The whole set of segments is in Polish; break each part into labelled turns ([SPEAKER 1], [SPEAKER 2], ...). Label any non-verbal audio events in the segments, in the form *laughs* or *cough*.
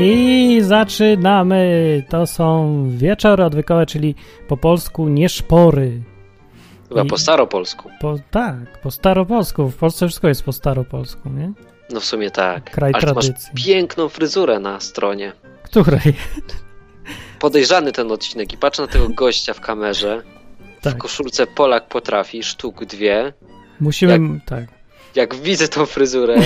[SPEAKER 1] I zaczynamy. To są wieczory odwykowe, czyli po polsku nie szpory.
[SPEAKER 2] Chyba
[SPEAKER 1] I-
[SPEAKER 2] po staropolsku.
[SPEAKER 1] Po, tak, po staropolsku. W Polsce wszystko jest po staropolsku, nie?
[SPEAKER 2] No w sumie tak.
[SPEAKER 1] Kraj
[SPEAKER 2] Ale ty masz
[SPEAKER 1] tradycji.
[SPEAKER 2] piękną fryzurę na stronie.
[SPEAKER 1] Której?
[SPEAKER 2] Podejrzany ten odcinek i patrz na tego gościa w kamerze. W
[SPEAKER 1] Tak.
[SPEAKER 2] koszulce Polak potrafi, sztuk dwie.
[SPEAKER 1] Musimy, tak.
[SPEAKER 2] Jak widzę tą fryzurę,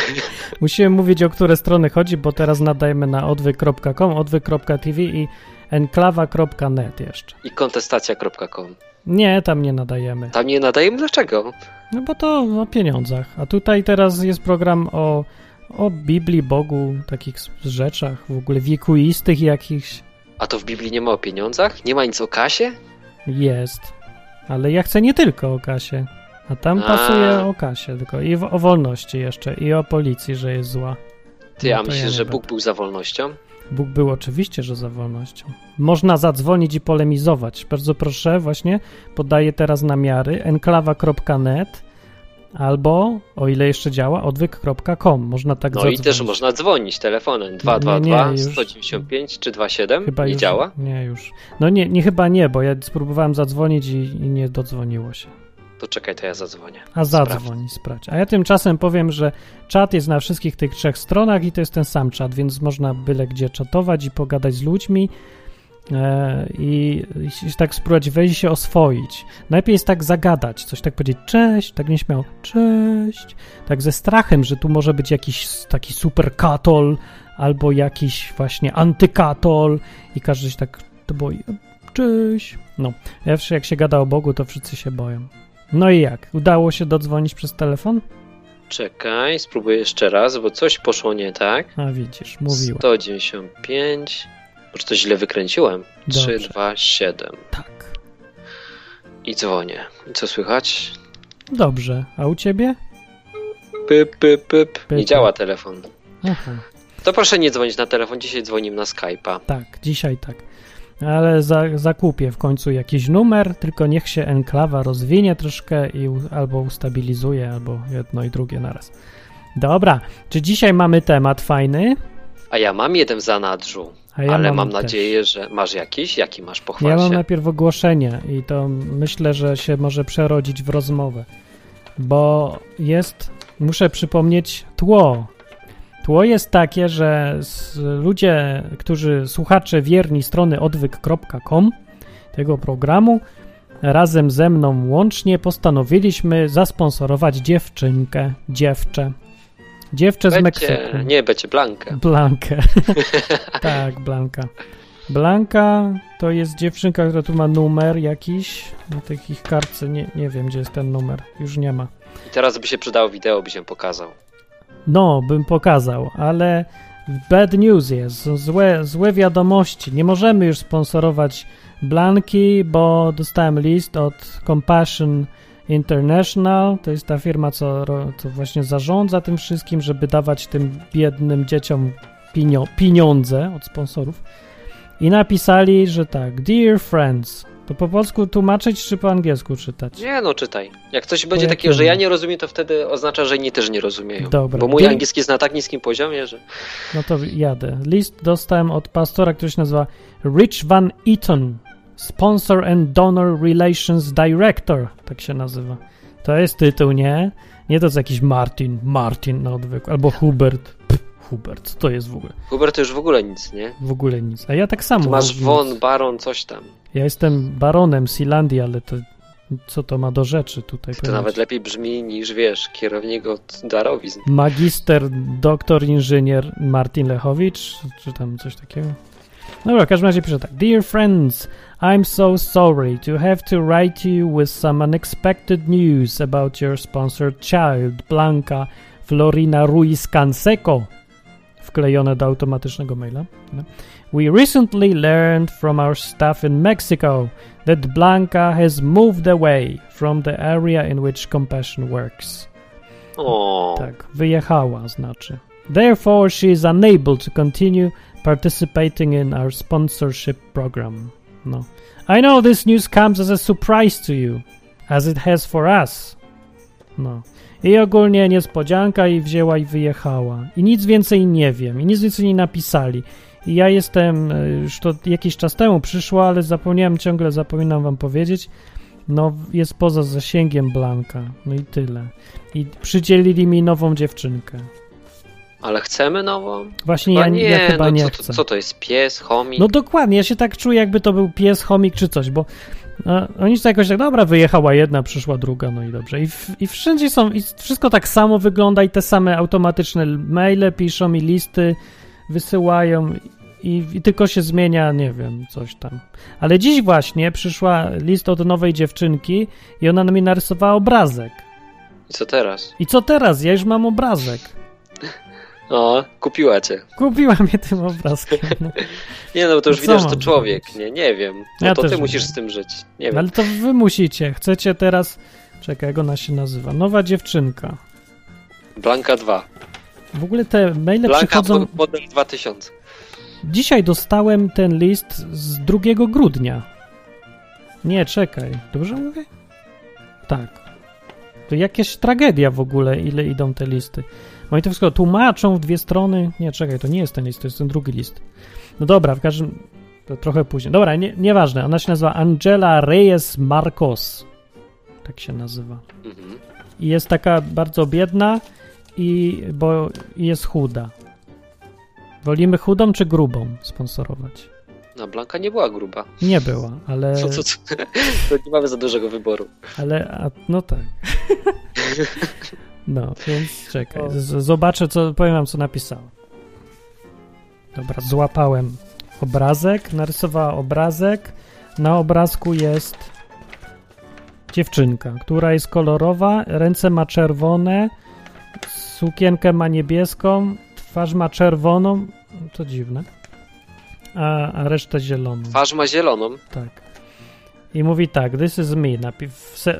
[SPEAKER 2] *laughs*
[SPEAKER 1] Musimy mówić, o które strony chodzi, bo teraz nadajemy na odwyk.com, odwyk.tv i enklawa.net jeszcze.
[SPEAKER 2] i kontestacja.com.
[SPEAKER 1] Nie, tam nie nadajemy.
[SPEAKER 2] Tam nie nadajemy dlaczego?
[SPEAKER 1] No bo to o pieniądzach. A tutaj teraz jest program o, o Biblii, Bogu, takich rzeczach, w ogóle wiekuistych jakichś.
[SPEAKER 2] A to w Biblii nie ma o pieniądzach? Nie ma nic o kasie?
[SPEAKER 1] Jest. Ale ja chcę nie tylko o kasie. A tam
[SPEAKER 2] A.
[SPEAKER 1] pasuje o kasie tylko. I w, o wolności jeszcze. I o policji, że jest zła.
[SPEAKER 2] Ty,
[SPEAKER 1] No
[SPEAKER 2] a myślisz,
[SPEAKER 1] ja
[SPEAKER 2] że
[SPEAKER 1] będę.
[SPEAKER 2] Bóg był za wolnością?
[SPEAKER 1] Bóg był oczywiście, że za wolnością. Można zadzwonić i polemizować. Bardzo proszę, właśnie podaję teraz namiary enklawa.net albo, o ile jeszcze działa, odwyk.com. Można tak
[SPEAKER 2] No
[SPEAKER 1] zadzwonić.
[SPEAKER 2] i też można dzwonić telefonem
[SPEAKER 1] nie,
[SPEAKER 2] 222
[SPEAKER 1] już-
[SPEAKER 2] 195 czy 27
[SPEAKER 1] Chyba
[SPEAKER 2] nie
[SPEAKER 1] już,
[SPEAKER 2] działa?
[SPEAKER 1] Nie, już. No nie, nie, chyba nie, bo ja spróbowałem zadzwonić i, i nie dodzwoniło się.
[SPEAKER 2] To czekaj, to ja zadzwonię.
[SPEAKER 1] A zadzwoń, sprawdź. A ja tymczasem powiem, że czat jest na wszystkich tych trzech stronach i to jest ten sam czat, więc można byle gdzie czatować i pogadać z ludźmi e, i, i tak spróbować wejść i się oswoić. Najlepiej jest tak zagadać, coś tak powiedzieć cześć, tak nieśmiało cześć, tak ze strachem, że tu może być jakiś taki super katol albo jakiś właśnie antykatol i każdy się tak to boi. Cześć. No, zawsze jak się gada o Bogu, to wszyscy się boją. No i jak? Udało się dodzwonić przez telefon?
[SPEAKER 2] Czekaj, spróbuję jeszcze raz, bo coś poszło nie tak.
[SPEAKER 1] A widzisz, mówiłem.
[SPEAKER 2] 195. Może to źle wykręciłem?
[SPEAKER 1] Dobrze.
[SPEAKER 2] 3, 2, 7.
[SPEAKER 1] Tak.
[SPEAKER 2] I dzwonię. I co słychać?
[SPEAKER 1] Dobrze. A u ciebie?
[SPEAKER 2] Pyp, pyp, pyp.
[SPEAKER 1] Pyp.
[SPEAKER 2] Nie działa telefon.
[SPEAKER 1] Aha,
[SPEAKER 2] To proszę nie dzwonić na telefon, dzisiaj dzwonimy na Skype'a.
[SPEAKER 1] tak, dzisiaj tak. Ale za, zakupię w końcu jakiś numer, tylko niech się enklawa rozwinie troszkę i u, albo ustabilizuje, albo jedno i drugie naraz. Dobra, czy dzisiaj mamy temat fajny?
[SPEAKER 2] A ja mam jeden w zanadrzu,
[SPEAKER 1] ja
[SPEAKER 2] ale mam,
[SPEAKER 1] też.
[SPEAKER 2] nadzieję, że masz jakiś? Jaki masz?
[SPEAKER 1] Ja
[SPEAKER 2] Pochwal
[SPEAKER 1] mam
[SPEAKER 2] się.
[SPEAKER 1] najpierw ogłoszenie i to myślę, że się może przerodzić w rozmowę, bo jest, muszę przypomnieć, tło. Tło jest takie, że ludzie, którzy, słuchacze wierni strony odwyk.com, tego programu, razem ze mną łącznie postanowiliśmy zasponsorować dziewczynkę, dziewczę. Dziewczę z Meksyku.
[SPEAKER 2] Nie, będzie Blankę.
[SPEAKER 1] Blankę. *laughs* tak, Blanka. Blanka to jest dziewczynka, która tu ma numer jakiś. Na takich kartce nie, nie wiem, gdzie jest ten numer. Już nie ma.
[SPEAKER 2] I teraz by się przydało wideo, by się pokazał.
[SPEAKER 1] No, bym pokazał, ale bad news jest. Złe, złe wiadomości. Nie możemy już sponsorować Blanki, bo dostałem list od Compassion International. To jest ta firma, co, co właśnie zarządza tym wszystkim, żeby dawać tym biednym dzieciom pieniądze od sponsorów. I napisali, że tak, Dear Friends. To po polsku tłumaczyć, czy po angielsku czytać?
[SPEAKER 2] Nie no, czytaj. Jak coś będzie
[SPEAKER 1] jakiemu?
[SPEAKER 2] takiego, że ja nie rozumiem, to wtedy oznacza, że inni też nie rozumieją.
[SPEAKER 1] Dobra.
[SPEAKER 2] Bo mój angielski jest na tak niskim poziomie, że...
[SPEAKER 1] No to jadę. List dostałem od pastora, który się nazywa Rich Van Eaton, Sponsor and Donor Relations Director, tak się nazywa. To jest tytuł, nie? Nie to jest jakiś Martin, Martin na odwyku, albo Hubert. Hubert, co to jest w ogóle?
[SPEAKER 2] Hubert to już w ogóle nic, nie?
[SPEAKER 1] W ogóle nic. A ja tak samo.
[SPEAKER 2] Ty masz von, baron, coś tam.
[SPEAKER 1] Ja jestem baronem Silandii, ale to co to ma do rzeczy tutaj?
[SPEAKER 2] To nawet lepiej brzmi niż, wiesz, kierownik od darowizn.
[SPEAKER 1] magister, doktor, inżynier Martin Lechowicz, czy tam coś takiego. Dobra, w każdym razie pisze tak. Dear friends, I'm so sorry to have to write to you with some unexpected news about your sponsored child, Blanca Florina Ruiz Canseco. Wklejone do automatycznego maila. We recently learned from our staff in Mexico that Blanca has moved away from the area in which Compassion works.
[SPEAKER 2] O,
[SPEAKER 1] Tak, wyjechała znaczy. Therefore, she is unable to continue participating in our sponsorship program. No. I know this news comes as a surprise to you, as it has for us. No. I ogólnie niespodzianka i wzięła i wyjechała. I nic więcej nie wiem. I nic więcej nie napisali. I ja jestem, e, już to jakiś czas temu przyszło, ale zapomniałem, ciągle zapominam wam powiedzieć. No, jest poza zasięgiem Blanka. No i tyle. I przydzielili mi nową dziewczynkę.
[SPEAKER 2] Ale chcemy nową?
[SPEAKER 1] Właśnie
[SPEAKER 2] Chyba
[SPEAKER 1] ja,
[SPEAKER 2] nie,
[SPEAKER 1] ja chyba
[SPEAKER 2] no,
[SPEAKER 1] nie
[SPEAKER 2] co,
[SPEAKER 1] chcę.
[SPEAKER 2] Co to jest, pies, chomik?
[SPEAKER 1] No dokładnie, ja się tak czuję, jakby to był pies, chomik czy coś, bo no, oni to jakoś tak, dobra, wyjechała jedna, przyszła druga, no i dobrze. I, w, I wszędzie są, i wszystko tak samo wygląda i te same automatyczne maile piszą i listy wysyłają i, i tylko się zmienia, nie wiem, coś tam. Ale dziś właśnie przyszła list od nowej dziewczynki i ona mi narysowała obrazek.
[SPEAKER 2] I co teraz?
[SPEAKER 1] I co teraz? Ja już mam obrazek.
[SPEAKER 2] O, kupiła cię.
[SPEAKER 1] Kupiła mnie tym obrazkiem. No. *laughs*
[SPEAKER 2] Nie no, bo to już widać, że to człowiek, nie, nie wiem. No
[SPEAKER 1] Ja
[SPEAKER 2] to ty musisz
[SPEAKER 1] wiem.
[SPEAKER 2] z tym żyć. Nie
[SPEAKER 1] No
[SPEAKER 2] wiem.
[SPEAKER 1] Ale to wy musicie. Chcecie teraz. Czekaj, jak ona się nazywa? Nowa dziewczynka.
[SPEAKER 2] Blanka 2.
[SPEAKER 1] W ogóle te maile
[SPEAKER 2] Blanka
[SPEAKER 1] przychodzą.
[SPEAKER 2] model 2000.
[SPEAKER 1] Dzisiaj dostałem ten list z 2 grudnia. Nie, czekaj. Dobrze mówię? Tak. To jakaś tragedia w ogóle, ile idą te listy. Oni to wszystko tłumaczą w dwie strony. Nie, czekaj, to nie jest ten list, to jest ten drugi list. No dobra, w każdym. To trochę później. Dobra, nie, nieważne. Ona się nazywa Angela Reyes Marcos. Tak się nazywa.
[SPEAKER 2] Mhm.
[SPEAKER 1] I jest taka bardzo biedna i bo jest chuda. Wolimy chudą czy grubą sponsorować?
[SPEAKER 2] No, Blanka nie była gruba.
[SPEAKER 1] Nie była, ale.
[SPEAKER 2] Co, co, co? To nie mamy za dużego wyboru.
[SPEAKER 1] ale a, no tak. *laughs* No, więc czekaj. Z, zobaczę, co powiem wam, co napisała. Dobra, złapałem obrazek, narysowała obrazek. Na obrazku jest dziewczynka, która jest kolorowa, ręce ma czerwone, sukienkę ma niebieską, twarz ma czerwoną, to dziwne, a, a resztę zieloną.
[SPEAKER 2] Twarz ma zieloną.
[SPEAKER 1] Tak. I mówi tak, this is me. Napi-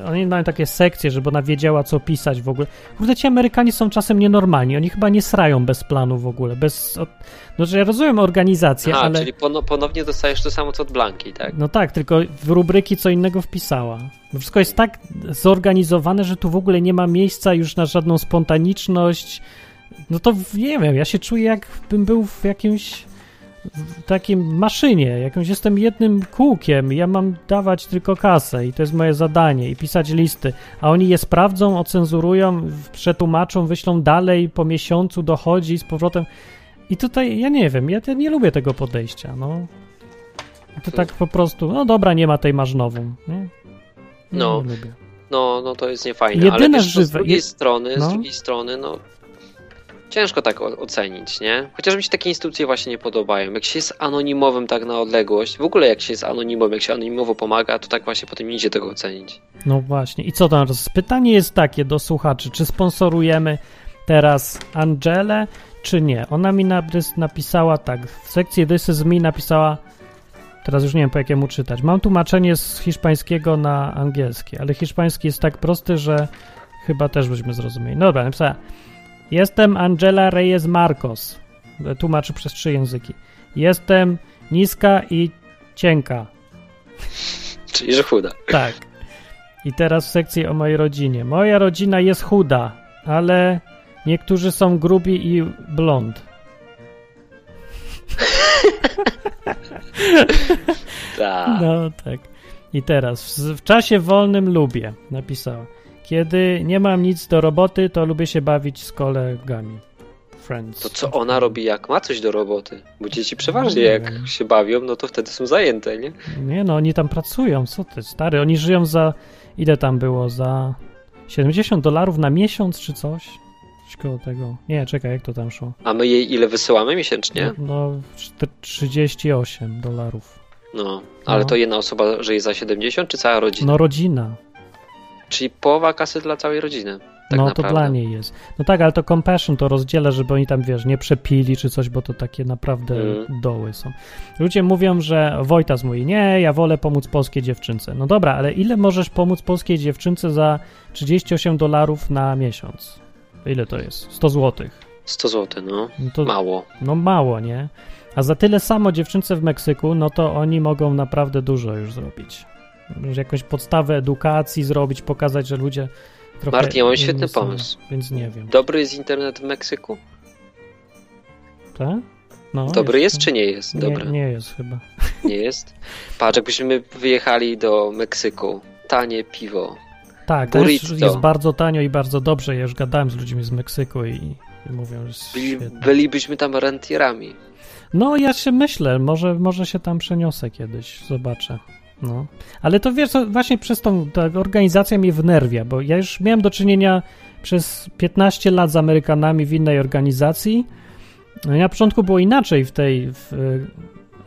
[SPEAKER 1] oni mają takie sekcje, żeby ona wiedziała, co pisać w ogóle. Kurde, ci Amerykanie są czasem nienormalni. Oni chyba nie srają bez planu w ogóle. Bez, od... No, że ja rozumiem organizację,
[SPEAKER 2] A,
[SPEAKER 1] ale...
[SPEAKER 2] czyli pono, ponownie dostajesz to samo co od Blanki, tak?
[SPEAKER 1] No tak, tylko w rubryki co innego wpisała. Wszystko jest tak zorganizowane, że tu w ogóle nie ma miejsca już na żadną spontaniczność. No to nie wiem, ja się czuję jakbym był w jakimś w takim maszynie, jakimś jestem jednym kółkiem, ja mam dawać tylko kasę i to jest moje zadanie i pisać listy, a oni je sprawdzą, ocenzurują, przetłumaczą, wyślą dalej, po miesiącu dochodzi z powrotem i tutaj, ja nie wiem, ja te- nie lubię tego podejścia, no. To tak po prostu, no dobra, nie ma tej, masz nową, nie?
[SPEAKER 2] No. No, no to jest niefajne. ale
[SPEAKER 1] Jedyne
[SPEAKER 2] wiesz, co, z
[SPEAKER 1] żywe-
[SPEAKER 2] drugiej
[SPEAKER 1] je-
[SPEAKER 2] strony,
[SPEAKER 1] no.
[SPEAKER 2] z drugiej strony, no ciężko tak ocenić, nie? Chociaż mi się takie instytucje właśnie nie podobają. Jak się jest anonimowym tak na odległość, w ogóle jak się jest anonimowym, jak się anonimowo pomaga, to tak właśnie potem nie idzie tego ocenić.
[SPEAKER 1] No właśnie. I co tam? Pytanie jest takie do słuchaczy, czy sponsorujemy teraz Angelę, czy nie? Ona mi napisała tak, w sekcji This is me napisała, teraz już nie wiem po jakiemu czytać. Mam tłumaczenie z hiszpańskiego na angielski, ale hiszpański jest tak prosty, że chyba też byśmy zrozumieli. No dobra, napisała, jestem Angela Reyes Marcos. Tłumaczy przez trzy języki. Jestem niska i cienka.
[SPEAKER 2] Czyli, że chuda.
[SPEAKER 1] Tak. I teraz w sekcji o mojej rodzinie. Moja rodzina jest chuda, ale niektórzy są grubi i blond. *laughs*
[SPEAKER 2] Tak.
[SPEAKER 1] No tak. I teraz w, w czasie wolnym lubię, napisała. Kiedy nie mam nic do roboty, to lubię się bawić z kolegami. Friends.
[SPEAKER 2] To co ona robi, jak ma coś do roboty? Bo dzieci przeważnie
[SPEAKER 1] Nie
[SPEAKER 2] jak
[SPEAKER 1] wiem.
[SPEAKER 2] się bawią, no to wtedy są zajęte, nie?
[SPEAKER 1] Nie no, oni tam pracują, co ty, stary. Oni żyją za, ile tam było, za 70 dolarów na miesiąc czy coś? Coś koło tego. Nie, czekaj, jak to tam szło?
[SPEAKER 2] A my jej ile wysyłamy miesięcznie?
[SPEAKER 1] No, czter- 38 dolarów.
[SPEAKER 2] No, ale
[SPEAKER 1] No.
[SPEAKER 2] to jedna osoba żyje za 70, czy cała rodzina?
[SPEAKER 1] No rodzina.
[SPEAKER 2] Czyli połowa kasy dla całej rodziny. Tak
[SPEAKER 1] no
[SPEAKER 2] naprawdę.
[SPEAKER 1] to dla niej jest. No tak, ale to compassion to rozdziela, żeby oni tam, wiesz, nie przepili czy coś, bo to takie naprawdę
[SPEAKER 2] Mm.
[SPEAKER 1] doły są. Ludzie mówią, że Wojtas mówi, nie, ja wolę pomóc polskiej dziewczynce. No dobra, ale ile możesz pomóc polskiej dziewczynce za 38 dolarów na miesiąc? Ile to jest? 100 złotych.
[SPEAKER 2] 100 zł, no.
[SPEAKER 1] No to
[SPEAKER 2] Mało.
[SPEAKER 1] no mało, nie? A za tyle samo dziewczynce w Meksyku, no to oni mogą naprawdę dużo już zrobić. Już Jakąś podstawę edukacji zrobić, pokazać, że ludzie trochę
[SPEAKER 2] Martin, ja mam świetny
[SPEAKER 1] są,
[SPEAKER 2] pomysł.
[SPEAKER 1] Więc nie wiem.
[SPEAKER 2] Dobry jest internet w Meksyku?
[SPEAKER 1] Tak? No,
[SPEAKER 2] Dobry jest czy nie jest?
[SPEAKER 1] Nie,
[SPEAKER 2] Dobry.
[SPEAKER 1] nie jest chyba.
[SPEAKER 2] Nie jest? Patrz, jakbyśmy wyjechali do Meksyku. Tanie piwo.
[SPEAKER 1] Tak, to jest,
[SPEAKER 2] Burrito.
[SPEAKER 1] jest bardzo tanio i bardzo dobrze. Ja już gadałem z ludźmi z Meksyku i, i mówią, że jest
[SPEAKER 2] Byli, bylibyśmy tam rentierami.
[SPEAKER 1] No, ja się myślę, może, może się tam przeniosę kiedyś, zobaczę. No. Ale to wiesz, właśnie przez tą ta organizacja mnie wnerwia, bo ja już miałem do czynienia przez 15 lat z Amerykanami w innej organizacji. No i na początku było inaczej w tej w,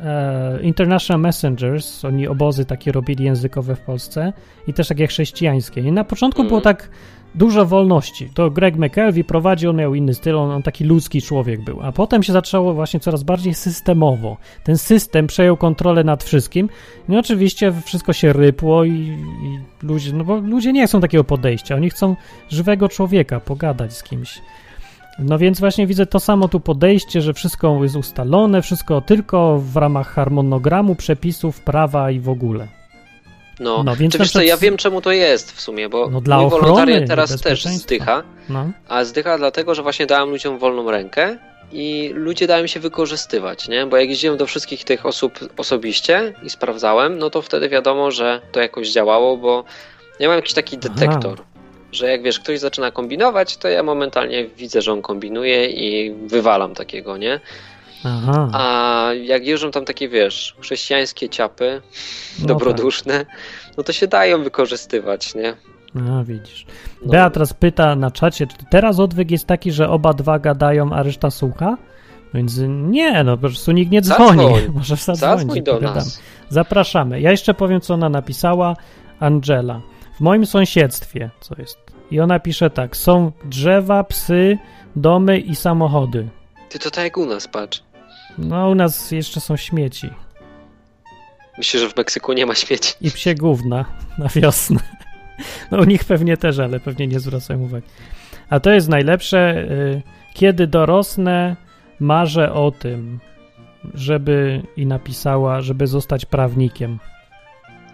[SPEAKER 1] e, International Messengers, oni obozy takie robili językowe w Polsce i też takie chrześcijańskie. I na początku
[SPEAKER 2] Mhm.
[SPEAKER 1] było tak dużo wolności. To Greg McKelvey prowadził, on miał inny styl, on, on taki ludzki człowiek był. A potem się zaczęło właśnie coraz bardziej systemowo. Ten system przejął kontrolę nad wszystkim. No i oczywiście wszystko się rypło i, i ludzie, no bo ludzie nie chcą takiego podejścia. Oni chcą żywego człowieka, pogadać z kimś. No więc właśnie widzę to samo tu podejście, że wszystko jest ustalone, wszystko tylko w ramach harmonogramu, przepisów, prawa i w ogóle.
[SPEAKER 2] No,
[SPEAKER 1] No, więc
[SPEAKER 2] ja wiem czemu to jest w sumie, bo
[SPEAKER 1] No,
[SPEAKER 2] mój wolontariat teraz też zdycha,
[SPEAKER 1] No,
[SPEAKER 2] a zdycha dlatego, że właśnie dałem ludziom wolną rękę i ludzie dają się wykorzystywać, nie? Bo jak jeździłem do wszystkich tych osób osobiście i sprawdzałem, no to wtedy wiadomo, że to jakoś działało, bo ja mam jakiś taki
[SPEAKER 1] Aha.
[SPEAKER 2] detektor, że jak wiesz, ktoś zaczyna kombinować, to ja momentalnie widzę, że on kombinuje i wywalam takiego, nie?
[SPEAKER 1] Aha.
[SPEAKER 2] A jak jeżdżą tam takie, wiesz, chrześcijańskie ciapy,
[SPEAKER 1] No
[SPEAKER 2] dobroduszne, no to się dają wykorzystywać, nie?
[SPEAKER 1] A, widzisz.
[SPEAKER 2] No.
[SPEAKER 1] Bea teraz pyta na czacie, czy teraz odwyk jest taki, że oba dwa gadają, a reszta słucha? Więc nie, no po prostu nikt nie dzwoni.
[SPEAKER 2] Zadzwoń. *laughs*
[SPEAKER 1] Może zadzwonić,
[SPEAKER 2] Zadzwoń do nas.
[SPEAKER 1] Zapraszamy. Ja jeszcze powiem, co ona napisała. Angela. W moim sąsiedztwie, co jest? I ona pisze tak, są drzewa, psy, domy i samochody.
[SPEAKER 2] Ty to tak jak u nas, patrz.
[SPEAKER 1] No, u nas jeszcze są śmieci.
[SPEAKER 2] Myślę, że w Meksyku nie ma śmieci.
[SPEAKER 1] I psie gówna na wiosnę. No u nich pewnie też, ale pewnie nie zwracają uwagi. A to jest najlepsze. y, Kiedy dorosnę, marzę o tym, żeby i napisała, żeby zostać prawnikiem.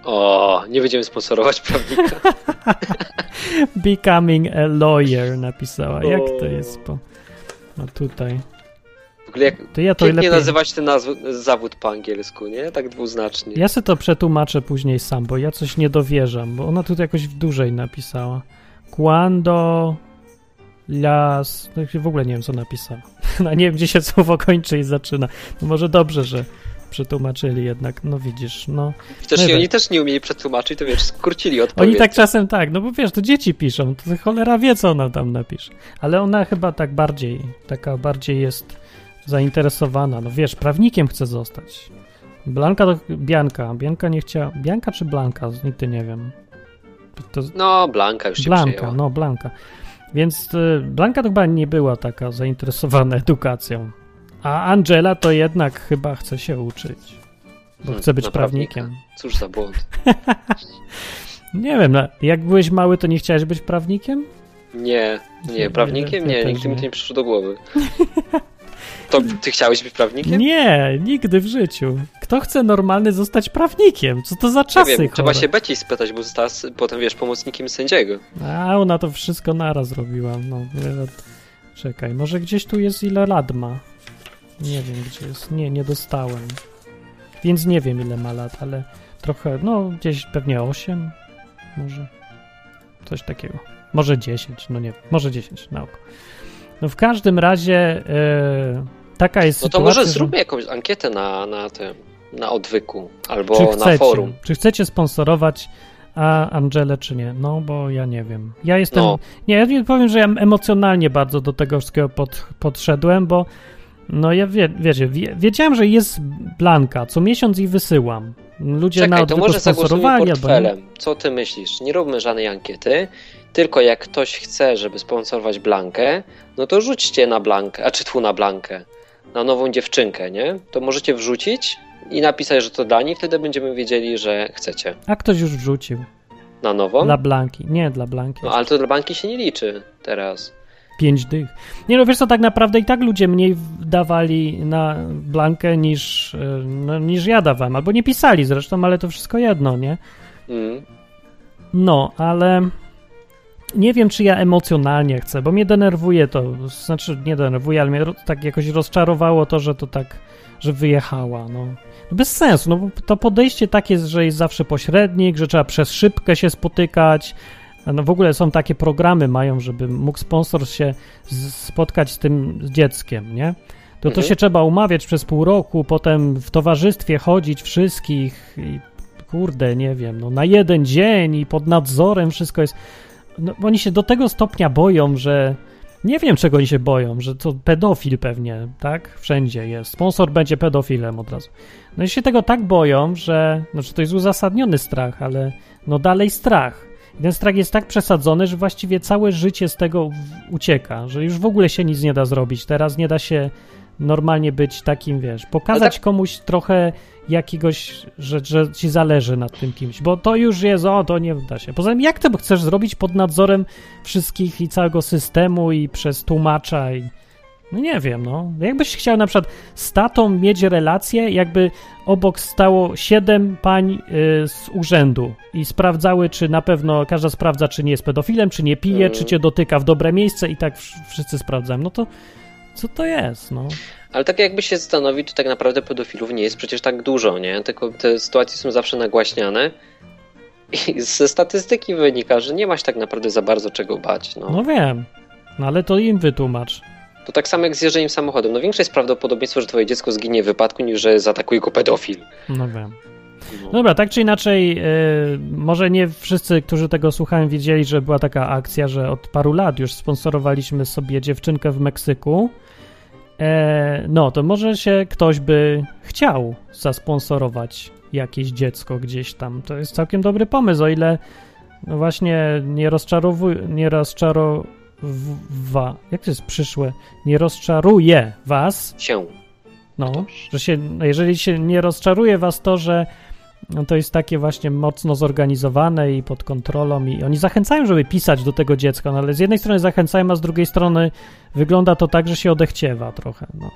[SPEAKER 2] O, nie będziemy sponsorować prawnika. *laughs*
[SPEAKER 1] Becoming a lawyer napisała. Jak to jest po... No tutaj.
[SPEAKER 2] Ogóle jak
[SPEAKER 1] To ja to
[SPEAKER 2] pięknie
[SPEAKER 1] lepiej...
[SPEAKER 2] nazywać ten nazw- zawód po angielsku, nie? Tak dwuznacznie.
[SPEAKER 1] Ja sobie to przetłumaczę później sam, bo ja coś nie dowierzam, bo ona tutaj jakoś dłużej napisała. Cuando las... No, w ogóle nie wiem, co napisała. *laughs* No, nie wiem, gdzie się słowo kończy i zaczyna. No może dobrze, że przetłumaczyli jednak. No widzisz, no.
[SPEAKER 2] Widocznie
[SPEAKER 1] nie
[SPEAKER 2] oni
[SPEAKER 1] wiem.
[SPEAKER 2] też nie umieli przetłumaczyć, to wiesz, skrócili odpowiedź.
[SPEAKER 1] Oni tak czasem tak, no bo wiesz, to dzieci piszą, to cholera wie, co ona tam napisze. Ale ona chyba tak bardziej, taka bardziej jest zainteresowana. No wiesz, prawnikiem chce zostać. Blanka to Bianka. Bianka nie chciała. Bianka czy Blanka? Nigdy nie wiem. To
[SPEAKER 2] No, Blanka już się
[SPEAKER 1] Blanka,
[SPEAKER 2] przyjęła.
[SPEAKER 1] no Blanka. Więc y, Blanka to chyba nie była taka zainteresowana *laughs* edukacją. A Angela to jednak chyba chce się uczyć. Bo
[SPEAKER 2] Hmm,
[SPEAKER 1] chce być prawnikiem.
[SPEAKER 2] prawnika. Cóż za błąd. *laughs*
[SPEAKER 1] Nie wiem, no, jak byłeś mały, to nie chciałeś być prawnikiem?
[SPEAKER 2] Nie,
[SPEAKER 1] Nie,
[SPEAKER 2] prawnikiem nie, nigdy mi to nie przyszło do głowy. *laughs* To ty chciałeś być prawnikiem?
[SPEAKER 1] Nie, nigdy w życiu. Kto chce normalny zostać prawnikiem? Co to za
[SPEAKER 2] Nie
[SPEAKER 1] czasy,
[SPEAKER 2] wiem, trzeba się Beci spytać, bo została potem, wiesz, pomocnikiem sędziego.
[SPEAKER 1] A ona to wszystko naraz robiła. No, nawet- czekaj, może gdzieś tu jest ile lat ma. Nie wiem gdzie jest. Nie, nie dostałem. Więc nie wiem ile ma lat, ale trochę, no gdzieś pewnie 8, może. Coś takiego. Może 10, no nie. Może 10 na oko. No w każdym razie e, taka jest
[SPEAKER 2] No to
[SPEAKER 1] sytuacja,
[SPEAKER 2] może
[SPEAKER 1] że-
[SPEAKER 2] zróbmy jakąś ankietę na, na tym, na odwyku, albo
[SPEAKER 1] czy
[SPEAKER 2] na
[SPEAKER 1] chcecie,
[SPEAKER 2] forum.
[SPEAKER 1] Czy chcecie sponsorować a Angelę, czy nie? No, bo ja nie wiem. Ja jestem.
[SPEAKER 2] No.
[SPEAKER 1] Nie, ja nie powiem, że ja emocjonalnie bardzo do tego wszystkiego pod, podszedłem, bo no ja wie, wiecie, wie, wiedziałem, że jest Blanka, co miesiąc i wysyłam. Ludzie na
[SPEAKER 2] Czekaj, to
[SPEAKER 1] odwyku
[SPEAKER 2] może zagłosujmy portfelem. Co ty myślisz? Nie róbmy żadnej ankiety, tylko jak ktoś chce, żeby sponsorować Blankę, no to rzućcie na Blankę, a czy tu na Blankę, na nową dziewczynkę, nie? To możecie wrzucić i napisać, że to dla niej, wtedy będziemy wiedzieli, że chcecie.
[SPEAKER 1] A ktoś już wrzucił.
[SPEAKER 2] Na nową?
[SPEAKER 1] Dla Blanki. Nie, dla Blanki.
[SPEAKER 2] No ale to dla Blanki się nie liczy teraz.
[SPEAKER 1] Pięć dych. Nie no, wiesz co, tak naprawdę i tak ludzie mniej dawali na Blankę niż, e, no, niż ja dawałem. Albo nie pisali zresztą, ale to wszystko jedno, nie?
[SPEAKER 2] Mm.
[SPEAKER 1] No, ale nie wiem, czy ja emocjonalnie chcę, bo mnie denerwuje to, znaczy nie denerwuje, ale mnie tak jakoś rozczarowało to, że to tak, że wyjechała, no. Bez sensu, no to podejście takie, że jest zawsze pośrednik, że trzeba przez szybkę się spotykać, no w ogóle są takie programy mają, żeby mógł sponsor się spotkać z tym dzieckiem, nie? To mhm. to się trzeba umawiać przez pół roku, potem w towarzystwie chodzić wszystkich i kurde, nie wiem, no na jeden dzień i pod nadzorem wszystko jest no, oni się do tego stopnia boją, że nie wiem, czego oni się boją, że to pedofil pewnie, tak? Wszędzie jest. Sponsor będzie pedofilem od razu. No i się tego tak boją, że, znaczy to jest uzasadniony strach, ale no dalej strach. I ten strach jest tak przesadzony, że właściwie całe życie z tego ucieka, że już w ogóle się nic nie da zrobić. Teraz nie da się normalnie być takim, wiesz, pokazać tak... komuś trochę jakiegoś, że, że ci zależy nad tym kimś, bo to już jest, o, to nie da się. Poza tym, jak to chcesz zrobić pod nadzorem wszystkich i całego systemu i przez tłumacza i... No nie wiem, no. Jakbyś chciał na przykład z tatą mieć relację, jakby obok stało siedem pań y, z urzędu i sprawdzały, czy na pewno każda sprawdza, czy nie jest pedofilem, czy nie pije, czy cię dotyka w dobre miejsce i tak wszyscy sprawdzają. No to co to jest, no?
[SPEAKER 2] Ale tak jakby się zastanowić, to tak naprawdę pedofilów nie jest przecież tak dużo, nie? Tylko te sytuacje są zawsze nagłaśniane i ze statystyki wynika, że nie masz tak naprawdę za bardzo czego bać, no.
[SPEAKER 1] No wiem, no ale to im wytłumacz.
[SPEAKER 2] To tak samo jak z jeżdżeniem samochodem. No większe jest prawdopodobieństwo, że twoje dziecko zginie w wypadku, niż że zaatakuje go pedofil.
[SPEAKER 1] No wiem. No. Dobra, tak czy inaczej, yy, może nie wszyscy, którzy tego słuchają, wiedzieli, że była taka akcja, że od paru lat już sponsorowaliśmy sobie dziewczynkę w Meksyku, E, no, to może się ktoś by chciał zasponsorować jakieś dziecko gdzieś tam. To jest całkiem dobry pomysł, o ile no właśnie nie rozczarowuje, nie rozczarowa, jak to jest przyszłe, nie rozczaruje was.
[SPEAKER 2] Się.
[SPEAKER 1] No, że się, jeżeli się nie rozczaruje was to, że no to jest takie właśnie mocno zorganizowane i pod kontrolą i oni zachęcają, żeby pisać do tego dziecka, no ale z jednej strony zachęcają, a z drugiej strony wygląda to tak, że się odechciewa trochę, no.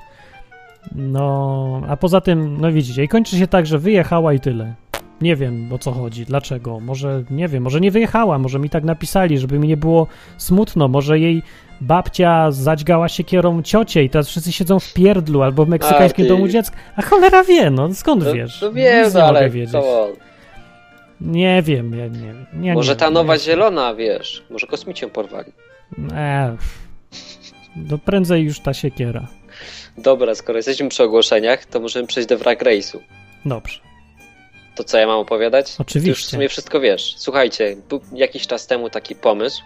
[SPEAKER 1] No, a poza tym, no widzicie, i kończy się tak, że wyjechała i tyle. Nie wiem o co chodzi, dlaczego. Może, nie wiem, może nie wyjechała, może mi tak napisali, żeby mi nie było smutno, może jej babcia zadźgała się kierą ciocie i teraz wszyscy siedzą w pierdlu albo w meksykańskim ty... domu dziecka. A cholera wie, no skąd
[SPEAKER 2] no,
[SPEAKER 1] wiesz?
[SPEAKER 2] No wiem, no, ale wiedzieć. To...
[SPEAKER 1] Nie wiem, ja nie wiem.
[SPEAKER 2] może
[SPEAKER 1] nie
[SPEAKER 2] ta
[SPEAKER 1] wiem,
[SPEAKER 2] nowa nie zielona, wiesz, może kosmicię porwali.
[SPEAKER 1] Eee, no prędzej już ta siekiera.
[SPEAKER 2] Dobra, skoro jesteśmy przy ogłoszeniach, to możemy przejść do wrak race'u.
[SPEAKER 1] Dobrze.
[SPEAKER 2] To co ja mam opowiadać?
[SPEAKER 1] Oczywiście.
[SPEAKER 2] Ty już w sumie wszystko wiesz. Słuchajcie, był jakiś czas temu taki pomysł,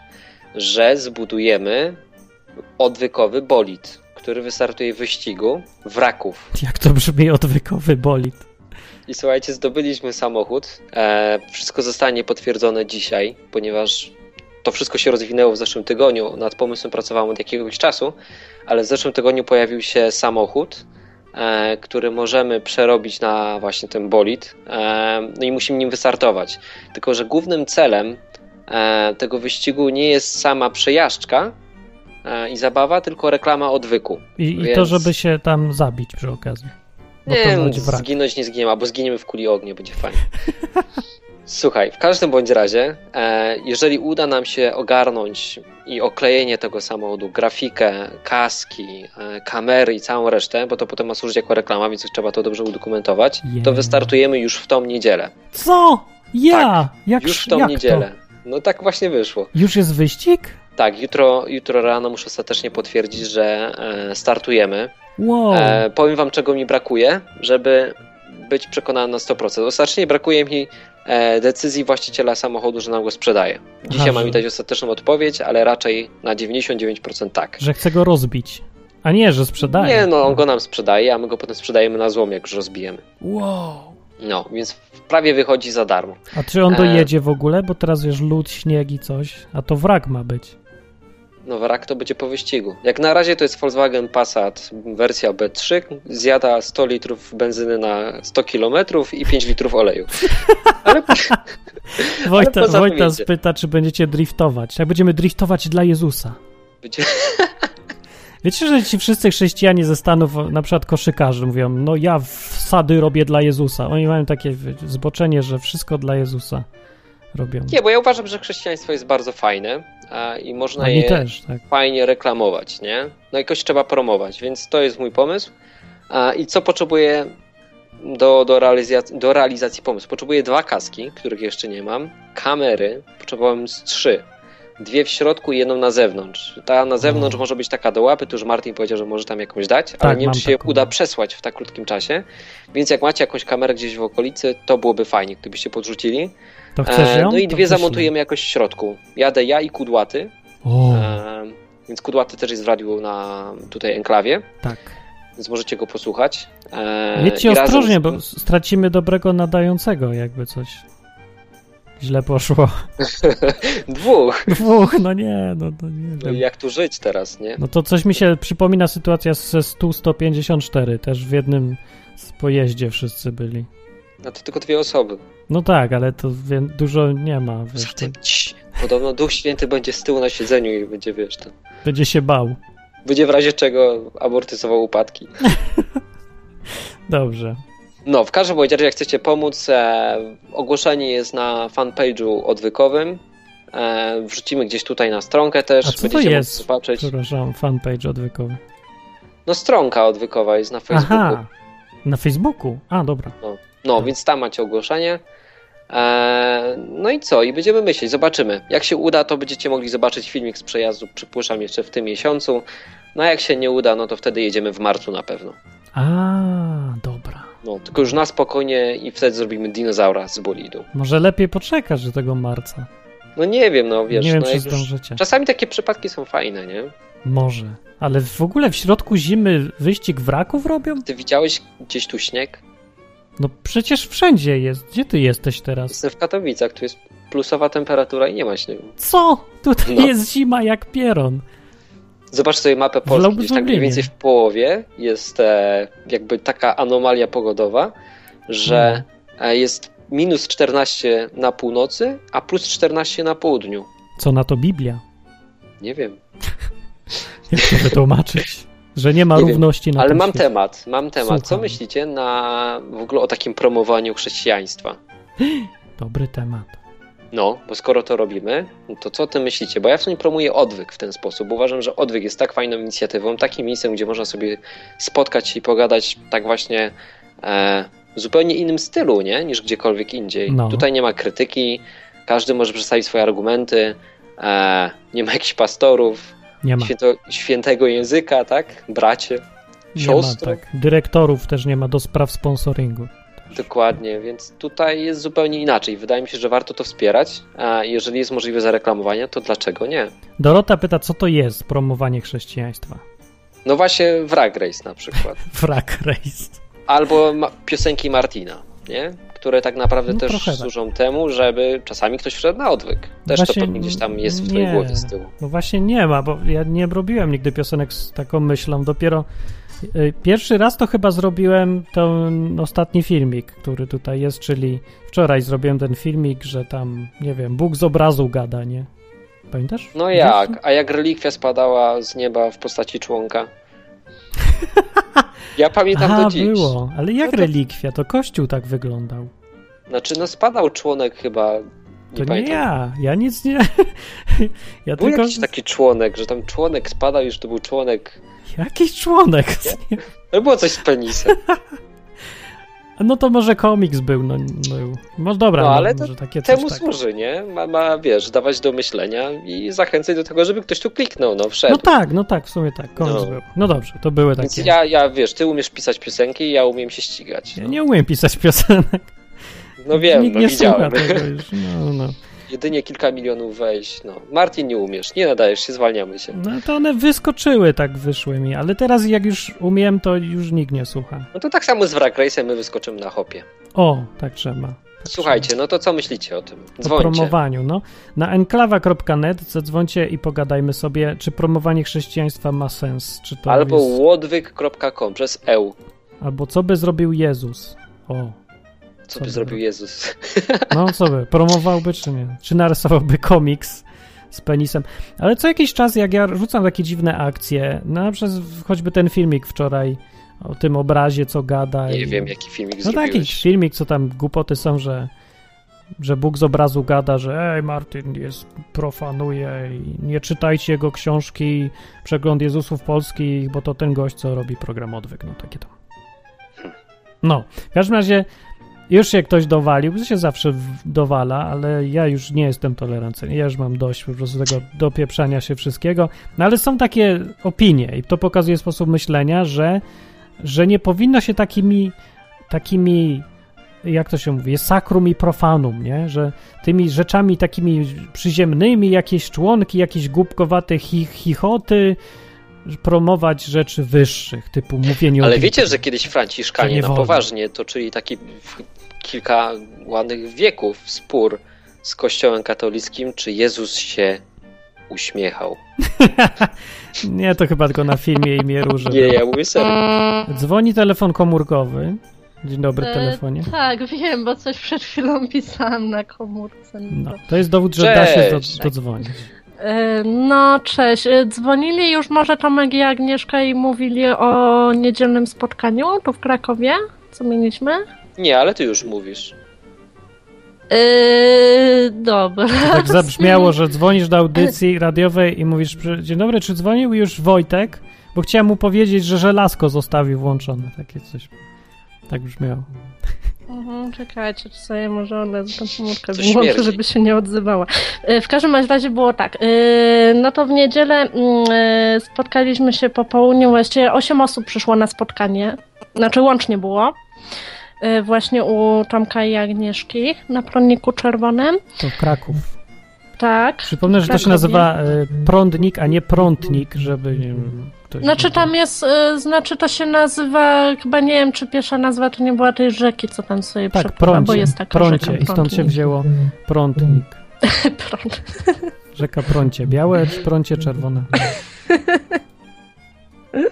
[SPEAKER 2] że zbudujemy odwykowy bolid, który wystartuje w wyścigu wraków.
[SPEAKER 1] Jak to brzmi odwykowy bolid?
[SPEAKER 2] I słuchajcie, zdobyliśmy samochód. E, wszystko zostanie potwierdzone dzisiaj, ponieważ to wszystko się rozwinęło w zeszłym tygodniu. Nad pomysłem pracowałem od jakiegoś czasu, ale w zeszłym tygodniu pojawił się samochód, e, który możemy przerobić na właśnie ten bolid. E, no i musimy nim wystartować. Tylko, że głównym celem E, tego wyścigu nie jest sama przejażdżka i zabawa, tylko reklama odwyku.
[SPEAKER 1] I, Więc... i to, żeby się tam zabić przy okazji.
[SPEAKER 2] Bo nie, to zginąć nie zginiemy, albo zginiemy w kuli ognia, będzie fajnie. *laughs* Słuchaj, w każdym bądź razie, e, jeżeli uda nam się ogarnąć i oklejenie tego samochodu, grafikę, kaski, kamery i całą resztę, bo to potem ma służyć jako reklama, więc trzeba to dobrze udokumentować, yeah. to wystartujemy już w tą niedzielę.
[SPEAKER 1] Co? Ja?
[SPEAKER 2] Tak,
[SPEAKER 1] jak,
[SPEAKER 2] już w tą niedzielę.
[SPEAKER 1] To?
[SPEAKER 2] No tak właśnie wyszło.
[SPEAKER 1] Już jest wyścig?
[SPEAKER 2] Tak, jutro, jutro rano muszę ostatecznie potwierdzić, że e, startujemy.
[SPEAKER 1] Wow.
[SPEAKER 2] E, powiem wam, czego mi brakuje, żeby być przekonany na 100%. Ostatecznie brakuje mi e, decyzji właściciela samochodu, że nam go sprzedaje. Dzisiaj Aha, mam mi dać ostateczną odpowiedź, ale raczej na 99% tak.
[SPEAKER 1] Że chce go rozbić. A nie, że sprzedaje.
[SPEAKER 2] Nie, no on go nam sprzedaje, a my go potem sprzedajemy na złom, jak już rozbijemy.
[SPEAKER 1] Wow.
[SPEAKER 2] No, więc prawie wychodzi za darmo.
[SPEAKER 1] A czy on dojedzie w ogóle? Bo teraz wiesz, lód, śnieg i coś, a to wrak ma być.
[SPEAKER 2] No wrak to będzie po wyścigu. Jak na razie to jest Volkswagen Passat wersja B3, zjada 100 litrów benzyny na 100 km i 5 litrów oleju. *laughs* Ale,
[SPEAKER 1] Wojta, ale Wojta spyta, czy będziecie driftować. Jak będziemy driftować dla Jezusa. Będzie... *laughs* Wiecie, że ci wszyscy chrześcijanie ze Stanów, na przykład koszykarze, mówią, no ja wsady robię dla Jezusa. Oni mają takie zboczenie, że wszystko dla Jezusa robią.
[SPEAKER 2] Nie, bo ja uważam, że chrześcijaństwo jest bardzo fajne i można
[SPEAKER 1] Oni
[SPEAKER 2] je
[SPEAKER 1] też, tak.
[SPEAKER 2] fajnie reklamować, nie? No jakoś trzeba promować, więc to jest mój pomysł. A, I co potrzebuję do, do, realizacji, do realizacji pomysłu? Potrzebuję dwa kaski, których jeszcze nie mam, kamery, potrzebowałem z trzy. Dwie w środku i jedną na zewnątrz. Ta na zewnątrz może być taka do łapy, tu już Martin powiedział, że może tam jakąś dać, ale nie wiem, czy się
[SPEAKER 1] taką.
[SPEAKER 2] uda przesłać w tak krótkim czasie. Więc jak macie jakąś kamerę gdzieś w okolicy, to byłoby fajnie, gdybyście podrzucili.
[SPEAKER 1] To chcesz
[SPEAKER 2] E,
[SPEAKER 1] ją?
[SPEAKER 2] no i dwie zamontujemy jakoś w środku. Jadę ja i kudłaty,
[SPEAKER 1] O,
[SPEAKER 2] e, więc kudłaty też jest w radiu na tutaj enklawie
[SPEAKER 1] tak.
[SPEAKER 2] więc możecie go posłuchać. E,
[SPEAKER 1] Jedźcie
[SPEAKER 2] razem
[SPEAKER 1] ostrożnie,
[SPEAKER 2] z-
[SPEAKER 1] bo stracimy dobrego nadającego, jakby coś źle poszło. *laughs*
[SPEAKER 2] Dwóch.
[SPEAKER 1] Dwóch, no nie, no to nie
[SPEAKER 2] No jak tu żyć teraz, nie?
[SPEAKER 1] No to coś mi się przypomina sytuacja ze 100-154, też w jednym z pojeździe wszyscy byli.
[SPEAKER 2] No to tylko dwie osoby.
[SPEAKER 1] No tak, ale to wie, dużo nie ma, wiesz, to
[SPEAKER 2] Zatem cii. Podobno Duch Święty będzie z tyłu na siedzeniu i będzie, wiesz, tam.
[SPEAKER 1] będzie się bał.
[SPEAKER 2] Będzie w razie czego amortyzował upadki. *laughs*
[SPEAKER 1] Dobrze.
[SPEAKER 2] No, w każdym bądź razie, jak chcecie pomóc, e, ogłoszenie jest na fanpage'u odwykowym. E, wrzucimy gdzieś tutaj na stronkę też.
[SPEAKER 1] A co to jest?
[SPEAKER 2] zobaczyć.
[SPEAKER 1] Przepraszam, fanpage odwykowy.
[SPEAKER 2] No, stronka odwykowa jest na Facebooku.
[SPEAKER 1] Aha, na Facebooku? A, dobra.
[SPEAKER 2] No,
[SPEAKER 1] Tak.
[SPEAKER 2] więc tam macie ogłoszenie. Eee, no i co? I będziemy myśleć, zobaczymy. Jak się uda, to będziecie mogli zobaczyć filmik z przejazdu, przypuszczam, jeszcze w tym miesiącu. No a jak się nie uda, no to wtedy jedziemy w marcu na pewno.
[SPEAKER 1] A, dobra.
[SPEAKER 2] No, tylko już na spokojnie i wtedy zrobimy dinozaura z bolidu.
[SPEAKER 1] Może lepiej poczekasz do tego marca.
[SPEAKER 2] No nie wiem, no wiesz,
[SPEAKER 1] nie wiem,
[SPEAKER 2] no
[SPEAKER 1] czy zdążycie.
[SPEAKER 2] czasami takie przypadki są fajne, nie?
[SPEAKER 1] Może. Ale w ogóle w środku zimy wyścig wraków robią?
[SPEAKER 2] Ty widziałeś gdzieś tu śnieg?
[SPEAKER 1] No przecież wszędzie jest. Gdzie ty jesteś teraz?
[SPEAKER 2] Jestem w Katowicach, tu jest plusowa temperatura i nie ma śniegu.
[SPEAKER 1] Co? Tutaj
[SPEAKER 2] No.
[SPEAKER 1] jest zima jak pieron.
[SPEAKER 2] Zobacz sobie mapę Polski, gdzieś tak mniej więcej w połowie jest e, jakby taka anomalia pogodowa, że e, jest minus 14 na północy, a plus 14 na południu.
[SPEAKER 1] Co na to Biblia?
[SPEAKER 2] Nie wiem, *laughs*
[SPEAKER 1] Jak to wytłumaczyć? Że nie ma
[SPEAKER 2] Nie wiem,
[SPEAKER 1] równości na
[SPEAKER 2] ale mam
[SPEAKER 1] świecie.
[SPEAKER 2] temat, mam temat. Co
[SPEAKER 1] Słucham.
[SPEAKER 2] myślicie na w ogóle o takim promowaniu chrześcijaństwa? *gasps*
[SPEAKER 1] Dobry temat.
[SPEAKER 2] No, bo skoro to robimy, to co ty myślicie? Bo ja w sumie promuję odwyk w ten sposób. Uważam, że odwyk jest tak fajną inicjatywą, takim miejscem, gdzie można sobie spotkać się i pogadać tak właśnie e, w zupełnie innym stylu, nie? Niż gdziekolwiek indziej.
[SPEAKER 1] No.
[SPEAKER 2] Tutaj nie ma krytyki, każdy może przedstawić swoje argumenty, e, nie ma jakichś pastorów,
[SPEAKER 1] Nie ma.
[SPEAKER 2] święto, świętego języka, tak? Bracie,
[SPEAKER 1] Nie ma
[SPEAKER 2] siostry.
[SPEAKER 1] tak. Dyrektorów też nie ma do spraw sponsoringu.
[SPEAKER 2] Dokładnie, więc tutaj jest zupełnie inaczej. Wydaje mi się, że warto to wspierać, a jeżeli jest możliwe zareklamowanie, to dlaczego nie?
[SPEAKER 1] Dorota pyta, co to jest promowanie chrześcijaństwa?
[SPEAKER 2] No właśnie Wrag Race na przykład. *laughs*
[SPEAKER 1] Wrak Race.
[SPEAKER 2] Albo ma- piosenki Martina, nie? Które tak naprawdę
[SPEAKER 1] No
[SPEAKER 2] też
[SPEAKER 1] tak.
[SPEAKER 2] służą temu, żeby czasami ktoś wszedł na odwyk. Też to
[SPEAKER 1] Właśnie
[SPEAKER 2] pewnie gdzieś tam jest w twojej
[SPEAKER 1] nie.
[SPEAKER 2] głowie z tyłu.
[SPEAKER 1] No właśnie nie ma, bo ja nie robiłem nigdy piosenek z taką myślą. Dopiero pierwszy raz to chyba zrobiłem ten ostatni filmik, który tutaj jest, czyli wczoraj zrobiłem ten filmik, że tam, nie wiem, Bóg z obrazu gada, nie? Pamiętasz?
[SPEAKER 2] No jak? A jak relikwia spadała z nieba w postaci członka? *laughs* Ja pamiętam
[SPEAKER 1] Aha,
[SPEAKER 2] do dziś.
[SPEAKER 1] było. Ale jak
[SPEAKER 2] No to-
[SPEAKER 1] relikwia? To kościół tak wyglądał.
[SPEAKER 2] Znaczy, no spadał członek chyba. Nie
[SPEAKER 1] To nie,
[SPEAKER 2] pamiętam.
[SPEAKER 1] ja. Ja nic nie... *laughs* ja
[SPEAKER 2] Był
[SPEAKER 1] tylko...
[SPEAKER 2] jakiś taki członek, że tam członek spadał, już to był członek.
[SPEAKER 1] Jakiś członek.
[SPEAKER 2] No *laughs* było coś z penisem. *laughs*
[SPEAKER 1] No to może komiks był, no, no, no dobra,
[SPEAKER 2] No,
[SPEAKER 1] no,
[SPEAKER 2] ale to
[SPEAKER 1] może takie
[SPEAKER 2] Temu
[SPEAKER 1] tak.
[SPEAKER 2] służy, nie? Ma, ma, wiesz, dawać do myślenia i zachęcać do tego, żeby ktoś tu kliknął, no wszedł.
[SPEAKER 1] No tak, no tak, w sumie tak, komiks
[SPEAKER 2] No.
[SPEAKER 1] był. No dobrze, to były
[SPEAKER 2] Więc
[SPEAKER 1] takie...
[SPEAKER 2] ja, ja, wiesz, ty umiesz pisać piosenki, ja umiem się ścigać.
[SPEAKER 1] Ja
[SPEAKER 2] No,
[SPEAKER 1] nie umiem pisać piosenek.
[SPEAKER 2] no wiem,
[SPEAKER 1] Nikt
[SPEAKER 2] no
[SPEAKER 1] nie
[SPEAKER 2] widziałem.
[SPEAKER 1] słucha tego *laughs* już. No, no.
[SPEAKER 2] Jedynie kilka milionów wejść, no. Martin, nie umiesz, nie nadajesz się, zwalniamy się.
[SPEAKER 1] no to one wyskoczyły, tak wyszły mi, ale teraz jak już umiem, to już nikt nie słucha.
[SPEAKER 2] No to tak samo z Wrak Race'em my wyskoczymy na hopie.
[SPEAKER 1] O, tak trzeba. Tak
[SPEAKER 2] Słuchajcie, no to co myślicie o tym?
[SPEAKER 1] trzeba. O
[SPEAKER 2] Dzwońcie.
[SPEAKER 1] promowaniu, no. Na enklawa.net zadzwońcie i pogadajmy sobie, czy promowanie chrześcijaństwa ma sens, czy to
[SPEAKER 2] Albo
[SPEAKER 1] jest...
[SPEAKER 2] łodwyk.com przez EU.
[SPEAKER 1] Albo co by zrobił Jezus? O,
[SPEAKER 2] Co by
[SPEAKER 1] by
[SPEAKER 2] zrobił
[SPEAKER 1] robił?
[SPEAKER 2] Jezus?
[SPEAKER 1] No co by, *laughs* promowałby czy nie? Czy narysowałby komiks z penisem? Ale co jakiś czas, jak ja rzucam takie dziwne akcje, no przez choćby ten filmik wczoraj o tym obrazie, co gada.
[SPEAKER 2] Nie
[SPEAKER 1] i...
[SPEAKER 2] wiem, jaki filmik
[SPEAKER 1] No
[SPEAKER 2] zrobiłeś.
[SPEAKER 1] taki filmik, co tam głupoty są, że że Bóg z obrazu gada, że ej, Martin jest, profanuje i nie czytajcie jego książki Przegląd Jezusów Polskich, bo to ten gość, co robi program Odwyk, no takie tam. No, w każdym razie już się ktoś dowalił, się zawsze dowala, ale ja już nie jestem tolerancyjny, ja już mam dość po prostu tego dopieprzania się wszystkiego, no ale są takie opinie i to pokazuje sposób myślenia, że, że nie powinno się takimi takimi jak to się mówi, sakrum i profanum, nie? Że tymi rzeczami takimi przyziemnymi, jakieś członki, jakieś głupkowate chi chichoty, promować rzeczy wyższych, typu mówienie
[SPEAKER 2] Ale o wiecie, że kiedyś Franciszkanie na poważnie toczyli taki kilka ładnych wieków spór z Kościołem katolickim, czy Jezus się uśmiechał. *laughs*
[SPEAKER 1] nie, to chyba tylko na filmie imię Róży.
[SPEAKER 2] Nie, ja mówię serio.
[SPEAKER 1] Dzwoni telefon komórkowy. Dzień dobry, e, telefonie.
[SPEAKER 3] Tak, wiem, bo coś przed chwilą *laughs* pisałam na komórce.
[SPEAKER 1] No, to jest dowód, że Cześć. da się do, dodzwonić.
[SPEAKER 3] E, no, cześć. E, dzwonili już może Tomek i Agnieszka i mówili o niedzielnym spotkaniu tu w Krakowie, co mieliśmy?
[SPEAKER 2] Nie, ale ty już mówisz.
[SPEAKER 3] Yy, dobra.
[SPEAKER 1] Tak zabrzmiało, *laughs* że dzwonisz do audycji radiowej i mówisz, dzień dobry, czy dzwonił już Wojtek? Bo chciałem mu powiedzieć, że żelazko zostawił włączone. Takie coś. Tak brzmiało.
[SPEAKER 3] Mhm, czekajcie, czy sobie może one tą komórkę wyłączę, żeby się nie odzywała. E, w każdym razie było tak. E, no to w niedzielę mm, e, spotkaliśmy się po południu, właściwie 8 osób przyszło na spotkanie. Znaczy łącznie było. Właśnie u Tomka i Agnieszki na prądniku czerwonym.
[SPEAKER 1] To Kraków.
[SPEAKER 3] Tak.
[SPEAKER 1] Przypomnę, że to się nazywa prądnik, a nie prątnik, żeby nie wiem,
[SPEAKER 3] ktoś. Znaczy tam jest, y, znaczy to się nazywa, chyba nie wiem, czy pierwsza nazwa to nie była tej rzeki, co tam sobie
[SPEAKER 1] tak, przepływa, bo jest taka prącie, rzeka. i stąd się wzięło prątnik. *laughs* Prąd. Rzeka Prącie. Białe czy prącie czerwone? *laughs*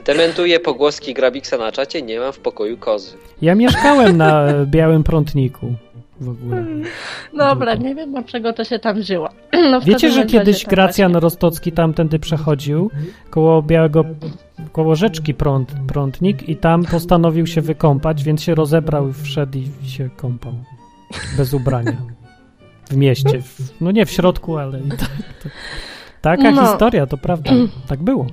[SPEAKER 2] Dementuję pogłoski Grabiksa na czacie, nie mam w pokoju kozy.
[SPEAKER 1] Ja mieszkałem na *laughs* białym prątniku w ogóle.
[SPEAKER 3] Dobra, nie wiem od czego to się tam wzięło. *clears throat*
[SPEAKER 1] No, Wiecie, że kiedyś Gracjan właśnie. Rostocki tamtędy przechodził koło białego, koło rzeczki prąd, prądnik i tam postanowił się wykąpać, więc się rozebrał, wszedł i się kąpał. Bez ubrania. W mieście. W, no nie w środku, ale i tak. To, taka no. historia, to prawda. Tak było.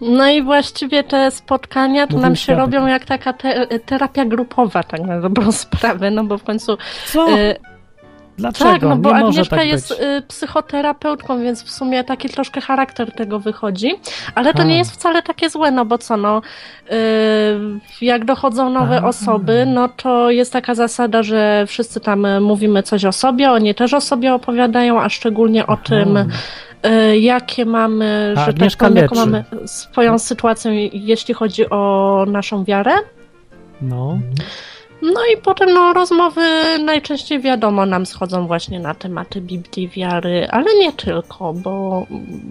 [SPEAKER 3] No i właściwie te spotkania to nam się robią jak taka te, terapia grupowa, tak na dobrą *laughs* sprawę, no bo w końcu...
[SPEAKER 1] Co? Y Dlaczego?
[SPEAKER 3] Tak, no bo
[SPEAKER 1] nie
[SPEAKER 3] Agnieszka
[SPEAKER 1] tak
[SPEAKER 3] jest y, psychoterapeutką, więc w sumie taki troszkę charakter tego wychodzi, ale to A. nie jest wcale takie złe, no bo co, no y, jak dochodzą nowe A. osoby, no to jest taka zasada, że wszyscy tam mówimy coś o sobie, oni też o sobie opowiadają, a szczególnie o tym, E, jakie mamy, A, że tak powiem, jaką mamy swoją sytuację, jeśli chodzi o naszą wiarę.
[SPEAKER 1] No.
[SPEAKER 3] No i potem no, rozmowy najczęściej wiadomo nam schodzą właśnie na tematy Biblii, wiary, ale nie tylko, bo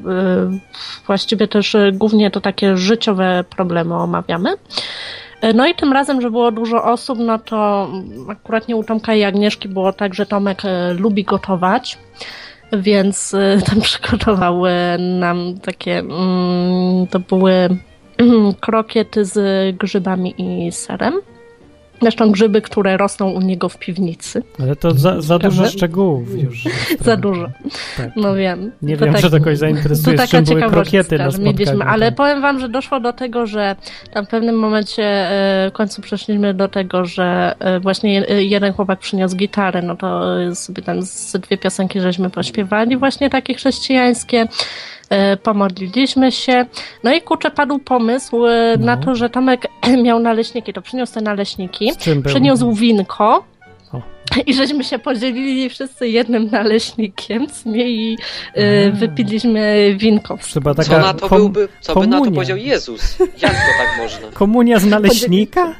[SPEAKER 3] yy, właściwie też głównie to takie życiowe problemy omawiamy. Yy, no i tym razem, że było dużo osób, no to akurat nie u Tomka i Agnieszki było tak, że Tomek lubi gotować więc y, *laughs* tam przygotowały nam takie, mm, to były *clears throat* krokiety z grzybami i serem. Zresztą grzyby, które rosną u niego w piwnicy.
[SPEAKER 1] Ale to za, za dużo szczegółów już. *laughs*
[SPEAKER 3] za dużo. Tak. No wiem.
[SPEAKER 1] Nie to wiem, tak, że to kogoś zainteresuje, to czym były krokiety na mieliśmy,
[SPEAKER 3] Ale powiem wam, że doszło do tego, że tam w pewnym momencie e, w końcu przeszliśmy do tego, że e, właśnie jeden chłopak przyniósł gitarę, no to sobie tam z dwie piosenki żeśmy pośpiewali, właśnie takie chrześcijańskie. E, pomodliliśmy się. No i kurczę, padł pomysł e, no. na to, że Tomek *clears throat* miał naleśniki, to przyniósł te naleśniki, przyniósł winko. I żeśmy się podzielili wszyscy jednym naleśnikiem i y, wypiliśmy winko.
[SPEAKER 2] Chyba taka co na to byłby, co komunia. by na to powiedział Jezus? Jak to tak można? *laughs*
[SPEAKER 1] Komunia z naleśnika?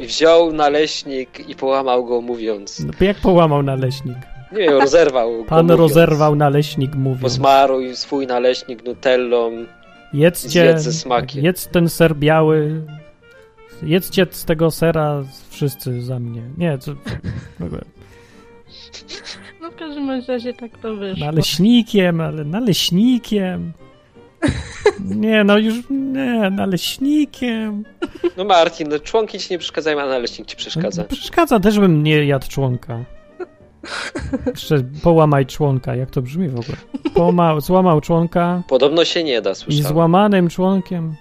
[SPEAKER 2] Wziął naleśnik i połamał go mówiąc.
[SPEAKER 1] No, jak połamał naleśnik?
[SPEAKER 2] Nie, rozerwał.
[SPEAKER 1] Pan mówiąc. rozerwał naleśnik, mówiąc.
[SPEAKER 2] Posmaruj swój naleśnik nutellą. Jedzcie, ze smakiem.
[SPEAKER 1] jedz ten ser biały. Jedzcie z tego sera wszyscy za mnie. Nie, co... W ogóle.
[SPEAKER 3] No w każdym razie tak to wyszło.
[SPEAKER 1] Naleśnikiem, ale naleśnikiem. Nie, no już nie, naleśnikiem.
[SPEAKER 2] No Martin, no członki ci nie przeszkadzają, a naleśnik ci przeszkadza.
[SPEAKER 1] Przeszkadza, też bym nie jadł członka. Jeszcze połamaj członka, jak to brzmi w ogóle? Połama, złamał członka
[SPEAKER 2] Podobno się nie da,
[SPEAKER 1] i
[SPEAKER 2] słyszałem.
[SPEAKER 1] złamanym członkiem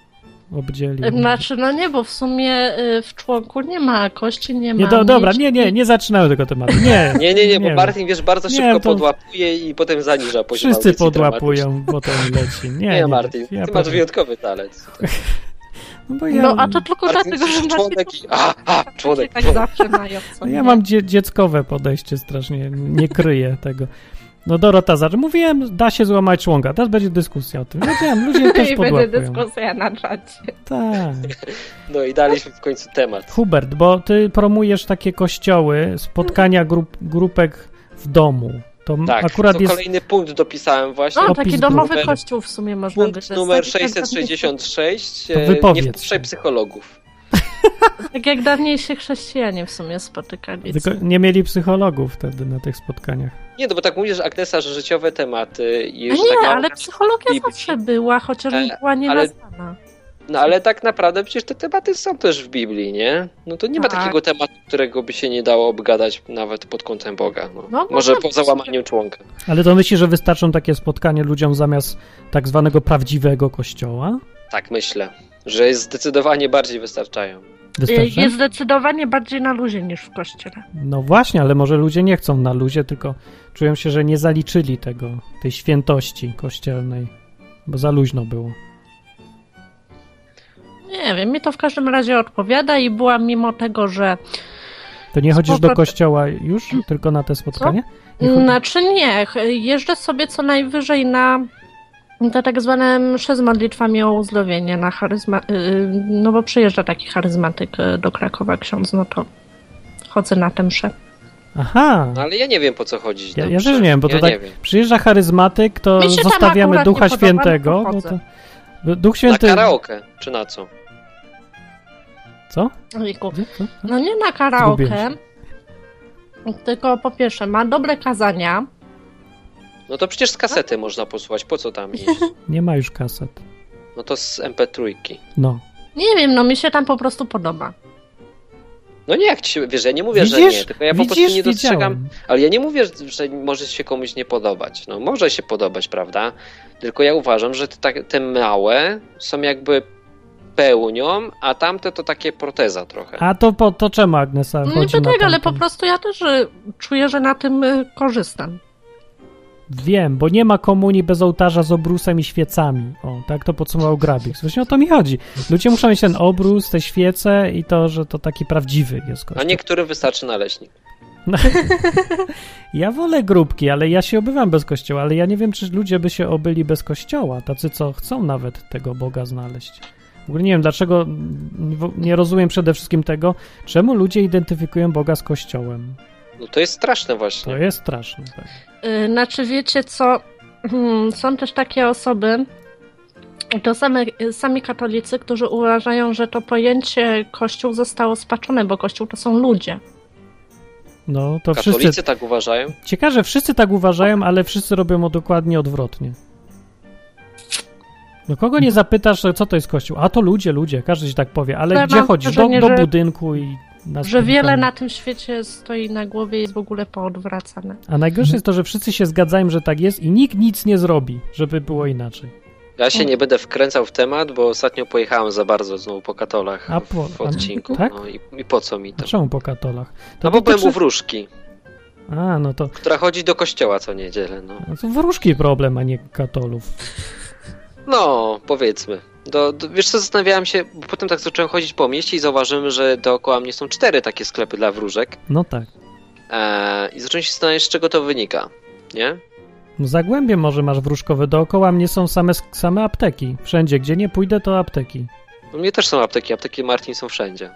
[SPEAKER 1] obdzielił.
[SPEAKER 3] Znaczy, no nie, bo w sumie y, w członku nie ma kości, nie ma.
[SPEAKER 1] Nie, do, dobra, nie, nie, nie zaczynamy tego tematu. Nie, *laughs*
[SPEAKER 2] Nie, nie, nie, bo
[SPEAKER 1] Nie.
[SPEAKER 2] Martin, wiesz, bardzo
[SPEAKER 1] Nie,
[SPEAKER 2] szybko
[SPEAKER 1] to-
[SPEAKER 2] podłapuje i potem zaniża poziom
[SPEAKER 1] wszyscy podłapują, potem leci. Nie,
[SPEAKER 2] Nie,
[SPEAKER 1] nie,
[SPEAKER 2] Martin,
[SPEAKER 1] ja
[SPEAKER 2] ty masz wyjątkowy talent. *laughs*
[SPEAKER 1] No, bo ja,
[SPEAKER 3] No a to tylko
[SPEAKER 2] Martin,
[SPEAKER 3] dlatego, że
[SPEAKER 2] członek i... A, a, członek,
[SPEAKER 3] tak
[SPEAKER 2] członek.
[SPEAKER 3] zawsze mają. Co
[SPEAKER 1] no ja mam dzie dzieckowe podejście strasznie, nie kryję tego. No Dorota zaczął. Mówiłem, da się złamać członka. Teraz będzie dyskusja o tym. Wiedziałem, ludzie *laughs* też
[SPEAKER 3] I będzie
[SPEAKER 1] podłapują.
[SPEAKER 3] dyskusja na czacie.
[SPEAKER 1] Tak.
[SPEAKER 2] No i daliśmy w końcu temat.
[SPEAKER 1] Hubert, bo ty promujesz takie kościoły, spotkania grup, grupek w domu. To
[SPEAKER 2] Tak,
[SPEAKER 1] akurat
[SPEAKER 2] to
[SPEAKER 1] jest...
[SPEAKER 2] kolejny punkt dopisałem właśnie.
[SPEAKER 3] No, taki domowy
[SPEAKER 2] grupy.
[SPEAKER 3] kościół w sumie można
[SPEAKER 2] Punkt numer *laughs*
[SPEAKER 3] Tak jak
[SPEAKER 2] 666.
[SPEAKER 1] To
[SPEAKER 2] e, Nie wpuszczaj psychologów.
[SPEAKER 3] Tak jak dawniej się chrześcijanie w sumie spotykali.
[SPEAKER 1] Tylko nie mieli psychologów wtedy na tych spotkaniach.
[SPEAKER 2] Nie, no bo tak mówisz, Agnesa, że życiowe tematy i
[SPEAKER 3] A
[SPEAKER 2] już
[SPEAKER 3] nie,
[SPEAKER 2] tak
[SPEAKER 3] ale psychologia zawsze była, chociaż
[SPEAKER 2] E,
[SPEAKER 3] była nie
[SPEAKER 2] ale-
[SPEAKER 3] nazwana.
[SPEAKER 2] No ale tak naprawdę przecież te tematy są też w Biblii, nie? No to nie ma
[SPEAKER 3] Tak.
[SPEAKER 2] takiego tematu, którego by się nie dało obgadać nawet pod kątem Boga. No.
[SPEAKER 3] No,
[SPEAKER 2] Może po załamaniu członka.
[SPEAKER 1] Ale to myślisz, że wystarczą takie spotkania ludziom zamiast tak zwanego prawdziwego kościoła?
[SPEAKER 2] Tak myślę, że jest zdecydowanie bardziej wystarczają.
[SPEAKER 1] Wystarczy?
[SPEAKER 3] Jest zdecydowanie bardziej na luzie niż w kościele.
[SPEAKER 1] No właśnie, ale może ludzie nie chcą na luzie, tylko czują się, że nie zaliczyli tego, tej świętości kościelnej, bo za luźno było.
[SPEAKER 3] Nie wiem, mi to w każdym razie odpowiada i byłam mimo tego, że
[SPEAKER 1] To nie chodzisz do kościoła już, tylko na te spotkanie? Nie chodzi-
[SPEAKER 3] Znaczy nie, jeżdżę sobie co najwyżej na te tak zwane msze z modlitwami o uzdrowienie na charyzma... y, no bo przyjeżdża taki charyzmatyk y, do Krakowa ksiądz, no to chodzę na tę mszę.
[SPEAKER 1] Aha,
[SPEAKER 2] No ale ja nie wiem po co chodzić.
[SPEAKER 1] ja,
[SPEAKER 2] na
[SPEAKER 1] ja też nie wiem, bo to
[SPEAKER 2] ja
[SPEAKER 1] tak przyjeżdża charyzmatyk, to zostawiamy Ducha
[SPEAKER 3] podoba,
[SPEAKER 1] Świętego.
[SPEAKER 3] chodzę.
[SPEAKER 1] to, Duch
[SPEAKER 2] Na
[SPEAKER 1] Święty...
[SPEAKER 2] karaoke, czy na co?
[SPEAKER 1] Co?
[SPEAKER 3] Ojku.
[SPEAKER 1] Gdzie? Co? Co?
[SPEAKER 3] No nie na karaoke, tylko po pierwsze ma dobre kazania,
[SPEAKER 2] No to przecież z kasety można posłuchać, po co tam *laughs* iść?
[SPEAKER 1] Nie ma już kaset.
[SPEAKER 2] No to z MP3.
[SPEAKER 1] No.
[SPEAKER 3] nie wiem, no mi się tam po prostu podoba.
[SPEAKER 2] No nie, jak ci się, wiesz, ja nie mówię, że
[SPEAKER 1] Widzisz?
[SPEAKER 2] nie, tylko ja po
[SPEAKER 1] Widzisz?
[SPEAKER 2] prostu nie dostrzegam,
[SPEAKER 1] Wiedziałem.
[SPEAKER 2] ale ja nie mówię, że może się komuś nie podobać. No może się podobać, prawda? Tylko ja uważam, że te, tak- te małe są jakby pełnią, a tamte to takie proteza trochę.
[SPEAKER 1] A to, po, to czemu Agnesa
[SPEAKER 3] No
[SPEAKER 1] chodzi
[SPEAKER 3] niby tak, ale po prostu ja też y, czuję, że na tym y, korzystam.
[SPEAKER 1] Wiem, bo nie ma komunii bez ołtarza z obrusem i świecami. O, tak to podsumował Grabik. Właśnie o to mi chodzi. Ludzie muszą mieć ten obrus, te świece i to, że to taki prawdziwy jest
[SPEAKER 2] A
[SPEAKER 1] kościół.
[SPEAKER 2] niektórym wystarczy naleśnik. *laughs*
[SPEAKER 1] Ja wolę grupki, ale ja się obywam bez kościoła, ale ja nie wiem, czy ludzie by się obyli bez kościoła, tacy, co chcą nawet tego Boga znaleźć. W ogóle nie wiem, dlaczego, nie rozumiem przede wszystkim tego, czemu ludzie identyfikują Boga z kościołem.
[SPEAKER 2] No to jest straszne
[SPEAKER 1] To
[SPEAKER 2] właśnie.
[SPEAKER 1] jest straszne. tak.
[SPEAKER 3] Y, Znaczy, wiecie co? Hmm, Są też takie osoby, to same, sami katolicy, którzy uważają, że to pojęcie Kościół zostało spaczone, bo Kościół to są ludzie.
[SPEAKER 1] No, to
[SPEAKER 2] Katolicy
[SPEAKER 1] wszyscy...
[SPEAKER 2] tak uważają.
[SPEAKER 1] Ciekawe, że wszyscy tak uważają, ale wszyscy robią o dokładnie odwrotnie. No kogo nie zapytasz, co to jest kościół? A to ludzie, ludzie, każdy ci tak powie, ale gdzie
[SPEAKER 3] mam
[SPEAKER 1] chodzisz? Do, do budynku i na
[SPEAKER 3] Że wiele na tym świecie stoi na głowie i jest w ogóle poodwracane.
[SPEAKER 1] A najgorsze jest to, że wszyscy się zgadzają, że tak jest i nikt nic nie zrobi, żeby było inaczej.
[SPEAKER 2] Ja się nie będę wkręcał w temat, bo ostatnio pojechałem za bardzo znowu po katolach
[SPEAKER 1] A po-
[SPEAKER 2] w
[SPEAKER 1] a-
[SPEAKER 2] odcinku.
[SPEAKER 1] tak?
[SPEAKER 2] No i, i po co mi
[SPEAKER 1] A
[SPEAKER 2] to?
[SPEAKER 1] czemu po katolach?
[SPEAKER 2] No bo byłem
[SPEAKER 1] dotyczy-
[SPEAKER 2] u wróżki,
[SPEAKER 1] A, no to,
[SPEAKER 2] która chodzi do kościoła co niedzielę. No,
[SPEAKER 1] no to wróżki problem, a nie katolów.
[SPEAKER 2] No powiedzmy. Do, do, wiesz co, zastanawiałem się, bo potem tak zacząłem chodzić po mieście i zauważyłem, że dookoła mnie są cztery takie sklepy dla wróżek.
[SPEAKER 1] No tak.
[SPEAKER 2] Eee, I zacząłem się zastanawiać, z czego to wynika. Nie?
[SPEAKER 1] No Zagłębie może masz wróżkowe, dookoła mnie są same, same apteki. Wszędzie, gdzie nie pójdę, to apteki.
[SPEAKER 2] U mnie też są apteki, apteki Martin są wszędzie.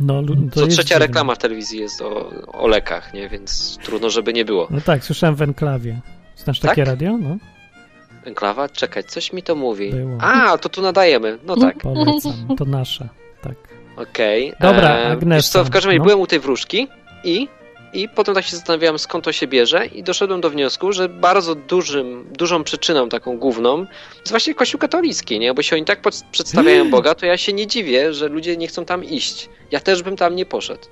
[SPEAKER 1] No,
[SPEAKER 2] Co trzecia
[SPEAKER 1] dziwne.
[SPEAKER 2] reklama w telewizji jest o, o lekach, nie? Więc trudno, żeby nie było.
[SPEAKER 1] No tak, słyszałem w enklawie. Znasz
[SPEAKER 2] Tak?
[SPEAKER 1] takie radio? No,
[SPEAKER 2] Enklawa? Czekaj, coś mi to mówi.
[SPEAKER 1] Było.
[SPEAKER 2] A, to tu nadajemy. No tak.
[SPEAKER 1] polecam. To nasze. Tak.
[SPEAKER 2] Okej.
[SPEAKER 1] Dobra,
[SPEAKER 2] Eee,
[SPEAKER 1] Agnesa,
[SPEAKER 2] Wiesz co, w każdym razie
[SPEAKER 1] no.
[SPEAKER 2] byłem u tej wróżki i, i potem tak się zastanawiałem, skąd to się bierze i doszedłem do wniosku, że bardzo dużym, dużą przyczyną taką główną jest właśnie Kościół katolicki, nie? Bo się oni tak przedstawiają Boga, to ja się nie dziwię, że ludzie nie chcą tam iść. Ja też bym tam nie poszedł.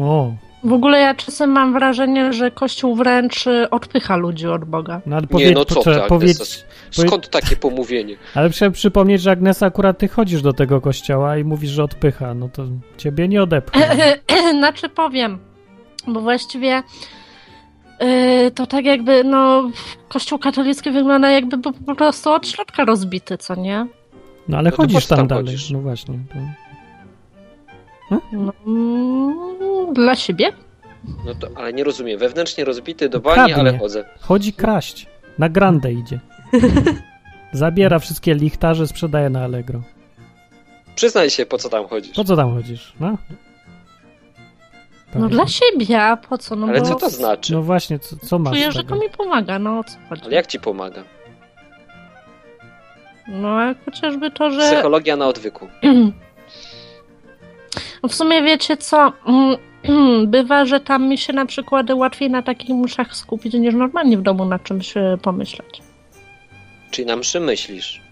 [SPEAKER 1] O,
[SPEAKER 3] W ogóle ja czasem mam wrażenie, że Kościół wręcz y, odpycha ludzi od Boga.
[SPEAKER 1] No ale
[SPEAKER 2] Nie,
[SPEAKER 1] powiedz,
[SPEAKER 2] no co ty,
[SPEAKER 1] powiedz,
[SPEAKER 2] Skąd takie pomówienie? *laughs*
[SPEAKER 1] ale trzeba przypomnieć, że Agnesa akurat ty chodzisz do tego kościoła i mówisz, że odpycha, no to ciebie nie odepcha. *laughs*
[SPEAKER 3] znaczy powiem, bo właściwie y, to tak jakby, no, Kościół katolicki wygląda jakby był po prostu od środka rozbity, co nie?
[SPEAKER 1] No ale
[SPEAKER 2] No
[SPEAKER 1] chodzisz tam,
[SPEAKER 2] tam
[SPEAKER 1] dalej,
[SPEAKER 2] chodzisz?
[SPEAKER 1] no właśnie. To...
[SPEAKER 3] No, dla siebie?
[SPEAKER 2] No to, ale nie rozumiem. Wewnętrznie rozbity do bani,
[SPEAKER 1] Kradnie.
[SPEAKER 2] ale chodzę.
[SPEAKER 1] Chodzi kraść, na grandę idzie. Zabiera wszystkie lichtarze, sprzedaje na Allegro.
[SPEAKER 2] Przyznaj się, po co tam chodzisz.
[SPEAKER 1] Po co tam chodzisz, no?
[SPEAKER 3] No
[SPEAKER 1] Tak.
[SPEAKER 3] dla siebie, a po co? No
[SPEAKER 2] Ale
[SPEAKER 3] bo
[SPEAKER 2] co to znaczy?
[SPEAKER 1] No właśnie, co, co masz
[SPEAKER 3] czuję, że to mi pomaga, no o co chodzi?
[SPEAKER 2] Ale jak ci pomaga?
[SPEAKER 3] No a chociażby to, że...
[SPEAKER 2] Psychologia na odwyku. *clears throat*
[SPEAKER 3] W sumie wiecie co, Mm, *clears throat* bywa, że tam mi się na przykład łatwiej na takich muszach skupić niż normalnie w domu na czymś e, pomyśleć.
[SPEAKER 2] Czyli na mszy myślisz.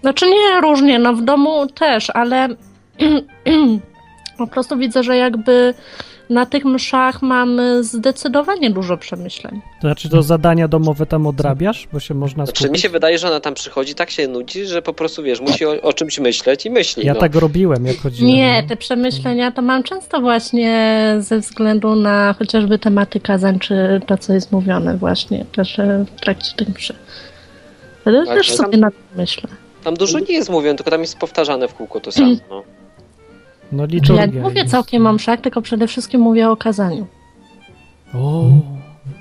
[SPEAKER 3] Znaczy nie różnie, no w domu też, ale *clears throat* po prostu widzę, że jakby na tych mszach mamy zdecydowanie dużo przemyśleń.
[SPEAKER 1] To znaczy to zadania domowe tam odrabiasz, bo się można
[SPEAKER 2] Znaczy
[SPEAKER 1] skupić?
[SPEAKER 2] mi się wydaje, że ona tam przychodzi, tak się nudzi, że po prostu wiesz, musi o, o czymś myśleć i myśli.
[SPEAKER 1] Ja
[SPEAKER 2] no.
[SPEAKER 1] tak robiłem, jak chodziłem.
[SPEAKER 3] Nie, te przemyślenia to mam często właśnie ze względu na chociażby tematy kazań, czy to, co jest mówione właśnie też e, w trakcie tych mszy. Ale
[SPEAKER 2] Tak,
[SPEAKER 3] też sobie
[SPEAKER 2] tam-
[SPEAKER 3] na tym myślę.
[SPEAKER 2] Tam dużo nie jest mówione, tylko tam jest powtarzane w kółko to samo. No.
[SPEAKER 1] No
[SPEAKER 3] Ja
[SPEAKER 1] liturgia
[SPEAKER 3] nie mówię
[SPEAKER 1] jest.
[SPEAKER 3] całkiem o mszach, tylko przede wszystkim mówię o kazaniu.
[SPEAKER 1] O,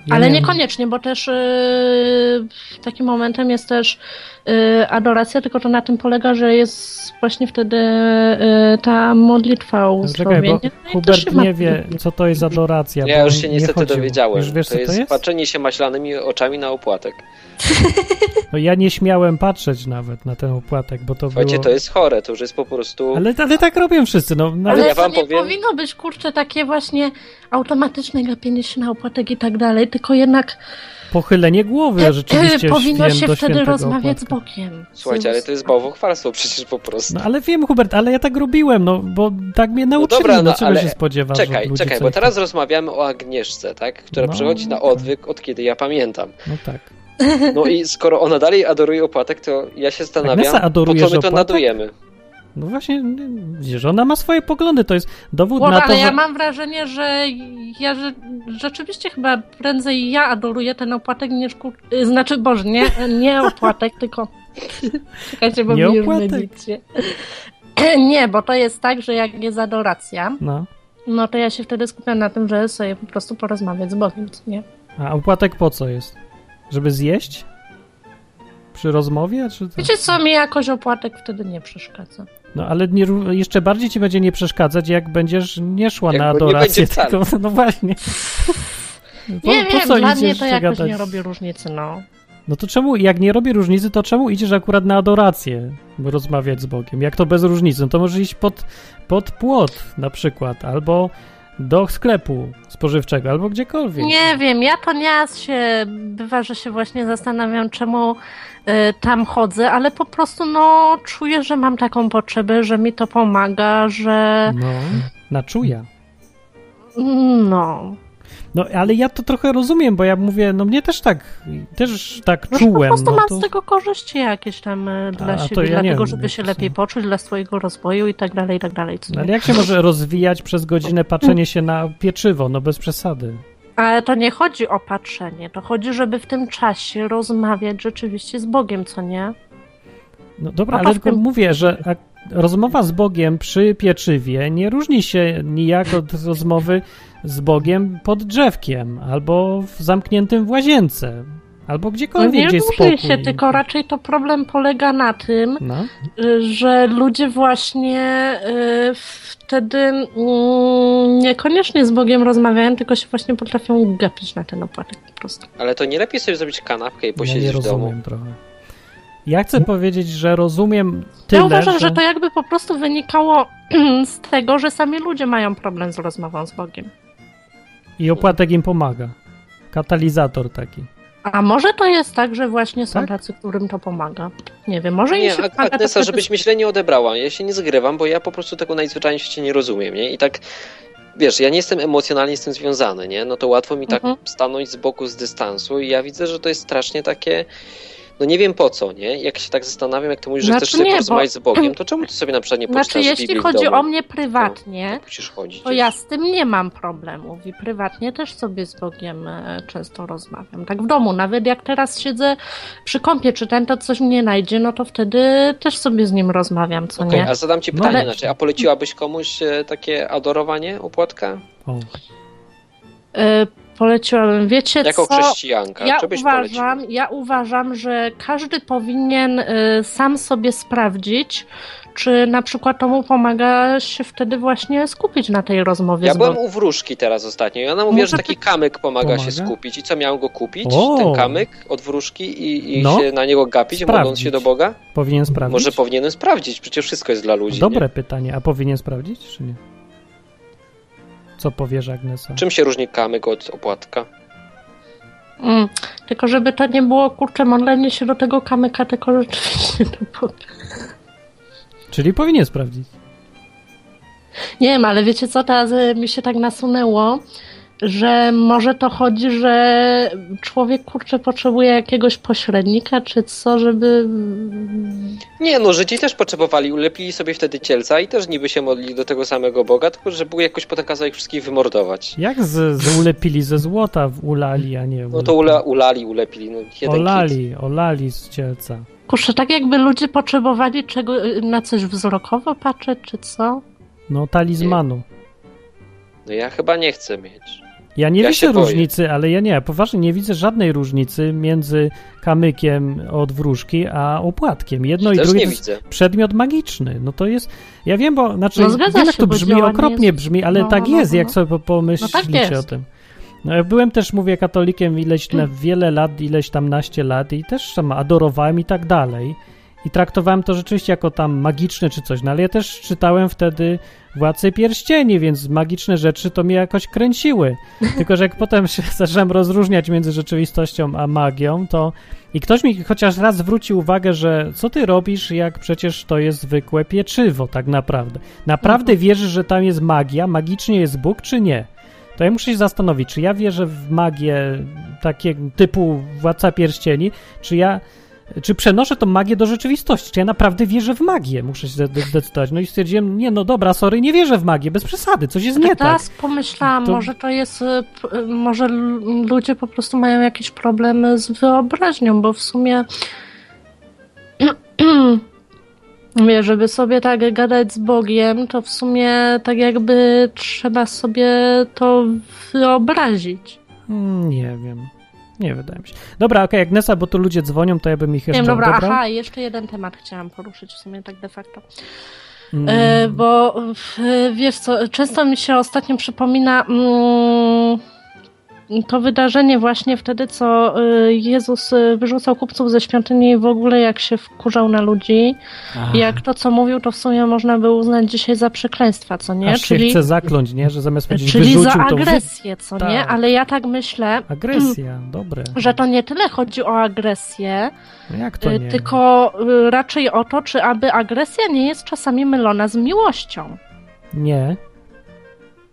[SPEAKER 1] ja
[SPEAKER 3] Ale
[SPEAKER 1] nie-
[SPEAKER 3] niekoniecznie, bo też yy, takim momentem jest też yy, adoracja, tylko to na tym polega, że jest właśnie wtedy yy, ta modlitwa
[SPEAKER 1] No Czekaj, bo.
[SPEAKER 3] No
[SPEAKER 1] Hubert nie wie, co to jest adoracja.
[SPEAKER 2] Ja już się
[SPEAKER 1] nie
[SPEAKER 2] niestety
[SPEAKER 1] chodził.
[SPEAKER 2] dowiedziałem.
[SPEAKER 1] Już wiesz,
[SPEAKER 2] to
[SPEAKER 1] co
[SPEAKER 2] jest,
[SPEAKER 1] to jest?
[SPEAKER 2] patrzenie się maślanymi oczami na opłatek. *laughs*
[SPEAKER 1] No ja nie śmiałem patrzeć nawet na ten opłatek, bo to
[SPEAKER 2] Słuchajcie,
[SPEAKER 1] było...
[SPEAKER 2] to jest chore, to już jest po prostu...
[SPEAKER 1] Ale, ale tak robią wszyscy, no. Nawet...
[SPEAKER 3] Ale
[SPEAKER 2] ja
[SPEAKER 3] to
[SPEAKER 2] wam
[SPEAKER 3] nie
[SPEAKER 2] powiem-
[SPEAKER 3] powinno być, kurczę, takie właśnie automatyczne gapienie się na opłatek i tak dalej, tylko jednak
[SPEAKER 1] Pochylenie głowy rzeczywiście
[SPEAKER 3] powinno się wtedy
[SPEAKER 1] świętego
[SPEAKER 3] rozmawiać z. Bogiem.
[SPEAKER 2] Słuchajcie, ale to jest bałwochwalstwo przecież po prostu.
[SPEAKER 1] No ale wiem, Hubert, ale ja tak robiłem, no bo tak mnie nauczyli, no,
[SPEAKER 2] dobra, no,
[SPEAKER 1] czego
[SPEAKER 2] ale
[SPEAKER 1] się spodziewasz
[SPEAKER 2] Czekaj, czekaj, bo teraz rozmawiamy o Agnieszce, tak? Która
[SPEAKER 1] No,
[SPEAKER 2] przychodzi na
[SPEAKER 1] tak.
[SPEAKER 2] odwyk od kiedy ja pamiętam.
[SPEAKER 1] No tak.
[SPEAKER 2] No i skoro ona dalej adoruje opłatek, to ja się zastanawiam,
[SPEAKER 1] Agnesa,
[SPEAKER 2] po co my to
[SPEAKER 1] opłatek?
[SPEAKER 2] nadujemy.
[SPEAKER 1] No właśnie, nie, widzisz, ona ma swoje poglądy, to jest dowód na to,
[SPEAKER 3] ale ja
[SPEAKER 1] że...
[SPEAKER 3] mam wrażenie, że ja że, rzeczywiście chyba prędzej ja adoruję ten opłatek niż kur... y, Znaczy, Boże, nie, nie opłatek, *laughs* tylko... Czekajcie, bo
[SPEAKER 1] Nie
[SPEAKER 3] mi już
[SPEAKER 1] opłatek?
[SPEAKER 3] mylicie. *clears throat* Nie, bo to jest tak, że jak jest adoracja,
[SPEAKER 1] No.
[SPEAKER 3] no to ja się wtedy skupiam na tym, że sobie po prostu porozmawiać z Bogiem, nie?
[SPEAKER 1] A opłatek po co jest? Żeby zjeść? Przy rozmowie, czy co?
[SPEAKER 3] Wiecie co, mi jakoś opłatek wtedy nie przeszkadza.
[SPEAKER 1] No ale nie, jeszcze bardziej ci będzie nie przeszkadzać, jak będziesz nie szła
[SPEAKER 2] Jak
[SPEAKER 1] na adorację, tylko, *laughs* no właśnie. Po,
[SPEAKER 3] nie
[SPEAKER 1] po
[SPEAKER 3] wiem,
[SPEAKER 1] co
[SPEAKER 3] dla mnie to jakoś
[SPEAKER 1] gadać?
[SPEAKER 3] nie robi różnicy, no.
[SPEAKER 1] No to czemu, jak nie robi różnicy, to czemu idziesz akurat na adorację, rozmawiać z Bogiem? Jak to bez różnicy? No to możesz iść pod, pod płot na przykład, albo do sklepu spożywczego, albo gdziekolwiek.
[SPEAKER 3] Nie wiem, ja to nieraz się bywa, że się właśnie zastanawiam, czemu y, tam chodzę, ale po prostu no czuję, że mam taką potrzebę, że mi to pomaga, że
[SPEAKER 1] No, na czuja.
[SPEAKER 3] no.
[SPEAKER 1] No, ale ja to trochę rozumiem, bo ja mówię, no mnie też tak, też tak czułem.
[SPEAKER 3] po prostu
[SPEAKER 1] no
[SPEAKER 3] mam
[SPEAKER 1] to...
[SPEAKER 3] z tego korzyści jakieś tam y, dla
[SPEAKER 1] A,
[SPEAKER 3] siebie,
[SPEAKER 1] ja
[SPEAKER 3] dlatego,
[SPEAKER 1] wiem,
[SPEAKER 3] żeby się lepiej poczuć, dla swojego rozwoju i tak dalej, i tak dalej. co
[SPEAKER 1] No, ale jak się może rozwijać przez godzinę patrzenie się na pieczywo? No bez przesady.
[SPEAKER 3] Ale to nie chodzi o patrzenie, to chodzi, żeby w tym czasie rozmawiać rzeczywiście z Bogiem, co nie?
[SPEAKER 1] No dobra, ale tylko
[SPEAKER 3] tym-
[SPEAKER 1] mówię, że rozmowa z Bogiem przy pieczywie nie różni się nijak od rozmowy z Bogiem pod drzewkiem, albo w zamkniętym w łazience, albo
[SPEAKER 3] No
[SPEAKER 1] gdziekolwiek,
[SPEAKER 3] nie
[SPEAKER 1] gdzie spokój.
[SPEAKER 3] się, tylko raczej to problem polega na tym,
[SPEAKER 1] No,
[SPEAKER 3] y, że ludzie właśnie y, wtedy mm, niekoniecznie z Bogiem rozmawiają, tylko się właśnie potrafią gapić na ten opłatek po prostu.
[SPEAKER 2] Ale to nie lepiej sobie zrobić kanapkę i
[SPEAKER 1] ja nie
[SPEAKER 2] posiedzieć w domu.
[SPEAKER 1] rozumiem trochę. Ja chcę powiedzieć, że rozumiem tyle,
[SPEAKER 3] ja uważam,
[SPEAKER 1] że...
[SPEAKER 3] że to jakby po prostu wynikało *clears throat* z tego, że sami ludzie mają problem z rozmową z Bogiem.
[SPEAKER 1] I opłatek im pomaga. Katalizator taki.
[SPEAKER 3] A może to jest tak, że właśnie są
[SPEAKER 1] Tak?
[SPEAKER 3] tacy, którym to pomaga. Nie wiem, może im
[SPEAKER 2] Nie,
[SPEAKER 3] się
[SPEAKER 2] Ag-
[SPEAKER 3] pomaga. to
[SPEAKER 2] Agnesa,
[SPEAKER 3] wtedy-
[SPEAKER 2] żebyś mi źle nie odebrała. Ja się nie zgrywam, bo ja po prostu tego najzwyczajniej w świecie nie rozumiem, nie? I tak wiesz, ja nie jestem emocjonalnie z tym związany, nie? No to łatwo mi tak
[SPEAKER 3] Mhm.
[SPEAKER 2] stanąć z boku, z dystansu i ja widzę, że to jest strasznie takie, no nie wiem po co, nie? Jak się tak zastanawiam, jak ty mówisz, że
[SPEAKER 3] Znaczy
[SPEAKER 2] chcesz sobie
[SPEAKER 3] nie, bo-
[SPEAKER 2] porozmawiać z Bogiem, to czemu ty sobie na przykład nie
[SPEAKER 3] Znaczy,
[SPEAKER 2] poczytasz
[SPEAKER 3] jeśli
[SPEAKER 2] Biblii
[SPEAKER 3] chodzi
[SPEAKER 2] domu?
[SPEAKER 3] o mnie prywatnie,
[SPEAKER 2] Musisz chodzić.
[SPEAKER 3] to ja z tym nie mam problemów i prywatnie też sobie z Bogiem e, często rozmawiam. Tak w domu, nawet jak teraz siedzę przy kąpie, czy ten to coś mnie najdzie, no to wtedy też sobie z nim rozmawiam, co
[SPEAKER 2] Okej,
[SPEAKER 3] nie?
[SPEAKER 2] a zadam ci
[SPEAKER 1] No
[SPEAKER 2] pytanie
[SPEAKER 3] ale-
[SPEAKER 2] inaczej, a poleciłabyś komuś e, takie adorowanie opłatka?
[SPEAKER 1] O.
[SPEAKER 3] E, Poleciłabym, wiecie
[SPEAKER 2] Jako
[SPEAKER 3] co?
[SPEAKER 2] chrześcijanka,
[SPEAKER 3] Ja
[SPEAKER 2] czy byś
[SPEAKER 3] uważam, ja uważam, że każdy powinien y, sam sobie sprawdzić, czy na przykład to mu pomaga się wtedy właśnie skupić na tej rozmowie
[SPEAKER 2] Ja byłem u wróżki teraz ostatnio i ona mówi,
[SPEAKER 3] Może
[SPEAKER 2] że taki kamyk pomaga,
[SPEAKER 1] Pomaga?
[SPEAKER 2] się skupić. I co, miałem go kupić,
[SPEAKER 1] O!
[SPEAKER 2] ten kamyk od wróżki i, i
[SPEAKER 1] No.
[SPEAKER 2] się na niego gapić, modląc
[SPEAKER 1] Sprawdzić.
[SPEAKER 2] się do Boga?
[SPEAKER 1] Powinien sprawdzić?
[SPEAKER 2] Może powinienem sprawdzić, przecież wszystko jest dla ludzi.
[SPEAKER 1] Dobre
[SPEAKER 2] Nie?
[SPEAKER 1] pytanie. A powinien sprawdzić, czy nie? Co powiesz, Agnesa?
[SPEAKER 2] Czym się różni kamyk od opłatka?
[SPEAKER 3] Mm, tylko żeby to nie było, kurczę, modlenie się do tego kamyka, tylko rzeczywiście *laughs* Boga.
[SPEAKER 1] Czyli powinien sprawdzić.
[SPEAKER 3] Nie wiem, ale wiecie co, teraz y, mi się tak nasunęło, że może to chodzi, że człowiek, kurczę, potrzebuje jakiegoś pośrednika, czy co, żeby...
[SPEAKER 2] Nie, no Żydzi też potrzebowali, ulepili sobie wtedy cielca i też niby się modlili do tego samego Boga, tylko że Bóg jakoś potem kazał ich wszystkich wymordować.
[SPEAKER 1] Jak z, z ulepili ze złota w ulali, a nie
[SPEAKER 2] No to ula, ulali, ulepili, no jeden kit.
[SPEAKER 1] Olali, olali z cielca.
[SPEAKER 3] Kurczę, tak jakby ludzie potrzebowali czego, na coś wzrokowo patrzeć, czy co?
[SPEAKER 1] No talizmanu.
[SPEAKER 2] No ja chyba nie chcę mieć.
[SPEAKER 1] Ja nie
[SPEAKER 2] Ja
[SPEAKER 1] widzę
[SPEAKER 2] się boję.
[SPEAKER 1] różnicy, ale ja nie, poważnie nie widzę żadnej różnicy między kamykiem od wróżki a opłatkiem. Jedno i
[SPEAKER 2] Też
[SPEAKER 1] drugie
[SPEAKER 2] nie
[SPEAKER 1] to jest
[SPEAKER 2] widzę.
[SPEAKER 1] przedmiot magiczny. No to jest, ja wiem, bo, znaczy,
[SPEAKER 3] No
[SPEAKER 1] wiem jak to brzmi, okropnie
[SPEAKER 3] jest-
[SPEAKER 1] brzmi, ale
[SPEAKER 3] no,
[SPEAKER 1] tak
[SPEAKER 3] no,
[SPEAKER 1] jest,
[SPEAKER 3] no,
[SPEAKER 1] jak
[SPEAKER 3] no.
[SPEAKER 1] sobie pomyślicie
[SPEAKER 3] No tak jest.
[SPEAKER 1] o tym. No, ja byłem też, mówię, katolikiem ileś na wiele lat, ileś tam naście lat i też tam adorowałem i tak dalej. I traktowałem to rzeczywiście jako tam magiczne czy coś, no ale ja też czytałem wtedy Władcy Pierścieni, więc magiczne rzeczy to mnie jakoś kręciły. *laughs* Tylko, że jak potem się *laughs* zacząłem rozróżniać między rzeczywistością a magią, to i ktoś mi chociaż raz zwrócił uwagę, że co ty robisz, jak przecież to jest zwykłe pieczywo tak naprawdę. Naprawdę wierzysz, że tam jest magia, magicznie jest Bóg, czy nie? To ja muszę się zastanowić, czy ja wierzę w magię takie typu Władca Pierścieni, czy ja czy przenoszę tą magię do rzeczywistości? Czy ja naprawdę wierzę w magię? Muszę się zde- zdecydować. No i stwierdziłem, nie, no dobra, sorry, nie wierzę w magię, bez przesady, coś jest nie tak.
[SPEAKER 3] Teraz pomyślałam,
[SPEAKER 1] To-
[SPEAKER 3] może to jest, y, y, może ludzie po prostu mają jakieś problemy z wyobraźnią, bo w sumie *clears throat* wie, żeby sobie tak gadać z Bogiem, to w sumie tak jakby trzeba sobie to wyobrazić.
[SPEAKER 1] Mm, Nie wiem. Nie wydaje mi się. Dobra, okej, Agnesa, bo tu ludzie dzwonią, to ja bym ich
[SPEAKER 3] Nie
[SPEAKER 1] jeszcze
[SPEAKER 3] wiem, dobra,
[SPEAKER 1] odebrał.
[SPEAKER 3] aha, jeszcze jeden temat chciałam poruszyć w sumie tak de facto.
[SPEAKER 1] Mm,
[SPEAKER 3] E, bo e, wiesz co, często mi się ostatnio przypomina mm, to wydarzenie właśnie wtedy, co e, Jezus e, wyrzucał kupców ze świątyni w ogóle jak się wkurzał na ludzi.
[SPEAKER 1] ach,
[SPEAKER 3] I jak to, co mówił, to w sumie można by uznać dzisiaj za przekleństwa, co nie?
[SPEAKER 1] Aż się chce zakląć, nie? Że zamiast powiedzieć
[SPEAKER 3] czyli za agresję, co nie?
[SPEAKER 1] Tak.
[SPEAKER 3] Ale ja tak myślę,
[SPEAKER 1] Agresja, dobre.
[SPEAKER 3] że to nie tyle chodzi o agresję,
[SPEAKER 1] No jak to
[SPEAKER 3] e,
[SPEAKER 1] nie?
[SPEAKER 3] tylko raczej o to, czy aby agresja nie jest czasami mylona z miłością.
[SPEAKER 1] Nie.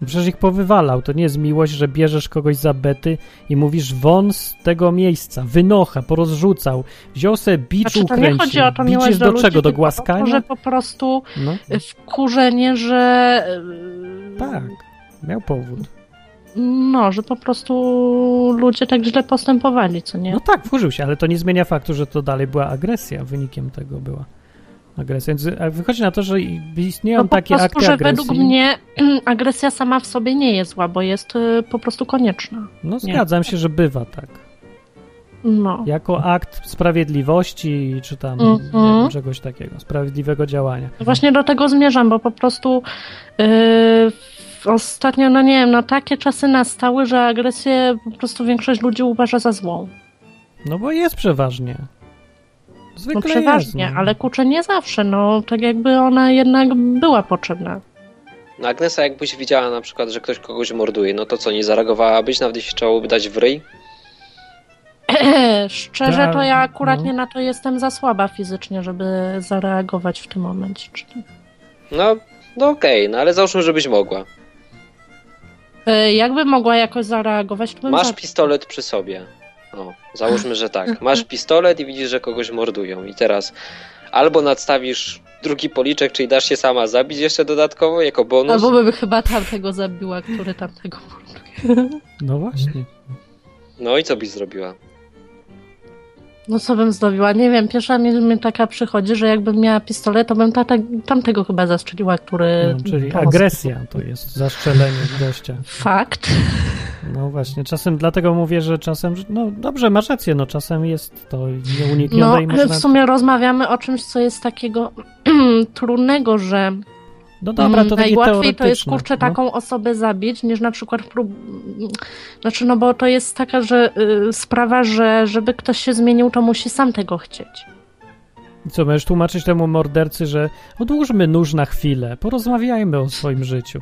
[SPEAKER 1] Przecież ich powywalał. To nie jest miłość, że bierzesz kogoś za bety i mówisz won z tego miejsca, wynocha, porozrzucał, wziął sobie bicz,
[SPEAKER 3] Znaczy, to nie
[SPEAKER 1] ukręcił.
[SPEAKER 3] chodzi o to miłość do,
[SPEAKER 1] do
[SPEAKER 3] ludzi,
[SPEAKER 1] czego? Do głaskania?
[SPEAKER 3] O to, że po prostu
[SPEAKER 1] No,
[SPEAKER 3] wkurzenie, że
[SPEAKER 1] tak. Miał powód.
[SPEAKER 3] no, że po prostu ludzie tak źle postępowali, co nie?
[SPEAKER 1] No tak, wkurzył się, ale to nie zmienia faktu, że to dalej była agresja. Wynikiem tego była agresja. Więc a wychodzi na to, że istnieją
[SPEAKER 3] No po
[SPEAKER 1] takie
[SPEAKER 3] prostu,
[SPEAKER 1] akty
[SPEAKER 3] że
[SPEAKER 1] agresji.
[SPEAKER 3] według mnie *clears throat* agresja sama w sobie nie jest zła, bo jest y, po prostu konieczna.
[SPEAKER 1] No zgadzam się, że bywa tak.
[SPEAKER 3] No.
[SPEAKER 1] Jako akt sprawiedliwości, czy tam
[SPEAKER 3] Mhm.
[SPEAKER 1] nie wiem, czegoś takiego, sprawiedliwego działania.
[SPEAKER 3] Właśnie do tego zmierzam, bo po prostu yy, ostatnio, no nie wiem, no takie czasy nastały, że agresję po prostu większość ludzi uważa za złą.
[SPEAKER 1] No bo jest przeważnie.
[SPEAKER 3] No
[SPEAKER 1] Zwykle
[SPEAKER 3] przeważnie,
[SPEAKER 1] jest, no.
[SPEAKER 3] ale kurczę nie zawsze, no tak jakby ona jednak była potrzebna.
[SPEAKER 2] No Agnesa, jakbyś widziała na przykład, że ktoś kogoś morduje, no to co, nie zareagowałabyś, nawet jeśli trzeba by dać w ryj? *clears throat*
[SPEAKER 3] Szczerze
[SPEAKER 1] Tak,
[SPEAKER 3] to ja akurat
[SPEAKER 1] no.
[SPEAKER 3] nie na to jestem za słaba fizycznie, żeby zareagować w tym momencie. Czy-
[SPEAKER 2] No, no okej, no ale załóżmy, żebyś mogła.
[SPEAKER 3] E, Jakby mogła jakoś zareagować, to bym
[SPEAKER 2] Masz
[SPEAKER 3] za-
[SPEAKER 2] pistolet przy sobie. O, załóżmy, że tak. Masz pistolet i widzisz, że kogoś mordują. I teraz albo nadstawisz drugi policzek, czyli dasz się sama zabić jeszcze dodatkowo jako bonus.
[SPEAKER 3] Albo bym chyba tamtego zabiła, który tamtego morduje.
[SPEAKER 1] No właśnie.
[SPEAKER 2] No i co byś zrobiła?
[SPEAKER 3] No co bym zrobiła? Nie wiem, pierwsza mi, mi taka przychodzi, że jakbym miała pistolet, to bym tata, tamtego chyba zastrzeliła, który...
[SPEAKER 1] No, czyli agresja to jest zastrzelenie gościa.
[SPEAKER 3] Fakt.
[SPEAKER 1] No właśnie, czasem dlatego mówię, że czasem, no dobrze, masz rację, no czasem jest to nieuniknione
[SPEAKER 3] No,
[SPEAKER 1] i można...
[SPEAKER 3] w sumie rozmawiamy o czymś, co jest takiego *clears throat* trudnego, że
[SPEAKER 1] No dobra, to takie
[SPEAKER 3] najłatwiej to jest, kurczę,
[SPEAKER 1] no.
[SPEAKER 3] taką osobę zabić, niż na przykład prób... Znaczy, no bo to jest taka, że y, sprawa, że żeby ktoś się zmienił, to musi sam tego chcieć.
[SPEAKER 1] I Co, będziesz tłumaczyć temu mordercy, że odłóżmy nóż na chwilę, porozmawiajmy o swoim *laughs* życiu.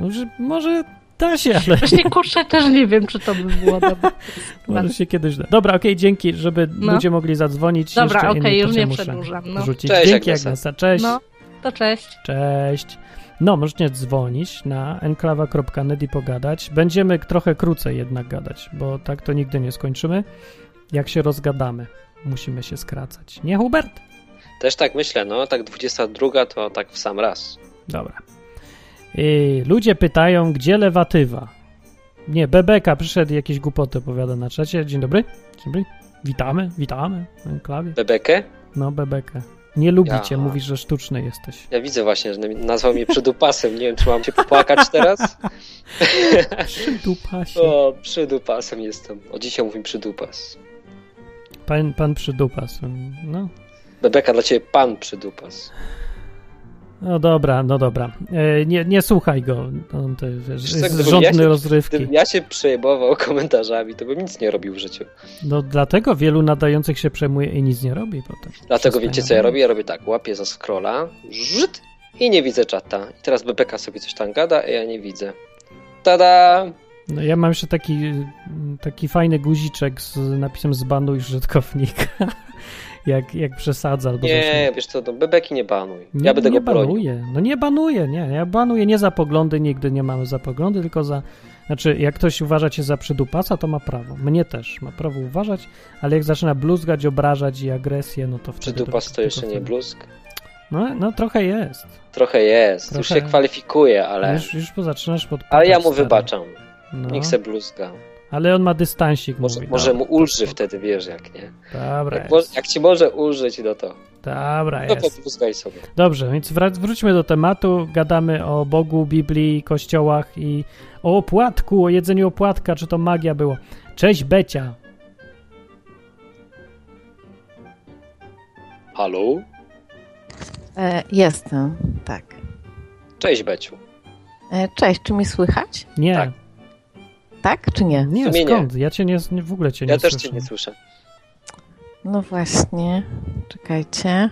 [SPEAKER 1] No, że może da się, ale
[SPEAKER 3] Właśnie, kurczę, też nie wiem, czy to by było dobre. *laughs*
[SPEAKER 1] może się kiedyś da. Dobra, okej, dzięki, żeby
[SPEAKER 3] No.
[SPEAKER 1] ludzie mogli zadzwonić.
[SPEAKER 3] Dobra, okej,
[SPEAKER 1] inni,
[SPEAKER 3] już nie
[SPEAKER 1] muszę
[SPEAKER 3] przedłużam, no.
[SPEAKER 1] Rzucić.
[SPEAKER 2] Cześć,
[SPEAKER 1] Dzięki.
[SPEAKER 2] Agnesa,
[SPEAKER 1] cześć.
[SPEAKER 3] No, to cześć.
[SPEAKER 1] Cześć. No, możecie dzwonić na enklawa.net i pogadać. Będziemy trochę krócej jednak gadać, bo tak to nigdy nie skończymy. Jak się rozgadamy, musimy się skracać. Nie, Hubert?
[SPEAKER 2] Też tak myślę, no tak 22 to tak w sam raz.
[SPEAKER 1] Dobra. I ludzie pytają, gdzie lewatywa? Nie, Bebeka przyszedł jakieś głupoty opowiada na czacie. Dzień dobry. Dzień dobry. Witamy, witamy w enklawie.
[SPEAKER 2] Bebekę?
[SPEAKER 1] No, Bebeka. Nie lubicie,
[SPEAKER 2] Ja.
[SPEAKER 1] mówisz, że sztuczny jesteś.
[SPEAKER 2] Ja widzę właśnie, że nazwał mnie przydupasem. Nie wiem, czy mam się popłakać teraz? *laughs*
[SPEAKER 1] Przydupasie.
[SPEAKER 2] O, przydupasem jestem. O dzisiaj mówię przydupas.
[SPEAKER 1] Pan, pan przydupas. No,
[SPEAKER 2] Bebeka dla ciebie pan przydupas.
[SPEAKER 1] No dobra, no dobra. E, nie, nie słuchaj go. On to wiesz, jest rządny
[SPEAKER 2] ja się-
[SPEAKER 1] rozrywki.
[SPEAKER 2] Gdybym ja się przejmował komentarzami, to bym nic nie robił w życiu.
[SPEAKER 1] No dlatego wielu nadających się przejmuje i nic nie robi potem.
[SPEAKER 2] Dlatego wiecie co ja robię? Ja robię tak, łapię za scrolla, żyd i nie widzę czata. I teraz Bebeka sobie coś tam gada, a ja nie widzę. Tada!
[SPEAKER 1] No ja mam jeszcze taki, taki fajny guziczek z napisem zbanuj użytkownika. *laughs* jak, jak przesadza albo coś.
[SPEAKER 2] Nie, wiesz co, no, Bebeki nie banuj.
[SPEAKER 1] Nie,
[SPEAKER 2] Ja będę
[SPEAKER 1] nie
[SPEAKER 2] go bronił.
[SPEAKER 1] banuję. No nie banuję, nie. Ja banuję nie za poglądy, nigdy nie mamy za poglądy, tylko za... Znaczy, jak ktoś uważa cię za przydupasa, to ma prawo. Mnie też ma prawo uważać, ale jak zaczyna bluzgać, obrażać i agresję, no to wtedy...
[SPEAKER 2] Przydupas to jeszcze nie bluzg?
[SPEAKER 1] No, no trochę jest.
[SPEAKER 2] Trochę jest, już
[SPEAKER 1] Trochę.
[SPEAKER 2] się kwalifikuje, ale...
[SPEAKER 1] Już, już zaczynasz podpadać.
[SPEAKER 2] Ale ja mu wybaczam.
[SPEAKER 1] No,
[SPEAKER 2] Niech se bluzga.
[SPEAKER 1] Ale on ma dystansik,
[SPEAKER 2] Może,
[SPEAKER 1] mówi.
[SPEAKER 2] może
[SPEAKER 1] no,
[SPEAKER 2] mu
[SPEAKER 1] to
[SPEAKER 2] ulży wtedy, wiesz jak, nie?
[SPEAKER 1] Dobra
[SPEAKER 2] Jak, jak ci może ulżyć, no to,
[SPEAKER 1] Dobra
[SPEAKER 2] no to
[SPEAKER 1] jest.
[SPEAKER 2] bluzgaj sobie.
[SPEAKER 1] Dobrze, więc wrac- wróćmy do tematu. Gadamy o Bogu, Biblii, kościołach i o opłatku, o jedzeniu opłatka, czy to magia było. Cześć Becia.
[SPEAKER 2] Halo?
[SPEAKER 4] E, jestem, tak.
[SPEAKER 2] Cześć Beciu.
[SPEAKER 4] E, cześć, czy mnie słychać?
[SPEAKER 1] Nie,
[SPEAKER 2] Tak.
[SPEAKER 4] Tak czy nie?
[SPEAKER 1] nie,
[SPEAKER 2] sumie nie.
[SPEAKER 1] skąd? Ja cię nie, w ogóle cię nie
[SPEAKER 2] Ja też
[SPEAKER 1] słyszę.
[SPEAKER 2] cię nie słyszę.
[SPEAKER 4] No właśnie, czekajcie.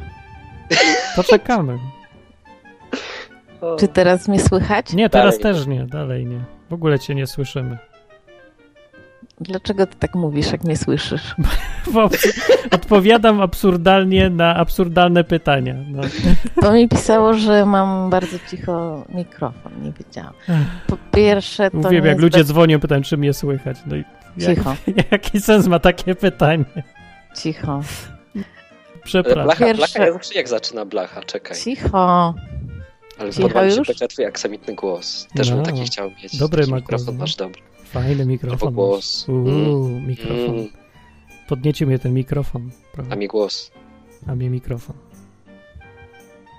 [SPEAKER 1] To czekamy.
[SPEAKER 4] Czy teraz mnie słychać?
[SPEAKER 1] Nie, teraz
[SPEAKER 2] Dalej.
[SPEAKER 1] też nie, dalej nie. W ogóle cię nie słyszymy.
[SPEAKER 4] Dlaczego ty tak mówisz, jak mnie słyszysz? *laughs*
[SPEAKER 1] Bo Odpowiadam absurdalnie na absurdalne pytania. No. *laughs*
[SPEAKER 4] Bo mi pisało, że mam bardzo cicho mikrofon, nie wiedziałam. Po pierwsze, to
[SPEAKER 1] Mówię,
[SPEAKER 4] nie
[SPEAKER 1] jak ludzie
[SPEAKER 4] bez...
[SPEAKER 1] dzwonią, pytają, czy mnie słychać. No i jak,
[SPEAKER 4] Cicho, *laughs*
[SPEAKER 1] jaki sens ma takie pytanie?
[SPEAKER 4] cicho,
[SPEAKER 1] Przepraszam.
[SPEAKER 2] blacha,
[SPEAKER 4] Pierwsze-
[SPEAKER 2] blacha, ja zawsze jak zaczyna blacha, czekaj.
[SPEAKER 4] cicho.
[SPEAKER 2] Ale
[SPEAKER 4] Cicho
[SPEAKER 2] podoba mi się twój aksamitny głos. Też bym
[SPEAKER 1] No.
[SPEAKER 2] taki chciał mieć.
[SPEAKER 1] Dobry
[SPEAKER 2] mikrofon masz dobry.
[SPEAKER 1] Fajny
[SPEAKER 2] Albo
[SPEAKER 1] mikrofon.
[SPEAKER 2] głos.
[SPEAKER 1] Uuu,
[SPEAKER 2] Mm.
[SPEAKER 1] mikrofon.
[SPEAKER 2] Mm,
[SPEAKER 1] Podniecie mnie ten mikrofon.
[SPEAKER 2] a
[SPEAKER 1] Prawda?
[SPEAKER 2] mi głos.
[SPEAKER 1] A mnie mikrofon.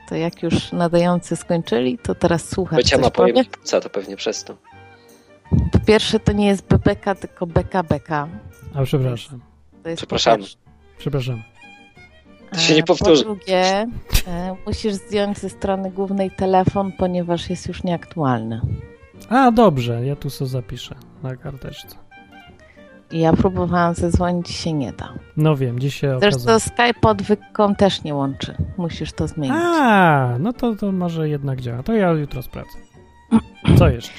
[SPEAKER 4] To jak już nadający skończyli, to teraz słucham.
[SPEAKER 2] Becia
[SPEAKER 4] coś
[SPEAKER 2] ma płuca, to pewnie przez to.
[SPEAKER 4] Po pierwsze, to nie jest bebeka, tylko beka beka.
[SPEAKER 1] A przepraszam.
[SPEAKER 4] To jest pierwsze.
[SPEAKER 1] Przepraszam.
[SPEAKER 2] To się nie
[SPEAKER 4] E,
[SPEAKER 2] powtórzy.
[SPEAKER 4] Po drugie, e, musisz zdjąć ze strony głównej telefon, ponieważ jest już nieaktualny.
[SPEAKER 1] A, dobrze, ja tu sobie zapiszę na karteczce.
[SPEAKER 4] Ja próbowałam zadzwonić się nie da.
[SPEAKER 1] No wiem, dziś się okazało.
[SPEAKER 4] Zresztą Skype odwykom też nie łączy. Musisz to zmienić.
[SPEAKER 1] A, no to, to może jednak działa. To ja jutro sprawdzę. Co jeszcze?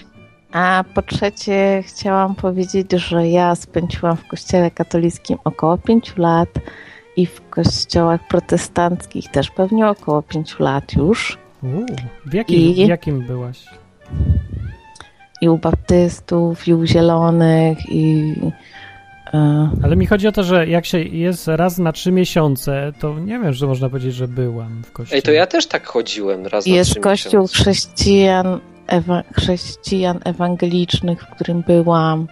[SPEAKER 4] A po trzecie, chciałam powiedzieć, że ja spędziłam w kościele katolickim około 5 lat i w kościołach protestanckich też pewnie około 5 lat już.
[SPEAKER 1] Uuu, w, jakim,
[SPEAKER 4] I-
[SPEAKER 1] w jakim byłaś?
[SPEAKER 4] I u baptystów, i u zielonych, i e,
[SPEAKER 1] Ale mi chodzi o to, że jak się jest raz na trzy miesiące, to nie wiem, że można powiedzieć, że byłam w kościele.
[SPEAKER 2] Ej, to ja też tak chodziłem raz na
[SPEAKER 4] jest
[SPEAKER 2] trzy
[SPEAKER 4] kościół
[SPEAKER 2] miesiące.
[SPEAKER 4] chrześcijan, ewa, chrześcijan ewangelicznych, w którym byłam.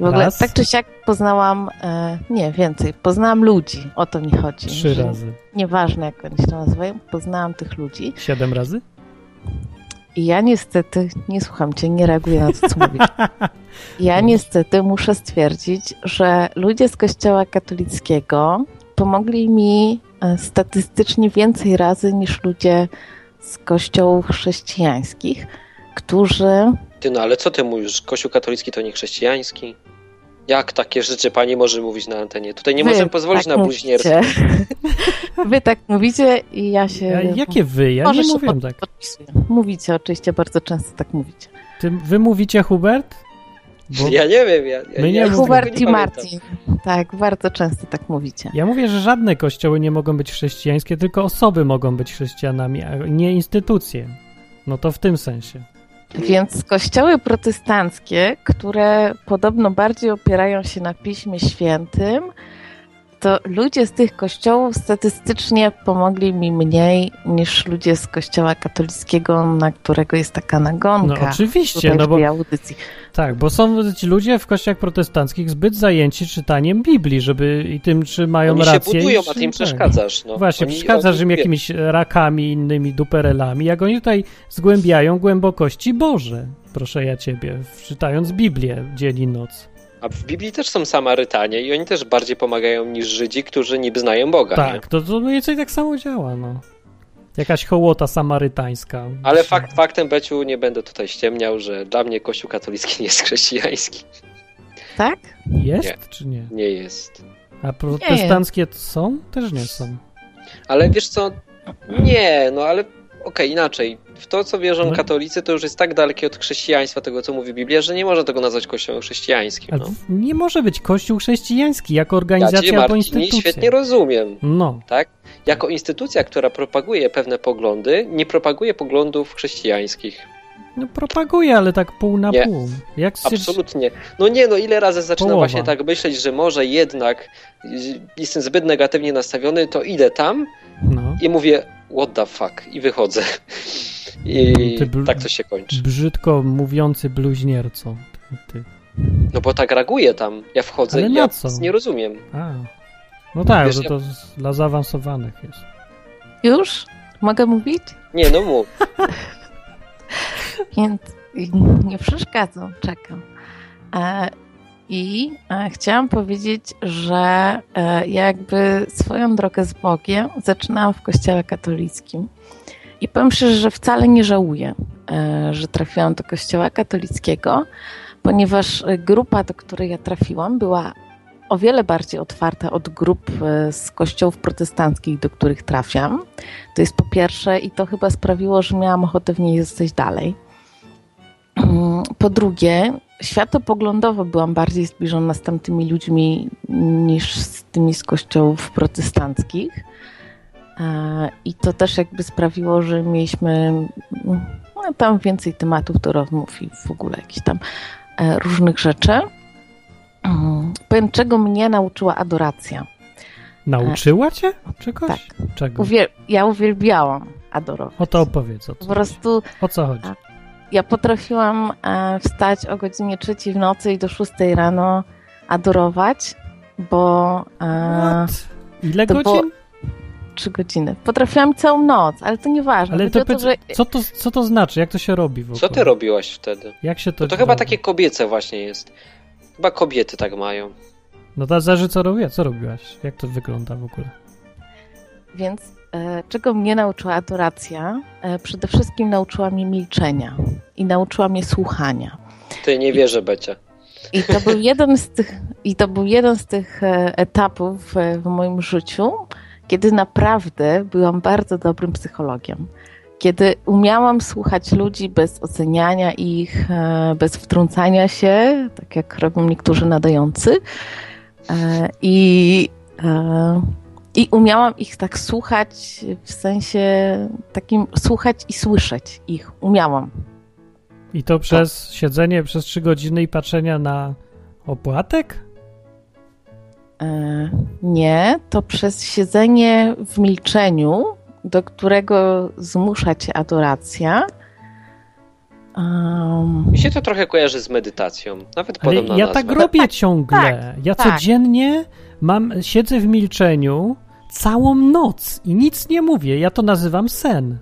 [SPEAKER 4] I w ogóle
[SPEAKER 1] Raz?
[SPEAKER 4] tak czy siak poznałam, e, nie więcej, poznałam ludzi, o to mi chodzi.
[SPEAKER 1] Trzy razy.
[SPEAKER 4] Nieważne jak oni się nazywają, poznałam tych ludzi.
[SPEAKER 1] Siedem razy?
[SPEAKER 4] I ja niestety, nie słucham cię, nie reaguję na to, co mówisz. *laughs* Ja niestety muszę stwierdzić, że ludzie z kościoła katolickiego pomogli mi e, statystycznie więcej razy niż ludzie z kościołów chrześcijańskich, którzy
[SPEAKER 2] Ty, no ale co ty mówisz? Kościół katolicki to nie chrześcijański? Jak takie rzeczy pani może mówić na antenie? Tutaj nie
[SPEAKER 4] Wy
[SPEAKER 2] możemy pozwolić
[SPEAKER 4] tak
[SPEAKER 2] na bluźnierstwo. *laughs*
[SPEAKER 4] Wy tak mówicie i ja się...
[SPEAKER 1] Ja, jakie wy? Ja
[SPEAKER 4] Może
[SPEAKER 1] nie
[SPEAKER 4] się
[SPEAKER 1] mówiłem
[SPEAKER 4] pod-
[SPEAKER 1] tak.
[SPEAKER 4] podpisuję. Mówicie oczywiście, bardzo często tak mówicie.
[SPEAKER 1] Ty, wy mówicie Hubert? Bo
[SPEAKER 2] Ja nie wiem, ja, ja,
[SPEAKER 1] My nie
[SPEAKER 2] ja
[SPEAKER 1] mówimy.
[SPEAKER 4] Hubert i. Marcin. Tak, bardzo często tak mówicie.
[SPEAKER 1] ja mówię, że żadne kościoły nie mogą być chrześcijańskie, tylko osoby mogą być chrześcijanami, a nie instytucje. No to w tym sensie.
[SPEAKER 4] Więc kościoły protestanckie, które podobno bardziej opierają się na Piśmie Świętym, to ludzie z tych kościołów statystycznie pomogli mi mniej niż ludzie z kościoła katolickiego, na którego jest taka
[SPEAKER 1] No
[SPEAKER 4] nagonka.
[SPEAKER 1] oczywiście,
[SPEAKER 4] tutaj
[SPEAKER 1] no bo
[SPEAKER 4] audycji.
[SPEAKER 1] tak, bo są ci ludzie w kościołach protestanckich zbyt zajęci czytaniem Biblii, żeby i tym, czy mają
[SPEAKER 2] Oni się
[SPEAKER 1] rację.
[SPEAKER 2] budują,
[SPEAKER 1] i,
[SPEAKER 2] a ty im
[SPEAKER 1] tak.
[SPEAKER 2] przeszkadzasz. No.
[SPEAKER 1] Właśnie,
[SPEAKER 2] Oni-
[SPEAKER 1] przeszkadzasz
[SPEAKER 2] oni
[SPEAKER 1] im jakimiś rakami, innymi duperelami, jak oni tutaj zgłębiają głębokości Boże, proszę ja ciebie, czytając Biblię dzień i noc.
[SPEAKER 2] A w Biblii też są Samarytanie i oni też bardziej pomagają niż Żydzi, którzy niby znają Boga. Nie?
[SPEAKER 1] Tak, to, to mniej więcej tak samo działa, no. Jakaś hołota samarytańska.
[SPEAKER 2] Ale fakt, faktem, Beciu, nie będę tutaj ściemniał, że dla mnie Kościół katolicki *laughs* nie jest chrześcijański.
[SPEAKER 4] Tak?
[SPEAKER 1] Jest
[SPEAKER 2] Nie.
[SPEAKER 1] czy nie?
[SPEAKER 2] Nie jest.
[SPEAKER 1] A protestanckie są? Też nie są.
[SPEAKER 2] Ale wiesz co? Nie, no ale okej, inaczej. W to, co wierzą
[SPEAKER 1] No.
[SPEAKER 2] katolicy, to już jest tak dalekie od chrześcijaństwa, tego co mówi Biblia, że nie można tego nazwać kościołem chrześcijańskim. No.
[SPEAKER 1] nie może być kościół chrześcijański jako
[SPEAKER 2] Ja
[SPEAKER 1] organizacja
[SPEAKER 2] cię,
[SPEAKER 1] albo
[SPEAKER 2] Marcin,
[SPEAKER 1] instytucja.
[SPEAKER 2] świetnie rozumiem.
[SPEAKER 1] No,
[SPEAKER 2] Tak? Jako instytucja, która propaguje pewne poglądy, nie propaguje poglądów chrześcijańskich.
[SPEAKER 1] no propaguje, ale tak pół na
[SPEAKER 2] Nie.
[SPEAKER 1] pół. Jak.
[SPEAKER 2] Absolutnie. No nie, no ile razy zaczynam
[SPEAKER 1] Połowa.
[SPEAKER 2] właśnie tak myśleć, że może jednak y, jestem zbyt negatywnie nastawiony, to idę tam
[SPEAKER 1] No.
[SPEAKER 2] i mówię what the fuck i wychodzę. *laughs* I
[SPEAKER 1] Ty bl-
[SPEAKER 2] tak to się kończy.
[SPEAKER 1] Brzydko mówiący bluźnierco. Ty, ty.
[SPEAKER 2] No bo tak reaguję tam. Ja wchodzę
[SPEAKER 1] Ale
[SPEAKER 2] i ja
[SPEAKER 1] co?
[SPEAKER 2] nic nie rozumiem.
[SPEAKER 1] A. No tak,
[SPEAKER 2] Wiesz,
[SPEAKER 1] że
[SPEAKER 2] ja-
[SPEAKER 1] to z- dla zaawansowanych jest.
[SPEAKER 4] Już? Mogę mówić?
[SPEAKER 2] Nie, no mów. *laughs*
[SPEAKER 4] Więc nie przeszkadzam, czekam. I e, chciałam powiedzieć, że e, jakby swoją drogę z Bogiem zaczynałam w kościele katolickim. I powiem szczerze, że wcale nie żałuję, e, że trafiłam do kościoła katolickiego, ponieważ grupa, do której ja trafiłam, była o wiele bardziej otwarta od grup z kościołów protestanckich, do których trafiam. To jest po pierwsze, i to chyba sprawiło, że miałam ochotę w niej zostać dalej. Mm, Po drugie, światopoglądowo byłam bardziej zbliżona z tamtymi ludźmi niż z tymi z kościołów protestanckich. E, I to też jakby sprawiło, że mieliśmy no, tam więcej tematów do rozmów i w ogóle jakichś tam e, różnych rzeczy. Mm, Powiem, czego mnie nauczyła adoracja.
[SPEAKER 1] Nauczyła cię czegoś?
[SPEAKER 4] Tak.
[SPEAKER 1] Czego?
[SPEAKER 4] Uwiel- ja uwielbiałam adorować.
[SPEAKER 1] O to opowiedz, o
[SPEAKER 4] Po prostu
[SPEAKER 1] o co chodzi.
[SPEAKER 4] Ja potrafiłam e, wstać o godzinie trzeciej w nocy i do szóstej rano adorować, bo e,
[SPEAKER 1] What? Ile
[SPEAKER 4] to
[SPEAKER 1] godzin?
[SPEAKER 4] trzy godziny. Potrafiłam całą noc, ale to nieważne.
[SPEAKER 1] Ale to,
[SPEAKER 4] to, że
[SPEAKER 1] co, to, co to znaczy? Jak to się robi w ogóle?
[SPEAKER 2] Co ty robiłaś wtedy?
[SPEAKER 1] Jak się to...
[SPEAKER 2] To, to chyba
[SPEAKER 1] robi?
[SPEAKER 2] takie kobiece właśnie jest. Chyba kobiety tak mają.
[SPEAKER 1] No to zależy co robię. Co robiłaś? Jak to wygląda w ogóle?
[SPEAKER 4] Więc czego mnie nauczyła adoracja? E, przede wszystkim nauczyła mnie milczenia i nauczyła mnie słuchania.
[SPEAKER 2] Ty nie wierzę, Becia.
[SPEAKER 4] I to był *laughs* jeden z tych, i to był jeden z tych e, etapów e, w moim życiu, kiedy naprawdę byłam bardzo dobrym psychologiem. Kiedy umiałam słuchać ludzi bez oceniania ich, e, bez wtrącania się, tak jak robią niektórzy nadający. E, I, e, I umiałam ich tak słuchać w sensie takim słuchać i słyszeć ich. Umiałam.
[SPEAKER 1] I to przez siedzenie przez trzy godziny i patrzenia na opłatek?
[SPEAKER 4] E, nie, to przez siedzenie w milczeniu, do którego zmusza cię adoracja. Um,
[SPEAKER 2] Mi się to trochę kojarzy z medytacją. Nawet
[SPEAKER 1] Ale
[SPEAKER 2] podobna
[SPEAKER 1] ja
[SPEAKER 2] nazwa.
[SPEAKER 1] tak robię ciągle. ja
[SPEAKER 4] tak.
[SPEAKER 1] codziennie mam, siedzę w milczeniu całą noc i nic nie mówię. Ja to nazywam sen.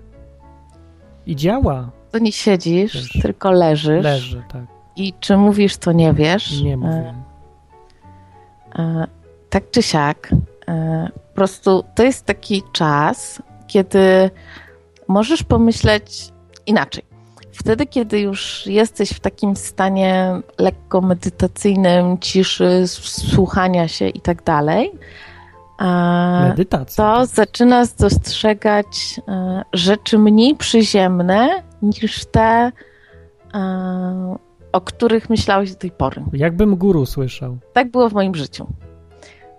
[SPEAKER 1] I działa.
[SPEAKER 4] to nie siedzisz, tylko leżysz.
[SPEAKER 1] Leży, tak.
[SPEAKER 4] I czy mówisz, to nie wiesz.
[SPEAKER 1] Nie
[SPEAKER 4] E,
[SPEAKER 1] mówię.
[SPEAKER 4] E, tak czy siak, e, po prostu to jest taki czas, kiedy możesz pomyśleć inaczej. Wtedy, kiedy już jesteś w takim stanie lekko medytacyjnym, ciszy, słuchania się i tak dalej, e,
[SPEAKER 1] Medytacja.
[SPEAKER 4] to zaczynasz dostrzegać e, rzeczy mniej przyziemne niż te, e, o których myślałeś do tej pory
[SPEAKER 1] Jakbym guru słyszał.
[SPEAKER 4] tak było w moim życiu.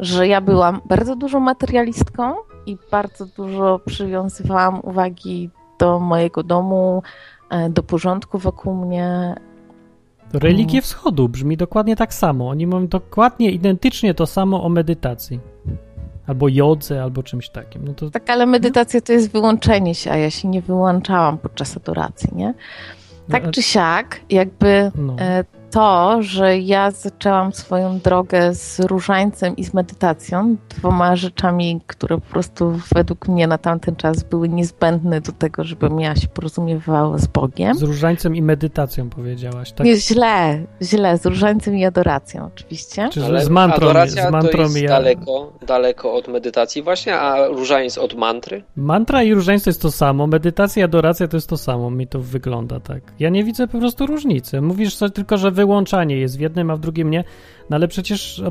[SPEAKER 4] Że ja byłam bardzo dużą materialistką i bardzo dużo przywiązywałam uwagi do mojego domu, e, do porządku wokół mnie.
[SPEAKER 1] Religie wschodu brzmi dokładnie tak samo. Oni mówią dokładnie, identycznie to samo o medytacji. Albo jodze, albo czymś takim. No to
[SPEAKER 4] Tak, ale medytacja to jest wyłączenie się, a ja się nie wyłączałam podczas adoracji, nie? Tak
[SPEAKER 1] No,
[SPEAKER 4] czy siak, jakby
[SPEAKER 1] no.
[SPEAKER 4] e, to, że ja zaczęłam swoją drogę z różańcem i z medytacją, dwoma rzeczami, które po prostu według mnie na tamten czas były niezbędne do tego, żebym ja się porozumiewała z Bogiem.
[SPEAKER 1] Z różańcem i medytacją powiedziałaś, tak?
[SPEAKER 4] Nie, źle, źle, z różańcem i adoracją oczywiście.
[SPEAKER 1] Czy
[SPEAKER 2] Ale
[SPEAKER 1] z mantrą,
[SPEAKER 2] adoracja
[SPEAKER 1] z mantrą
[SPEAKER 2] to jest daleko, daleko od medytacji właśnie, a różaniec od mantry?
[SPEAKER 1] Mantra i różańce jest to samo, medytacja i adoracja to jest to samo, mi to wygląda tak. Ja nie widzę po prostu różnicy. Mówisz coś tylko, że wyłączanie jest w jednym, a w drugim nie, no ale przecież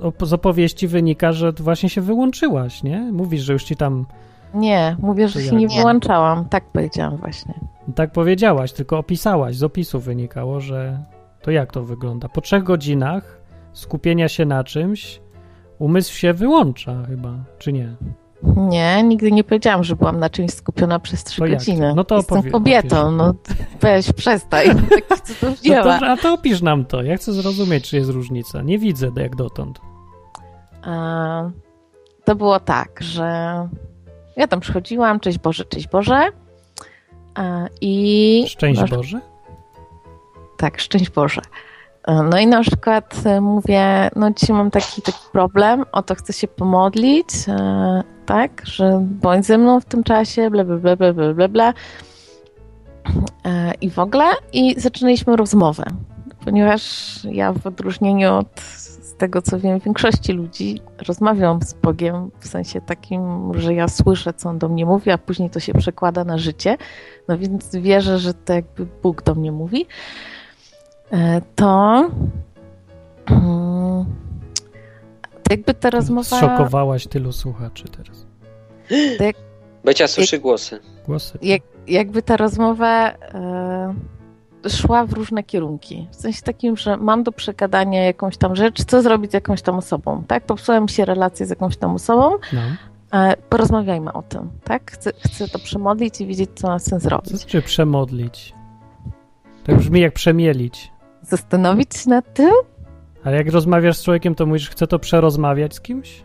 [SPEAKER 1] op, z opowieści wynika, że właśnie się wyłączyłaś, nie? Mówisz, że już ci tam
[SPEAKER 4] Nie, mówię, że się nie wyłączałam, tak powiedziałam właśnie.
[SPEAKER 1] tak powiedziałaś, tylko opisałaś, z opisu wynikało, że to jak to wygląda? Po trzech godzinach skupienia się na czymś umysł się wyłącza chyba, czy nie?
[SPEAKER 4] Nie, nigdy nie powiedziałam, że byłam na czymś skupiona przez trzy
[SPEAKER 1] jak?
[SPEAKER 4] godziny.
[SPEAKER 1] No to
[SPEAKER 4] Jestem
[SPEAKER 1] opowie-
[SPEAKER 4] kobietą, no weź, przestań. *laughs* Tak cudów
[SPEAKER 1] No to, a to opisz nam to. Ja chcę zrozumieć, czy jest różnica. Nie widzę jak dotąd.
[SPEAKER 4] E, to było tak, że ja tam przychodziłam, cześć Boże, cześć Boże. E, I
[SPEAKER 1] Szczęść
[SPEAKER 4] no,
[SPEAKER 1] Boże.
[SPEAKER 4] Tak, szczęść Boże. No i na przykład e, mówię, no dzisiaj mam taki, taki problem, o to chcę się pomodlić, e, tak, że bądź ze mną w tym czasie, bla, bla, bla, bla, bla, bla, bla. E, I w ogóle, i zaczynaliśmy rozmowę, ponieważ ja w odróżnieniu od tego, co wiem, większości ludzi rozmawiam z Bogiem w sensie takim, że ja słyszę, co On do mnie mówi, a później to się przekłada na życie, no więc wierzę, że to jakby Bóg do mnie mówi to, mm, to jakby ta rozmowa.
[SPEAKER 1] Zszokowałaś tylu słuchaczy teraz.
[SPEAKER 2] Becia słyszy głosy.
[SPEAKER 1] Głosy.
[SPEAKER 4] Jak, jakby ta rozmowa e, szła w różne kierunki. W sensie takim, że mam do przegadania jakąś tam rzecz, co zrobić z jakąś tam osobą, tak? Popsuła mi się relacje z jakąś tam osobą,
[SPEAKER 1] No.
[SPEAKER 4] e, porozmawiajmy o tym, tak? Chcę, chcę to przemodlić i wiedzieć, co mam z tym
[SPEAKER 1] Co
[SPEAKER 4] zrobić.
[SPEAKER 1] znaczy przemodlić? To brzmi jak przemielić.
[SPEAKER 4] Zastanowić się nad tym,
[SPEAKER 1] Ale jak rozmawiasz z człowiekiem, to mówisz, chcę to przerozmawiać z kimś?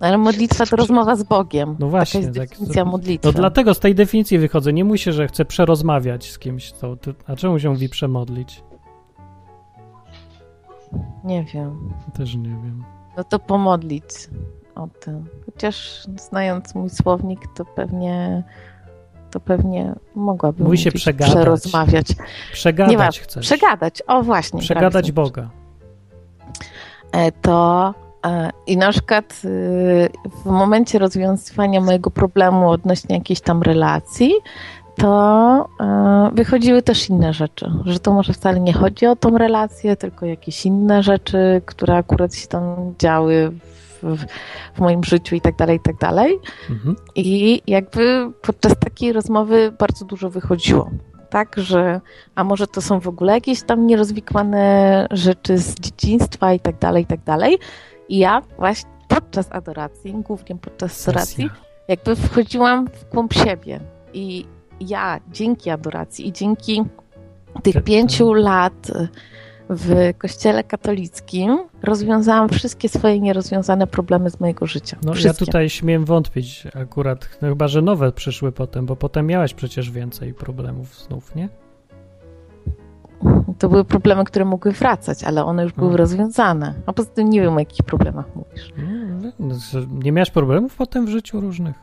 [SPEAKER 4] ale modlitwa to rozmowa z Bogiem.
[SPEAKER 1] No właśnie,
[SPEAKER 4] Taka jest
[SPEAKER 1] tak.
[SPEAKER 4] definicja modlitwy.
[SPEAKER 1] No dlatego z tej definicji wychodzę. Nie mówi się, że chcę przerozmawiać z kimś. To, to, a czemu się mówi przemodlić?
[SPEAKER 4] Nie wiem.
[SPEAKER 1] Też nie wiem.
[SPEAKER 4] No to pomodlić o tym. Chociaż znając mój słownik, to pewnie to pewnie mogłabym
[SPEAKER 1] Mówi się przegadać.
[SPEAKER 4] przerozmawiać.
[SPEAKER 1] Przegadać
[SPEAKER 4] Nieważne.
[SPEAKER 1] chcesz.
[SPEAKER 4] Przegadać, o właśnie.
[SPEAKER 1] Przegadać Boga.
[SPEAKER 4] E, To e, i na przykład y, w momencie rozwiązywania mojego problemu odnośnie jakiejś tam relacji, to e, wychodziły też inne rzeczy, że to może wcale nie chodzi o tą relację, tylko jakieś inne rzeczy, które akurat się tam działy w, w moim życiu i tak dalej, i tak dalej.
[SPEAKER 1] Mhm.
[SPEAKER 4] I jakby podczas takiej rozmowy bardzo dużo wychodziło. Tak, że a może to są w ogóle jakieś tam nierozwikłane rzeczy z dzieciństwa i tak dalej, i tak dalej. I ja właśnie podczas adoracji, głównie podczas adoracji, jakby wchodziłam w głąb siebie. I ja dzięki adoracji i dzięki tych
[SPEAKER 1] Te-
[SPEAKER 4] pięciu lat w kościele katolickim rozwiązałam wszystkie swoje nierozwiązane problemy z mojego życia.
[SPEAKER 1] No ja
[SPEAKER 4] wszystkie.
[SPEAKER 1] tutaj śmiem wątpić akurat, no, chyba że nowe przyszły potem, bo potem miałeś przecież więcej problemów znów, nie?
[SPEAKER 4] To były problemy, które mogły wracać, ale one już były
[SPEAKER 1] Mhm.
[SPEAKER 4] rozwiązane. A poza tym nie wiem, o jakich problemach mówisz.
[SPEAKER 1] Że nie miałeś problemów potem w życiu różnych?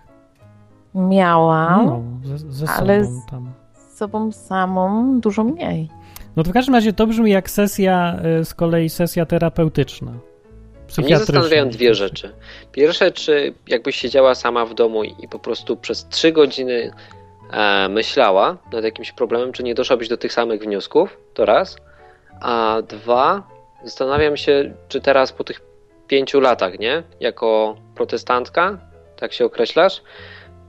[SPEAKER 4] Miałam
[SPEAKER 1] No, ze, ze
[SPEAKER 4] ale
[SPEAKER 1] sobą tam.
[SPEAKER 4] z sobą samą dużo mniej.
[SPEAKER 1] No to w każdym razie to brzmi jak sesja, y, z kolei sesja terapeutyczna.
[SPEAKER 2] Mnie zastanawiają dwie rzeczy. Pierwsze, czy jakbyś siedziała sama w domu i po prostu przez trzy godziny e, myślała nad jakimś problemem, czy nie doszłabyś do tych samych wniosków, to raz. A dwa, zastanawiam się, czy teraz po tych pięciu latach, nie, jako protestantka, tak się określasz,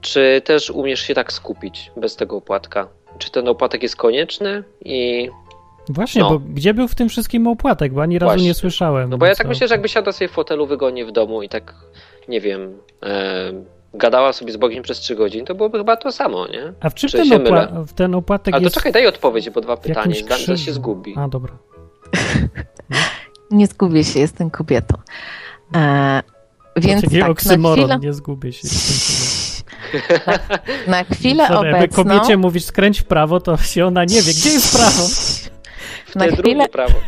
[SPEAKER 2] czy też umiesz się tak skupić bez tego opłatka? Czy ten opłatek jest konieczny i
[SPEAKER 1] Właśnie,
[SPEAKER 2] No.
[SPEAKER 1] bo gdzie był w tym wszystkim opłatek? Bo ani razu
[SPEAKER 2] Właśnie.
[SPEAKER 1] nie słyszałem.
[SPEAKER 2] No bo ja tak
[SPEAKER 1] o-
[SPEAKER 2] myślę, że jakby siadła sobie w fotelu wygodnie w domu i tak, nie wiem, e, gadała sobie z Bogiem przez trzy godziny, to byłoby chyba to samo, nie?
[SPEAKER 1] A w czym
[SPEAKER 2] Czy
[SPEAKER 1] ten,
[SPEAKER 2] się
[SPEAKER 1] opła... w ten opłatek
[SPEAKER 2] Ale to
[SPEAKER 1] jest?
[SPEAKER 2] czekaj, daj odpowiedź, bo dwa pytania,
[SPEAKER 1] krzyżu?
[SPEAKER 2] się zgubi.
[SPEAKER 1] A, dobra.
[SPEAKER 4] Nie zgubię się, jestem kobietą. E, więc
[SPEAKER 1] Taki
[SPEAKER 4] tak,
[SPEAKER 1] oksymoron,
[SPEAKER 4] na chwilę,
[SPEAKER 1] nie zgubię się. *laughs*
[SPEAKER 4] na chwilę
[SPEAKER 1] Sorry, jakby
[SPEAKER 4] obecną...
[SPEAKER 1] kobiecie mówisz skręć w prawo, to się ona nie wie, gdzie jest prawo. *laughs*
[SPEAKER 4] Na chwilę-
[SPEAKER 2] prawo. *laughs*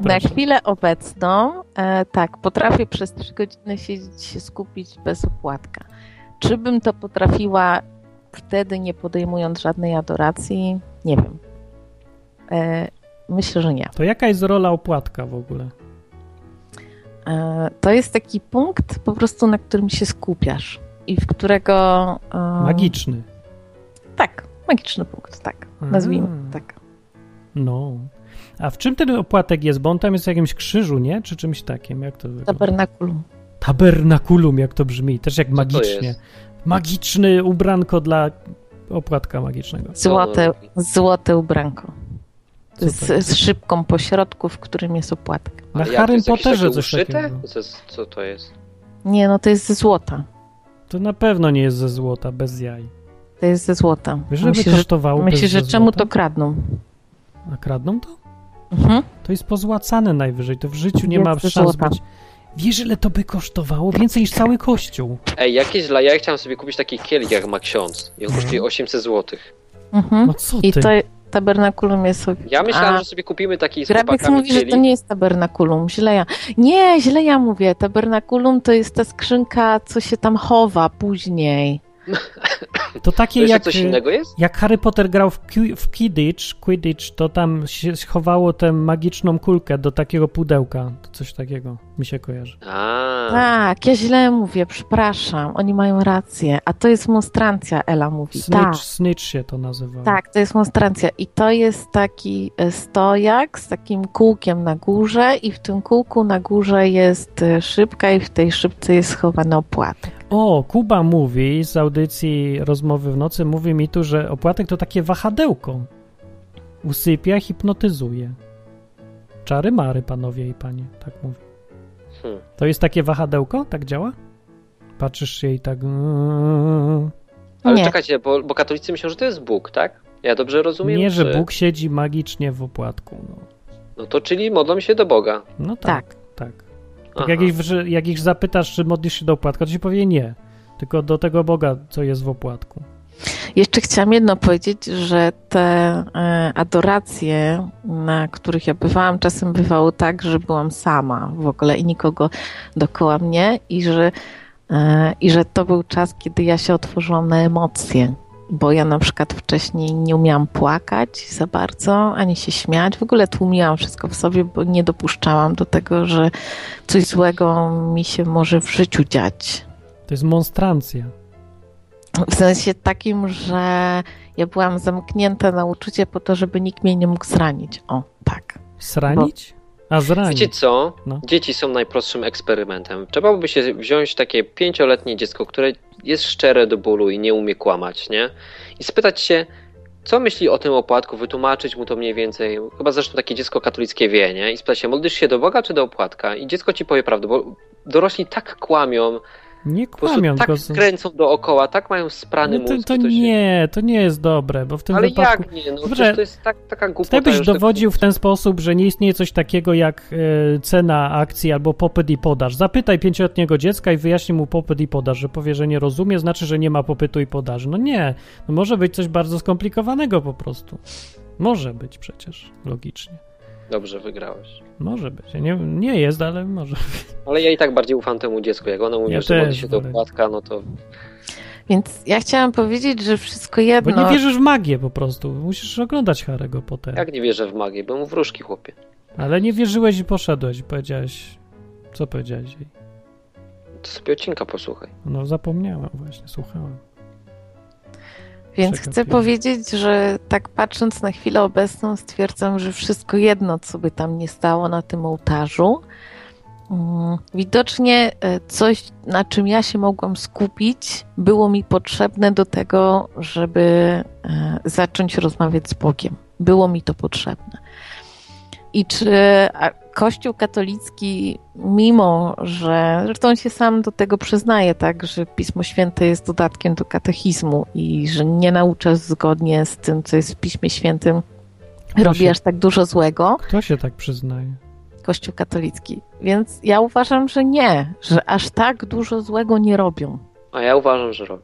[SPEAKER 4] Na chwilę obecną, e, tak, potrafię przez trzy godziny siedzieć, się skupić bez opłatka. Czy bym to potrafiła wtedy, nie podejmując żadnej adoracji? Nie wiem. E, myślę, że nie.
[SPEAKER 1] To jaka jest rola opłatka w ogóle?
[SPEAKER 4] E, to jest taki punkt po prostu, na którym się skupiasz i w którego... E,
[SPEAKER 1] Magiczny.
[SPEAKER 4] Tak, magiczny punkt, tak. Nazwijmy tak.
[SPEAKER 1] No. A w czym ten opłatek jest? Bo on tam jest w jakimś krzyżu, nie? Czy czymś takim? Jak to wygląda?
[SPEAKER 4] Tabernakulum.
[SPEAKER 1] Tabernakulum, jak to brzmi. Też jak
[SPEAKER 2] Co
[SPEAKER 1] magicznie. Magiczny ubranko dla opłatka magicznego.
[SPEAKER 4] Złote, złote ubranko. Z, z szybką po środku, w którym jest opłatek.
[SPEAKER 1] Na
[SPEAKER 2] jakieś
[SPEAKER 1] Potterze coś
[SPEAKER 2] uszyte?
[SPEAKER 1] takiego.
[SPEAKER 2] Co, to jest?
[SPEAKER 4] Nie, no to jest ze złota.
[SPEAKER 1] To na pewno nie jest ze złota, bez jaj.
[SPEAKER 4] To jest ze złota.
[SPEAKER 1] Wiesz,
[SPEAKER 4] Myślisz, że, że
[SPEAKER 1] ze
[SPEAKER 4] czemu
[SPEAKER 1] złota?
[SPEAKER 4] to kradną?
[SPEAKER 1] A kradną to?
[SPEAKER 4] Mhm.
[SPEAKER 1] To jest pozłacane najwyżej. To w życiu nie
[SPEAKER 4] Jest
[SPEAKER 1] ma szans
[SPEAKER 4] złota.
[SPEAKER 1] być... Wiesz, ile to by kosztowało? Więcej niż cały kościół.
[SPEAKER 2] Ej, jakieś dla ja chciałem sobie kupić taki kielich, jak ma ksiądz. I on
[SPEAKER 1] No.
[SPEAKER 2] kosztuje 800 zł.
[SPEAKER 4] Mhm.
[SPEAKER 1] No co
[SPEAKER 4] I
[SPEAKER 1] ty?
[SPEAKER 4] to tabernakulum jest...
[SPEAKER 2] Ja myślałem,
[SPEAKER 4] A,
[SPEAKER 2] że sobie kupimy taki z
[SPEAKER 4] Grabiec mówi, że to nie jest tabernakulum. Źle ja. Nie, źle ja mówię. Tabernakulum to jest ta skrzynka, co się tam chowa później.
[SPEAKER 1] To
[SPEAKER 2] To
[SPEAKER 1] takie
[SPEAKER 2] jeszcze
[SPEAKER 1] jak...
[SPEAKER 2] coś innego jest?
[SPEAKER 1] Jak Harry Potter grał w, w Quidditch, Quidditch, to tam się chowało tę magiczną kulkę do takiego pudełka. To coś takiego mi się kojarzy.
[SPEAKER 2] A,
[SPEAKER 4] Tak, ja źle mówię, przepraszam. Oni mają rację. A to jest monstrancja, Ela mówi.
[SPEAKER 1] Snitch,
[SPEAKER 4] Tak.
[SPEAKER 1] snitch się to nazywa.
[SPEAKER 4] Tak, to jest monstrancja. I to jest taki e, stojak z takim kółkiem na górze i w tym kółku na górze jest e, szybka i w tej szybce jest schowany opłatek.
[SPEAKER 1] O, Kuba mówi z audycji Rozmowy w nocy, mówi mi tu, że opłatek to takie wahadełko. Usypia, hipnotyzuje. Czary mary, panowie i panie, tak mówi.
[SPEAKER 2] Hmm.
[SPEAKER 1] To jest takie wahadełko? Tak działa? Patrzysz się i tak... mm.
[SPEAKER 2] ale
[SPEAKER 4] Nie.
[SPEAKER 2] czekajcie, bo, bo katolicy myślą, że to jest Bóg, tak? Ja dobrze rozumiem?
[SPEAKER 1] Nie, że
[SPEAKER 2] czy-
[SPEAKER 1] Bóg siedzi magicznie w opłatku. No,
[SPEAKER 2] No to czyli modlą się do Boga.
[SPEAKER 1] no tak, tak. Tak
[SPEAKER 2] Aha.
[SPEAKER 1] jak ich, jak ich zapytasz, czy modlisz się do opłatka, to ci powie nie. Tylko do tego Boga, co jest w opłatku.
[SPEAKER 4] Jeszcze chciałam jedno powiedzieć, że te e, adoracje, na których ja bywałam, czasem bywało tak, że byłam sama w ogóle i nikogo dookoła mnie i że, e, i że to był czas, kiedy ja się otworzyłam na emocje. Bo ja na przykład wcześniej nie umiałam płakać za bardzo, ani się śmiać. W ogóle tłumiłam wszystko w sobie, bo nie dopuszczałam do tego, że coś złego mi się może w życiu dziać.
[SPEAKER 1] To jest monstrancja.
[SPEAKER 4] W sensie takim, że ja byłam zamknięta na uczucie po to, żeby nikt mnie nie mógł zranić. O, tak.
[SPEAKER 1] Sranić? A zranić.
[SPEAKER 2] Wiecie co?
[SPEAKER 1] No.
[SPEAKER 2] Dzieci są najprostszym eksperymentem. Trzeba by się wziąć takie pięcioletnie dziecko, które jest szczere do bólu i nie umie kłamać, nie? I spytać się, co myśli o tym opłatku, wytłumaczyć mu to mniej więcej. Chyba zresztą takie dziecko katolickie wie, nie? I spytać się, modlisz się do Boga czy do opłatka? I dziecko ci powie prawdę, bo dorośli tak kłamią,
[SPEAKER 1] Nie
[SPEAKER 2] Po prostu
[SPEAKER 1] kłamią,
[SPEAKER 2] tak kręcą dookoła, tak mają sprany
[SPEAKER 1] No to,
[SPEAKER 2] mózg.
[SPEAKER 1] to
[SPEAKER 2] to się-
[SPEAKER 1] nie, to nie jest dobre, bo w tym
[SPEAKER 2] Ale
[SPEAKER 1] wypadku...
[SPEAKER 2] jak nie? No
[SPEAKER 1] Dobrze,
[SPEAKER 2] to jest tak, taka głupota.
[SPEAKER 1] Tutaj byś
[SPEAKER 2] już, że-
[SPEAKER 1] dowodził w ten sposób, że nie istnieje coś takiego jak e, cena akcji albo popyt i podaż. Zapytaj pięcioletniego dziecka i wyjaśnij mu popyt i podaż, że powie, że nie rozumie, znaczy, że nie ma popytu i podaży. No nie, no może być coś bardzo skomplikowanego po prostu. Może być przecież, logicznie.
[SPEAKER 2] Dobrze, wygrałeś.
[SPEAKER 1] Może być. Nie, nie jest, ale może.
[SPEAKER 2] Ale ja i tak bardziej ufam temu dziecku. Jak ona mówi,
[SPEAKER 1] Ja
[SPEAKER 2] że
[SPEAKER 1] też
[SPEAKER 2] się do płatka, no to
[SPEAKER 4] Więc ja chciałam powiedzieć, że wszystko
[SPEAKER 1] Bo
[SPEAKER 4] jedno.
[SPEAKER 1] nie wierzysz w magię po prostu. Musisz oglądać Harry'ego Pottera.
[SPEAKER 2] jak nie wierzę w magię, bo mu wróżki, chłopie.
[SPEAKER 1] Ale nie wierzyłeś i poszedłeś i powiedziałeś... Co powiedziałeś jej?
[SPEAKER 2] To sobie odcinka posłuchaj.
[SPEAKER 1] No zapomniałem właśnie, słuchałem.
[SPEAKER 4] Więc chcę powiedzieć, że tak patrząc na chwilę obecną, stwierdzam, że wszystko jedno, co by tam nie stało na tym ołtarzu. mm, Widocznie e, coś, na czym ja się mogłam skupić, było mi potrzebne do tego, żeby e, zacząć rozmawiać z Bogiem. Było mi to potrzebne. I czy Kościół katolicki, mimo że zresztą on się sam do tego przyznaje, tak, że Pismo Święte jest dodatkiem do katechizmu i że nie naucza zgodnie z tym, co jest w Piśmie Świętym,
[SPEAKER 1] Kto
[SPEAKER 4] robi
[SPEAKER 1] się-
[SPEAKER 4] aż tak dużo złego,
[SPEAKER 1] Kto się tak przyznaje?
[SPEAKER 4] Kościół katolicki. Więc ja uważam, że nie, że aż tak dużo złego nie robią.
[SPEAKER 2] A ja uważam, że robię.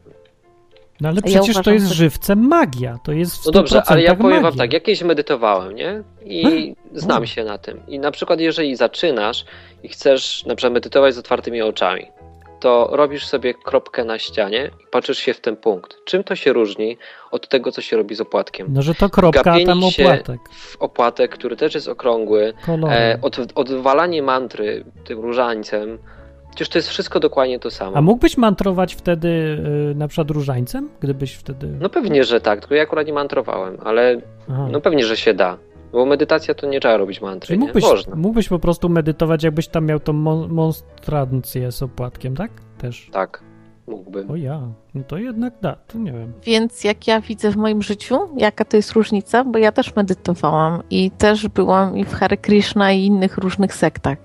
[SPEAKER 1] No ale
[SPEAKER 4] Ja
[SPEAKER 1] przecież to
[SPEAKER 4] uważam,
[SPEAKER 1] jest
[SPEAKER 4] że-
[SPEAKER 1] żywcem magia. To jest w
[SPEAKER 2] No dobrze, ale ja
[SPEAKER 1] 100%
[SPEAKER 2] powiem wam
[SPEAKER 1] magia.
[SPEAKER 2] tak, ja kiedyś medytowałem, nie? I znam
[SPEAKER 1] O.
[SPEAKER 2] się na tym. I na przykład jeżeli zaczynasz i chcesz na przykład medytować z otwartymi oczami, to robisz sobie kropkę na ścianie i patrzysz się w ten punkt. Czym to się różni od tego, co się robi z opłatkiem?
[SPEAKER 1] No, że to kropka, a
[SPEAKER 2] Gapienie
[SPEAKER 1] tam
[SPEAKER 2] się-
[SPEAKER 1] opłatek.
[SPEAKER 2] W opłatek, który też jest okrągły, e, od, odwalanie mantry tym różańcem, przecież to jest wszystko dokładnie to samo.
[SPEAKER 1] A mógłbyś mantrować wtedy y, na przykład różańcem? Gdybyś wtedy...
[SPEAKER 2] No pewnie, że tak, tylko ja akurat nie mantrowałem, ale
[SPEAKER 1] Aha.
[SPEAKER 2] no pewnie, że się da. Bo medytacja to nie trzeba robić mantry,
[SPEAKER 1] Czyli
[SPEAKER 2] nie?
[SPEAKER 1] mógłbyś,
[SPEAKER 2] Można.
[SPEAKER 1] mógłbyś po prostu medytować, jakbyś tam miał tą mon- monstrancję z opłatkiem, tak? Też.
[SPEAKER 2] Tak, mógłbym.
[SPEAKER 1] O ja, no to jednak da, to nie wiem.
[SPEAKER 4] Więc jak ja widzę w moim życiu, jaka to jest różnica, bo ja też medytowałam i też byłam i w Hare Krishna i innych różnych sektach.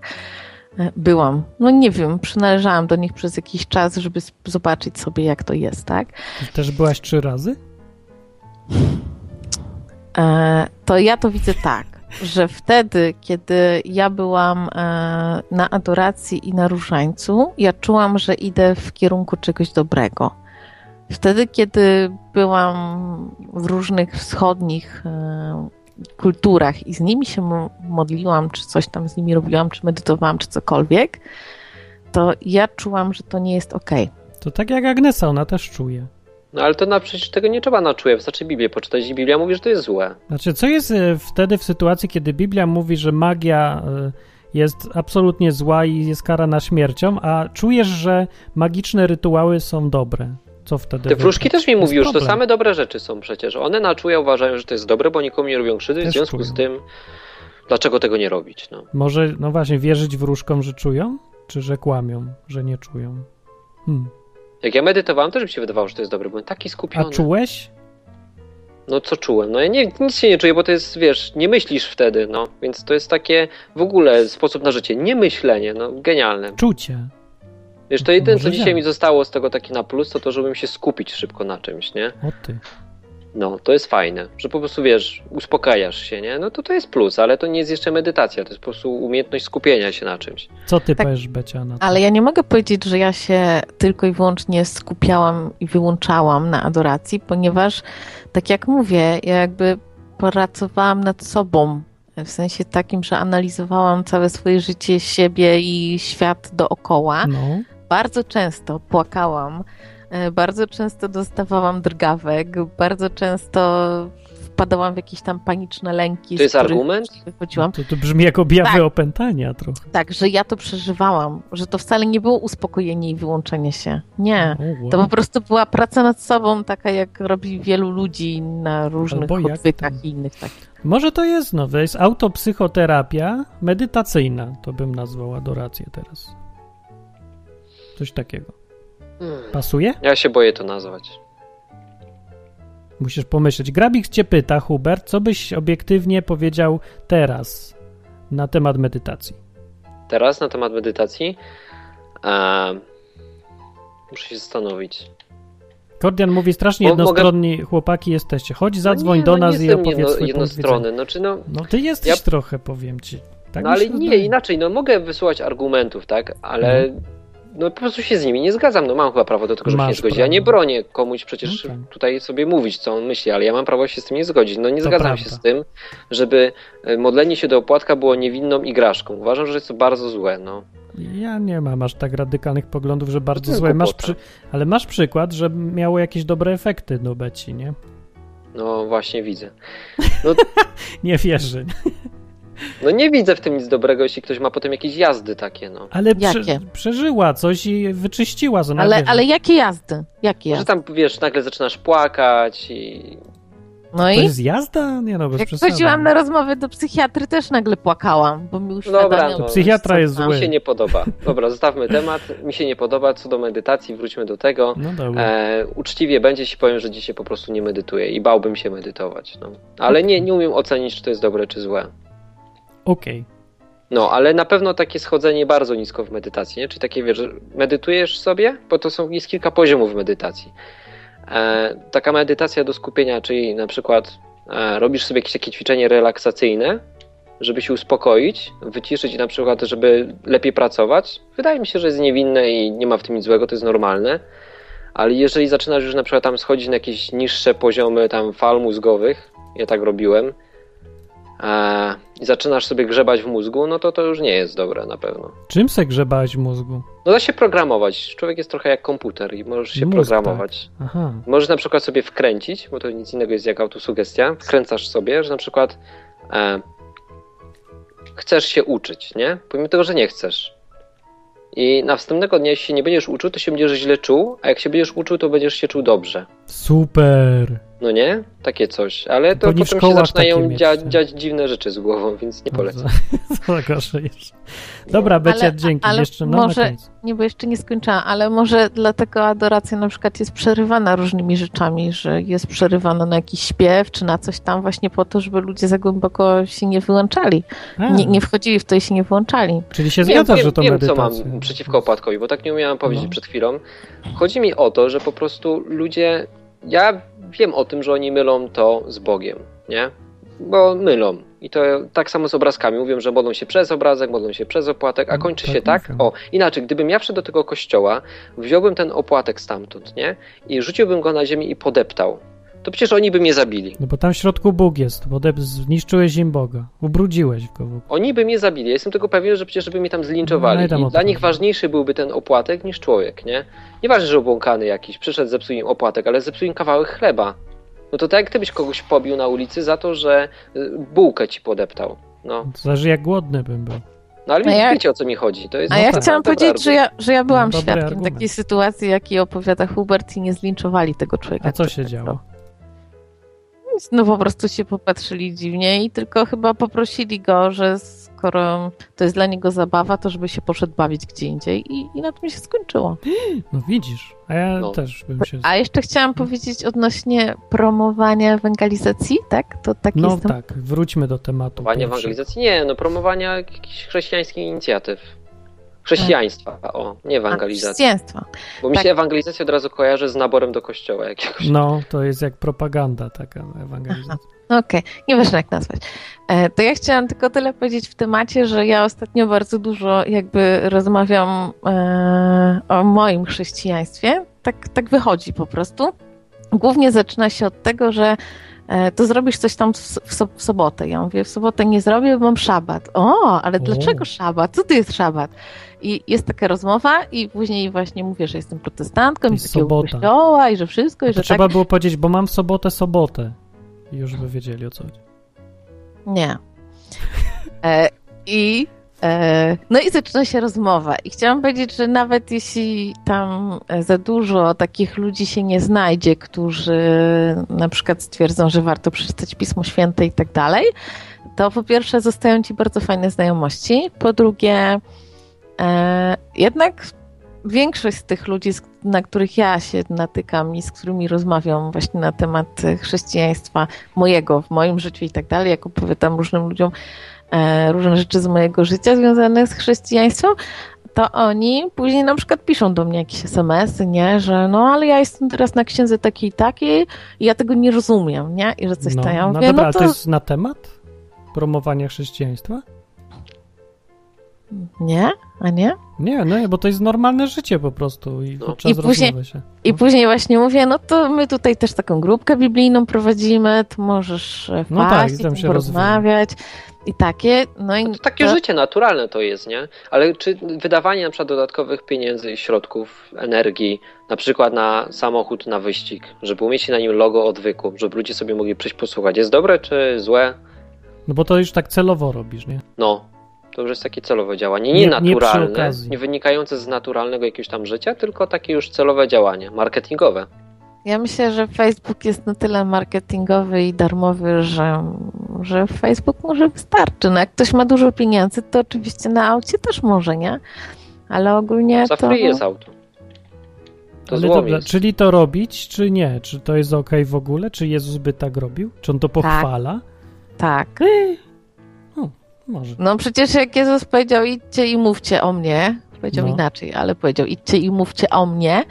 [SPEAKER 4] E, Byłam. No nie wiem, przynależałam do nich przez jakiś czas, żeby zobaczyć sobie, jak to jest, tak?
[SPEAKER 1] Ty też byłaś trzy razy?
[SPEAKER 4] E, to ja to widzę tak, że wtedy, kiedy ja byłam e, na adoracji i na różańcu, ja czułam, że idę w kierunku czegoś dobrego. Wtedy, kiedy byłam w różnych wschodnich kulturach i z nimi się mo- modliłam, czy coś tam z nimi robiłam, czy medytowałam, czy cokolwiek, to ja czułam, że to nie jest okej.
[SPEAKER 1] To tak jak Agnesa, ona też czuje.
[SPEAKER 2] No ale to na przecież tego nie trzeba na czuje, wystarczy Biblię poczytać i Biblia mówi, że to jest złe.
[SPEAKER 1] Znaczy, co jest e, wtedy w sytuacji, kiedy Biblia mówi, że magia e, jest absolutnie zła i jest karana śmiercią, a czujesz, że magiczne rytuały są dobre? Co wtedy?
[SPEAKER 2] Te wróżki też mi mówiły, że to same dobre rzeczy są przecież. One na czuje uważają, że to jest dobre, bo nikomu nie robią krzywdy, w związku
[SPEAKER 1] czują.
[SPEAKER 2] z tym dlaczego tego nie robić, no.
[SPEAKER 1] Może, no właśnie, wierzyć wróżkom, że czują? Czy że kłamią, że nie czują? Hmm.
[SPEAKER 2] Jak ja medytowałem, też mi się wydawało, że to jest dobre, byłem taki
[SPEAKER 1] A
[SPEAKER 2] skupiony.
[SPEAKER 1] czułeś?
[SPEAKER 2] No co czułem? No ja nie, nic się nie czuję, bo to jest, wiesz, nie myślisz wtedy, no. Więc to jest takie w ogóle sposób na życie, nie myślenie, no genialne.
[SPEAKER 1] Czucie.
[SPEAKER 2] Wiesz, to jedyne, co dzisiaj mi zostało z tego taki na plus, to to, żebym się skupić szybko na czymś, nie?
[SPEAKER 1] O ty.
[SPEAKER 2] No, to jest fajne, że po prostu, wiesz, uspokajasz się, nie? No to to jest plus, ale to nie jest jeszcze medytacja, to jest po prostu umiejętność skupienia się na czymś.
[SPEAKER 1] Co ty
[SPEAKER 4] Tak.
[SPEAKER 1] powiesz, Becia, na to?
[SPEAKER 4] Ale ja nie mogę powiedzieć, że ja się tylko i wyłącznie skupiałam i wyłączałam na adoracji, ponieważ, tak jak mówię, ja jakby pracowałam nad sobą. W sensie takim, że analizowałam całe swoje życie, siebie i świat dookoła.
[SPEAKER 1] No,
[SPEAKER 4] Bardzo często płakałam, e, bardzo często dostawałam drgawek, bardzo często wpadałam w jakieś tam paniczne lęki.
[SPEAKER 2] To jest argument?
[SPEAKER 4] Wychodziłam.
[SPEAKER 1] to, to brzmi jak objawy
[SPEAKER 4] Tak.
[SPEAKER 1] opętania trochę.
[SPEAKER 4] Tak, że ja to przeżywałam, że to wcale nie było uspokojenie i wyłączenie się. Nie.
[SPEAKER 1] O, wow.
[SPEAKER 4] To po prostu była praca nad sobą, taka jak robi wielu ludzi na różnych
[SPEAKER 1] tam.
[SPEAKER 4] i innych takich.
[SPEAKER 1] Może to jest, no, to jest autopsychoterapia medytacyjna, to bym nazwał adorację teraz. Coś takiego.
[SPEAKER 2] Hmm.
[SPEAKER 1] Pasuje?
[SPEAKER 2] Ja się boję to nazwać.
[SPEAKER 1] Musisz pomyśleć. Grabik cię pyta, Hubert, co byś obiektywnie powiedział teraz na temat medytacji?
[SPEAKER 2] Teraz na temat medytacji. E, Muszę się zastanowić.
[SPEAKER 1] Kordian mówi strasznie
[SPEAKER 2] Bo
[SPEAKER 1] jednostronni chłopaki jesteście. Chodź, zadzwoń
[SPEAKER 2] no
[SPEAKER 1] do
[SPEAKER 2] nie,
[SPEAKER 1] nas
[SPEAKER 2] no
[SPEAKER 1] i opowiedz
[SPEAKER 2] jestem
[SPEAKER 1] swój
[SPEAKER 2] jedno,
[SPEAKER 1] punkt widzenia.
[SPEAKER 2] jednostronny. Znaczy, no,
[SPEAKER 1] No ty jesteś
[SPEAKER 2] Ja-
[SPEAKER 1] trochę, powiem ci. Tak
[SPEAKER 2] no ale nie,
[SPEAKER 1] wydaje.
[SPEAKER 2] inaczej, no mogę wysyłać argumentów, tak, ale no po prostu się z nimi nie zgadzam, no mam chyba prawo do tego, żeby się nie
[SPEAKER 1] Masz
[SPEAKER 2] zgodzić. Ja nie bronię komuś przecież
[SPEAKER 1] No tak.
[SPEAKER 2] tutaj sobie mówić, co on myśli, ale ja mam prawo się z tym nie zgodzić. No nie
[SPEAKER 1] To
[SPEAKER 2] zgadzam
[SPEAKER 1] prawda.
[SPEAKER 2] się z tym, żeby e, modlenie się do opłatka było niewinną igraszką. Uważam, że jest to bardzo złe, no.
[SPEAKER 1] Ja nie mam aż tak radykalnych poglądów, że bardzo złe. Masz przy... Ale masz przykład, że miało jakieś dobre efekty do Beci, nie?
[SPEAKER 2] No właśnie widzę. *laughs*
[SPEAKER 1] Nie wierzę.
[SPEAKER 2] No nie widzę w tym nic dobrego, jeśli ktoś ma potem jakieś jazdy takie, no.
[SPEAKER 1] Ale prze...
[SPEAKER 4] Jakie?
[SPEAKER 1] przeżyła coś i wyczyściła. Co
[SPEAKER 4] Ale, ale jakie jazdy? Jakie
[SPEAKER 2] Że
[SPEAKER 4] jazdy?
[SPEAKER 2] tam, wiesz, nagle zaczynasz płakać i...
[SPEAKER 4] No
[SPEAKER 1] To
[SPEAKER 4] i
[SPEAKER 1] jest jazda? Nie no, bez
[SPEAKER 4] jak
[SPEAKER 1] przesady.
[SPEAKER 4] chodziłam na rozmowę do psychiatry, też nagle płakałam, bo mi uświadamiał.
[SPEAKER 2] Dobra, no.
[SPEAKER 1] Psychiatra jest zły.
[SPEAKER 2] Mi się nie podoba. Dobra, zostawmy temat. Mi się nie podoba. Co do medytacji, wróćmy do tego.
[SPEAKER 1] No dobra.
[SPEAKER 2] E, uczciwie będzie, jeśli powiem, że dzisiaj po prostu nie medytuję i bałbym się medytować. No. Ale nie, nie umiem ocenić, czy to jest dobre, czy złe.
[SPEAKER 1] Okej.
[SPEAKER 2] No, ale na pewno takie schodzenie bardzo nisko w medytacji, nie? Czyli takie, wiesz, medytujesz sobie, bo to są, jest kilka poziomów medytacji. E, taka medytacja do skupienia, czyli na przykład e, robisz sobie jakieś takie ćwiczenie relaksacyjne, żeby się uspokoić, wyciszyć na przykład, żeby lepiej pracować. Wydaje mi się, że jest niewinne i nie ma w tym nic złego, to jest normalne. Ale jeżeli zaczynasz już na przykład tam schodzić na jakieś niższe poziomy tam fal mózgowych, ja tak robiłem, i zaczynasz sobie grzebać w mózgu, no to to już nie jest dobre na pewno.
[SPEAKER 1] Czym se grzebałeś w mózgu?
[SPEAKER 2] No da się programować. Człowiek jest trochę jak komputer i możesz się
[SPEAKER 1] Mózg,
[SPEAKER 2] programować.
[SPEAKER 1] Aha.
[SPEAKER 2] Możesz na przykład sobie wkręcić, bo to nic innego jest jak autosugestia. Wkręcasz sobie, że na przykład e, chcesz się uczyć, nie? Pomimo tego, że nie chcesz. I następnego dnia, jeśli się nie będziesz uczył, to się będziesz źle czuł, a jak się będziesz uczył, to będziesz się czuł dobrze.
[SPEAKER 1] Super.
[SPEAKER 2] No nie? Takie coś. Ale to
[SPEAKER 1] w
[SPEAKER 2] potem się zaczynają dzia- dziać dziwne rzeczy z głową, więc nie polecam. *laughs*
[SPEAKER 1] Co gorsze jeszcze. Dobra, Becia,
[SPEAKER 4] Ale-
[SPEAKER 1] dzięki.
[SPEAKER 4] ale
[SPEAKER 1] jeszcze no,
[SPEAKER 4] może-. Nie, bo jeszcze nie skończyłam, ale może dlatego adoracja na przykład jest przerywana różnymi rzeczami, że jest przerywana na jakiś śpiew, czy na coś tam właśnie po to, żeby ludzie za głęboko się nie wyłączali. Nie, nie wchodzili w to i się nie włączali.
[SPEAKER 1] Czyli się
[SPEAKER 2] Wiem,
[SPEAKER 1] zgadzasz,
[SPEAKER 2] wiem,
[SPEAKER 1] że to
[SPEAKER 2] wiem
[SPEAKER 1] medytacja.
[SPEAKER 2] co mam przeciwko opłatkowi, bo tak nie umiałem powiedzieć
[SPEAKER 1] No.
[SPEAKER 2] przed chwilą. Chodzi mi o to, że po prostu ludzie. Ja wiem o tym, że oni mylą to z Bogiem, nie? Bo mylą. I to tak samo z obrazkami. Mówią, że modlą się przez obrazek, modlą się przez opłatek, a
[SPEAKER 1] No,
[SPEAKER 2] kończy
[SPEAKER 1] tak
[SPEAKER 2] się tak. O, inaczej, gdybym ja wszedł do tego kościoła, wziąłbym ten opłatek stamtąd, nie? I rzuciłbym go na ziemię i podeptał. To przecież oni by mnie zabili.
[SPEAKER 1] No bo tam w środku Bóg jest, bo zniszczyłeś im Boga. Ubrudziłeś go.
[SPEAKER 2] Oni by mnie zabili. Ja jestem tego pewien, że przecież by mnie tam zlinczowali.
[SPEAKER 1] No tam
[SPEAKER 2] I dla nich ważniejszy byłby ten opłatek niż człowiek, nie? Nieważne, że obłąkany jakiś, przyszedł, zepsuł im opłatek, ale zepsuł im kawałek chleba. No to tak jak ty byś kogoś pobił na ulicy za to, że y, bułkę ci podeptał. No,
[SPEAKER 1] To Zależy jak głodny bym był.
[SPEAKER 2] no ale
[SPEAKER 4] ja-
[SPEAKER 2] wiecie o co mi chodzi. To jest
[SPEAKER 4] A ja chciałam powiedzieć, że ja, że ja byłam
[SPEAKER 1] No,
[SPEAKER 4] świadkiem
[SPEAKER 1] argument.
[SPEAKER 4] takiej sytuacji, jakiej opowiada Hubert i nie zlinczowali tego człowieka.
[SPEAKER 1] A co się działo?
[SPEAKER 4] No po prostu się popatrzyli dziwnie i tylko chyba poprosili go, że skoro to jest dla niego zabawa, to żeby się poszedł bawić gdzie indziej i, i na tym się skończyło.
[SPEAKER 1] No widzisz, a ja
[SPEAKER 2] No.
[SPEAKER 1] też bym się...
[SPEAKER 4] A jeszcze chciałam powiedzieć odnośnie promowania ewangelizacji, tak? To taki
[SPEAKER 1] No
[SPEAKER 4] jest tam-
[SPEAKER 1] tak, wróćmy do tematu. pierwszego.
[SPEAKER 2] ewangelizacji? Nie, no promowania jakichś chrześcijańskich inicjatyw. Chrześcijaństwa, o, nie ewangelizacji.
[SPEAKER 4] chrześcijaństwa.
[SPEAKER 2] Bo mi
[SPEAKER 4] tak.
[SPEAKER 2] się ewangelizacja od razu kojarzy z naborem do kościoła jakiegoś.
[SPEAKER 1] No, to jest jak propaganda taka ewangelizacja.
[SPEAKER 4] Okej, nieważne jak nazwać. E, To ja chciałam tylko tyle powiedzieć w temacie, że ja ostatnio bardzo dużo jakby rozmawiam e, o moim chrześcijaństwie. Tak, tak wychodzi po prostu. Głównie zaczyna się od tego, że e, to zrobisz coś tam w, w, so- w sobotę. Ja mówię, w sobotę nie zrobię, bo mam szabat. O, ale
[SPEAKER 1] O.
[SPEAKER 4] dlaczego szabat? Co to jest szabat? I jest taka rozmowa i później właśnie mówię, że jestem protestantką
[SPEAKER 1] To
[SPEAKER 4] i
[SPEAKER 1] jest
[SPEAKER 4] takiego kościoła i że wszystko, i
[SPEAKER 1] To
[SPEAKER 4] że
[SPEAKER 1] trzeba
[SPEAKER 4] tak.
[SPEAKER 1] było powiedzieć, bo mam w sobotę sobotę. I już by wiedzieli o co chodzi.
[SPEAKER 4] Nie. E, I e, no i zaczyna się rozmowa. I chciałam powiedzieć, że nawet jeśli tam e, za dużo takich ludzi się nie znajdzie, którzy na przykład stwierdzą, że warto przeczytać Pismo Święte i tak dalej, to po pierwsze zostają ci bardzo fajne znajomości. Po drugie, jednak większość z tych ludzi, na których ja się natykam i z którymi rozmawiam właśnie na temat e, chrześcijaństwa mojego, w moim życiu i tak dalej, jak opowiadam różnym ludziom e, różne rzeczy z mojego życia związane z chrześcijaństwem, to oni później na przykład piszą do mnie jakieś SMS-y, nie, że no ale ja jestem teraz na księdze takiej i takiej i ja tego nie rozumiem, nie? I że coś
[SPEAKER 1] no,
[SPEAKER 4] tam. Ja
[SPEAKER 1] no
[SPEAKER 4] mówię,
[SPEAKER 1] dobra,
[SPEAKER 4] no
[SPEAKER 1] ale
[SPEAKER 4] to...
[SPEAKER 1] to jest na temat promowania chrześcijaństwa?
[SPEAKER 4] Nie? A nie?
[SPEAKER 1] Nie, no nie, bo to jest normalne życie po prostu i
[SPEAKER 2] No.
[SPEAKER 1] podczas
[SPEAKER 4] I później-
[SPEAKER 1] rozmowy się.
[SPEAKER 4] I później właśnie mówię, no to my tutaj też taką grupkę biblijną prowadzimy, to możesz e,
[SPEAKER 1] No tak,
[SPEAKER 4] wpaść
[SPEAKER 1] i
[SPEAKER 4] i
[SPEAKER 1] tam
[SPEAKER 4] tam
[SPEAKER 1] się
[SPEAKER 4] porozmawiać i takie, no i
[SPEAKER 2] To takie
[SPEAKER 4] to-
[SPEAKER 2] życie naturalne to jest, nie? Ale czy wydawanie na przykład dodatkowych pieniędzy i środków, energii, na przykład na samochód, na wyścig, żeby umieścić na nim logo odwyku, żeby ludzie sobie mogli przyjść posłuchać, jest dobre czy złe?
[SPEAKER 1] No bo to już tak celowo robisz, nie?
[SPEAKER 2] No, to już jest takie celowe działanie.
[SPEAKER 1] Nie-
[SPEAKER 2] Nie,
[SPEAKER 1] nie
[SPEAKER 2] naturalne,
[SPEAKER 1] okazji.
[SPEAKER 2] nie wynikające z naturalnego jakiegoś tam życia, tylko takie już celowe działanie, marketingowe.
[SPEAKER 4] Ja myślę, że Facebook jest na tyle marketingowy i darmowy, że, że Facebook może wystarczy. No jak ktoś ma dużo pieniędzy, to oczywiście na aucie też może, nie? Ale ogólnie
[SPEAKER 2] Za
[SPEAKER 4] to...
[SPEAKER 2] free jest auto. To
[SPEAKER 1] dobra,
[SPEAKER 2] jest.
[SPEAKER 1] czyli to robić, czy nie? Czy to jest ok w ogóle? Czy Jezus by tak robił? Czy on to pochwala?
[SPEAKER 4] Tak.
[SPEAKER 1] Może.
[SPEAKER 4] No przecież jak Jezus powiedział idźcie i mówcie o mnie, powiedział
[SPEAKER 1] No.
[SPEAKER 4] inaczej, ale powiedział idźcie i mówcie o mnie,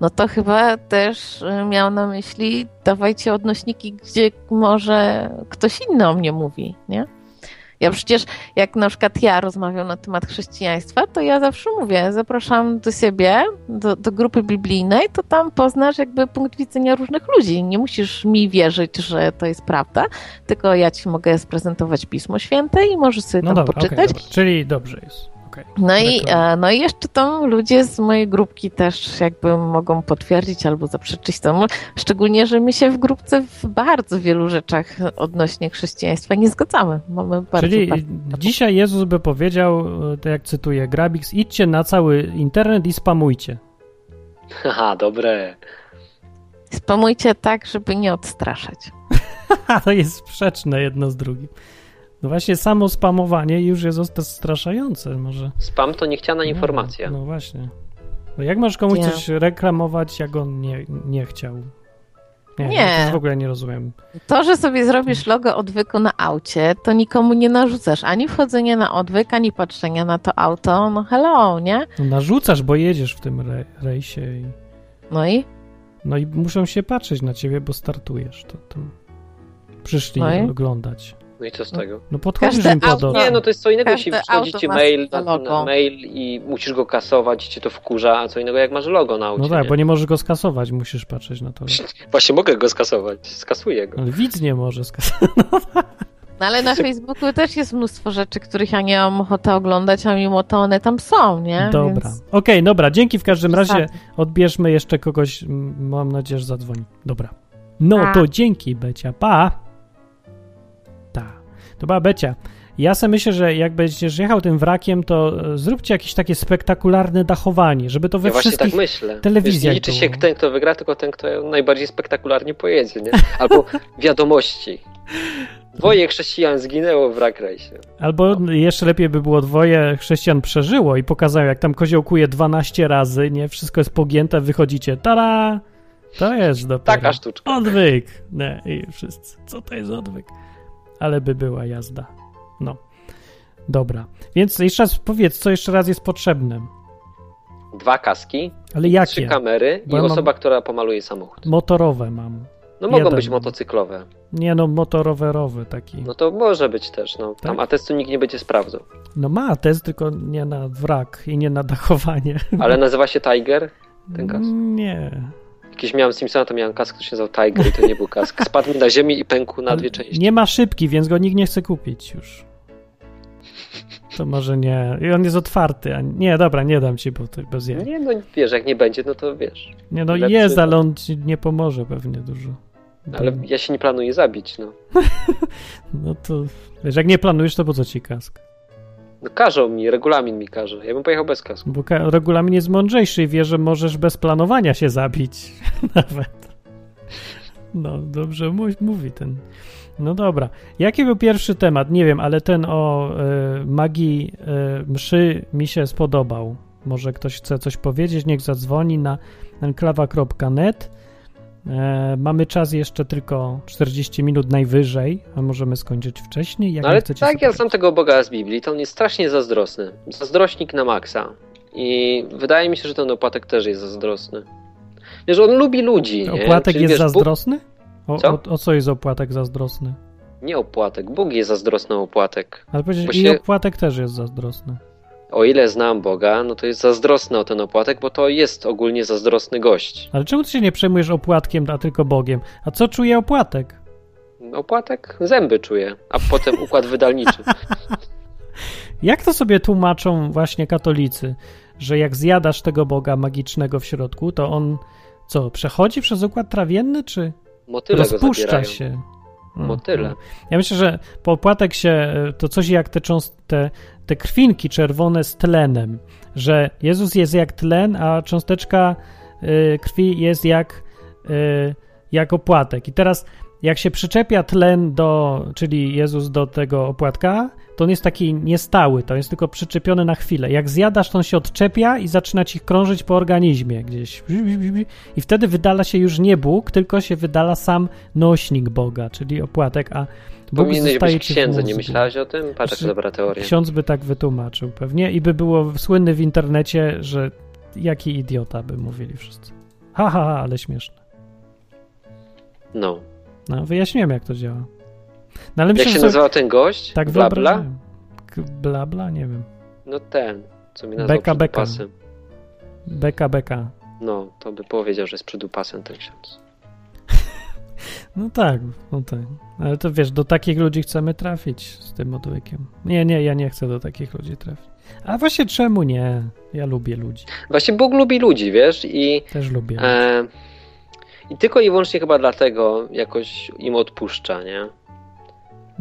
[SPEAKER 4] no to chyba też y, miał na myśli dawajcie odnośniki, gdzie może ktoś inny o mnie mówi, nie? Ja przecież, jak na przykład ja rozmawiam na temat chrześcijaństwa, to ja zawsze mówię, zapraszam do siebie, do, do grupy biblijnej, to tam poznasz jakby punkt widzenia różnych ludzi. Nie musisz mi wierzyć, że to jest prawda, tylko ja ci mogę sprezentować Pismo Święte i możesz sobie
[SPEAKER 1] No
[SPEAKER 4] tam
[SPEAKER 1] dobra,
[SPEAKER 4] poczytać.
[SPEAKER 1] dobra. Czyli dobrze jest. Okej.
[SPEAKER 4] No i, e, no i jeszcze tam ludzie z mojej grupki też jakby mogą potwierdzić albo zaprzeczyć temu. Szczególnie, że my się w grupce w bardzo wielu rzeczach odnośnie chrześcijaństwa nie zgadzamy. Mamy bardzo,
[SPEAKER 1] Czyli
[SPEAKER 4] bardzo...
[SPEAKER 1] dzisiaj Jezus by powiedział, tak jak cytuję Grabix, idźcie na cały internet i spamujcie.
[SPEAKER 2] Haha, dobre.
[SPEAKER 4] Spamujcie tak, żeby nie odstraszać. *laughs*
[SPEAKER 1] To jest sprzeczne jedno z drugim. No właśnie samo spamowanie już jest odstraszające może.
[SPEAKER 2] Spam to niechciana informacja.
[SPEAKER 1] No, no właśnie. No jak możesz komuś
[SPEAKER 4] Nie.
[SPEAKER 1] coś reklamować, jak on nie, nie chciał? Nie,
[SPEAKER 4] Nie.
[SPEAKER 1] To już w ogóle nie rozumiem.
[SPEAKER 4] To, że sobie zrobisz logo odwyku na aucie, to nikomu nie narzucasz ani wchodzenia na odwyk, ani patrzenia na to auto. No hello, nie?
[SPEAKER 1] No, narzucasz, bo jedziesz w tym rej- rejsie i...
[SPEAKER 4] No i?
[SPEAKER 1] No i muszą się patrzeć na ciebie, bo startujesz. To, to... Przyszli
[SPEAKER 4] No i?
[SPEAKER 1] oglądać.
[SPEAKER 2] No i co z tego?
[SPEAKER 1] No podchodzisz
[SPEAKER 4] Każde
[SPEAKER 1] im pod.
[SPEAKER 2] Nie, no to jest co innego, jeśli
[SPEAKER 4] auto
[SPEAKER 2] ci
[SPEAKER 4] ma
[SPEAKER 2] mail na, na mail i musisz go kasować i cię to wkurza, a co innego jak masz logo na aucie.
[SPEAKER 1] No tak,
[SPEAKER 2] nie?
[SPEAKER 1] bo nie możesz go skasować, musisz patrzeć na to. *laughs*
[SPEAKER 2] Właśnie mogę go skasować, skasuję go.
[SPEAKER 1] Ale widz nie może skasować. *laughs*
[SPEAKER 4] No ale na Facebooku też jest mnóstwo rzeczy, których ja nie mam ochoty oglądać, a mimo to one tam są, nie?
[SPEAKER 1] Dobra.
[SPEAKER 4] Więc...
[SPEAKER 1] Okej, dobra, dzięki w każdym razie. Odbierzmy jeszcze kogoś, mam nadzieję, że zadzwoni. Dobra. No
[SPEAKER 4] Pa.
[SPEAKER 1] to dzięki, Becia. Pa! To była Becia. Ja sobie myślę, że jak będziesz jechał tym wrakiem, to e, zróbcie jakieś takie spektakularne dachowanie, żeby to we
[SPEAKER 2] Ja właśnie
[SPEAKER 1] wszystkich...
[SPEAKER 2] tak myślę.
[SPEAKER 1] telewizjach
[SPEAKER 2] Wiesz, nie liczy się ten, kto wygra, tylko ten, kto najbardziej spektakularnie pojedzie, nie? Albo *laughs* wiadomości. Dwoje chrześcijan zginęło w rak rejsie.
[SPEAKER 1] Albo jeszcze lepiej by było dwoje chrześcijan przeżyło i pokazał, jak tam koziołkuje 12 razy, nie? Wszystko jest pogięte, wychodzicie, tada! To jest dopiero.
[SPEAKER 2] Taka sztuczka.
[SPEAKER 1] Odwyk! Nie, i wszyscy. Co to jest odwyk? Ale by była jazda. No. Dobra. Więc jeszcze raz powiedz, co jeszcze raz jest potrzebne.
[SPEAKER 2] Dwa kaski,
[SPEAKER 1] Ale
[SPEAKER 2] trzy
[SPEAKER 1] jakie?
[SPEAKER 2] kamery
[SPEAKER 1] Bo
[SPEAKER 2] i
[SPEAKER 1] ja
[SPEAKER 2] osoba, która pomaluje samochód.
[SPEAKER 1] Motorowe mam.
[SPEAKER 2] No mogą
[SPEAKER 1] jeden.
[SPEAKER 2] być motocyklowe.
[SPEAKER 1] Nie no, motorowerowy taki.
[SPEAKER 2] No to może być też, no. Tam
[SPEAKER 1] Tak?
[SPEAKER 2] atestu nikt nie będzie sprawdzał.
[SPEAKER 1] No ma test, tylko nie na wrak i nie na dachowanie.
[SPEAKER 2] Ale nazywa się Tiger? Ten kask.
[SPEAKER 1] Nie.
[SPEAKER 2] Jakiś miałem Simpsona, to miałem kask, który się nazywał Tiger i to nie był kask. Spadł mi na ziemię i pękł na dwie części.
[SPEAKER 1] Nie ma szybki, więc go nikt nie chce kupić już. To może nie. I on jest otwarty. A nie, dobra, nie dam ci, bo to bez jaj.
[SPEAKER 2] Nie, no wiesz, jak nie będzie, no to wiesz.
[SPEAKER 1] Nie, no
[SPEAKER 2] lepszy
[SPEAKER 1] jest, ale on ci nie pomoże pewnie dużo.
[SPEAKER 2] Ale ja się nie planuję zabić, no. *laughs*
[SPEAKER 1] No to. Wiesz, jak nie planujesz, to po co ci kask?
[SPEAKER 2] No każą mi, regulamin mi każe. Ja bym pojechał bez kasku.
[SPEAKER 1] Bo ka- regulamin jest mądrzejszy i wie, że możesz bez planowania się zabić. *laughs* Nawet. No, dobrze mówi ten. No dobra. Jaki był pierwszy temat? Nie wiem, ale ten o e, magii e, mszy mi się spodobał. Może ktoś chce coś powiedzieć, niech zadzwoni na enklawa.net. E, mamy czas jeszcze tylko 40 minut najwyżej, a możemy skończyć wcześniej. Jak
[SPEAKER 2] No ale tak,
[SPEAKER 1] sobie-
[SPEAKER 2] ja znam tego Boga z Biblii, to on jest strasznie zazdrosny. Zazdrośnik na maksa. I wydaje mi się, że ten opłatek też jest zazdrosny. Wiesz, on lubi ludzi, nie?
[SPEAKER 1] Opłatek
[SPEAKER 2] Czyli,
[SPEAKER 1] jest
[SPEAKER 2] wiesz,
[SPEAKER 1] zazdrosny? O
[SPEAKER 2] Co?
[SPEAKER 1] o, o co jest opłatek zazdrosny?
[SPEAKER 2] Nie opłatek, Bóg jest zazdrosny opłatek.
[SPEAKER 1] Ale
[SPEAKER 2] Bo
[SPEAKER 1] powiedzieć, i
[SPEAKER 2] się-
[SPEAKER 1] opłatek też jest zazdrosny.
[SPEAKER 2] O ile znam Boga, no to jest zazdrosny o ten opłatek, bo to jest ogólnie zazdrosny gość.
[SPEAKER 1] Ale czemu ty się nie przejmujesz opłatkiem, a tylko Bogiem? A co czuje opłatek?
[SPEAKER 2] Opłatek zęby czuje, a potem układ wydalniczy. *laughs*
[SPEAKER 1] Jak to sobie tłumaczą właśnie katolicy, że jak zjadasz tego Boga magicznego w środku, to on co, przechodzi przez układ trawienny, czy
[SPEAKER 2] Motyle
[SPEAKER 1] rozpuszcza się? Mm,
[SPEAKER 2] Motyle.
[SPEAKER 1] mm. Ja myślę, że po opłatek się to coś jak te, te, te krwinki czerwone z tlenem, że Jezus jest jak tlen, a cząsteczka y, krwi jest jak, y, jak opłatek. I teraz jak się przyczepia tlen do, czyli Jezus do tego opłatka, to on jest taki niestały, to jest tylko przyczepiony na chwilę. Jak zjadasz, to on się odczepia i zaczyna ci krążyć po organizmie gdzieś. I wtedy wydala się już nie Bóg, tylko się wydala sam nośnik Boga, czyli opłatek, a Bóg
[SPEAKER 2] Powinieneś
[SPEAKER 1] zostaje
[SPEAKER 2] być księdzem, nie myślałeś o tym? Patrz, jaka dobra teoria.
[SPEAKER 1] Ksiądz by tak wytłumaczył pewnie i by było słynny w internecie, że jaki idiota by mówili wszyscy. Ha, ha, ha, ale śmieszne.
[SPEAKER 2] No.
[SPEAKER 1] No, wyjaśniłem, jak to działa. No, ale
[SPEAKER 2] Jak
[SPEAKER 1] myślę,
[SPEAKER 2] się
[SPEAKER 1] że sobie
[SPEAKER 2] nazywał ten gość?
[SPEAKER 1] tak
[SPEAKER 2] Bla, bla?
[SPEAKER 1] wyobrażałem. K- Bla, nie wiem.
[SPEAKER 2] No ten, co mi nazwał
[SPEAKER 1] Beka, beka. Beka, beka.
[SPEAKER 2] No, to by powiedział, że jest przydupasem ten ksiądz. *laughs*
[SPEAKER 1] No tak, no tak. Ale to wiesz, do takich ludzi chcemy trafić z tym odwykiem. Nie, nie, ja nie chcę do takich ludzi trafić. A właśnie czemu nie? Ja lubię ludzi.
[SPEAKER 2] Właśnie Bóg lubi ludzi, wiesz, i,
[SPEAKER 1] Też lubię.
[SPEAKER 2] e, i tylko i wyłącznie chyba dlatego jakoś im odpuszcza, nie?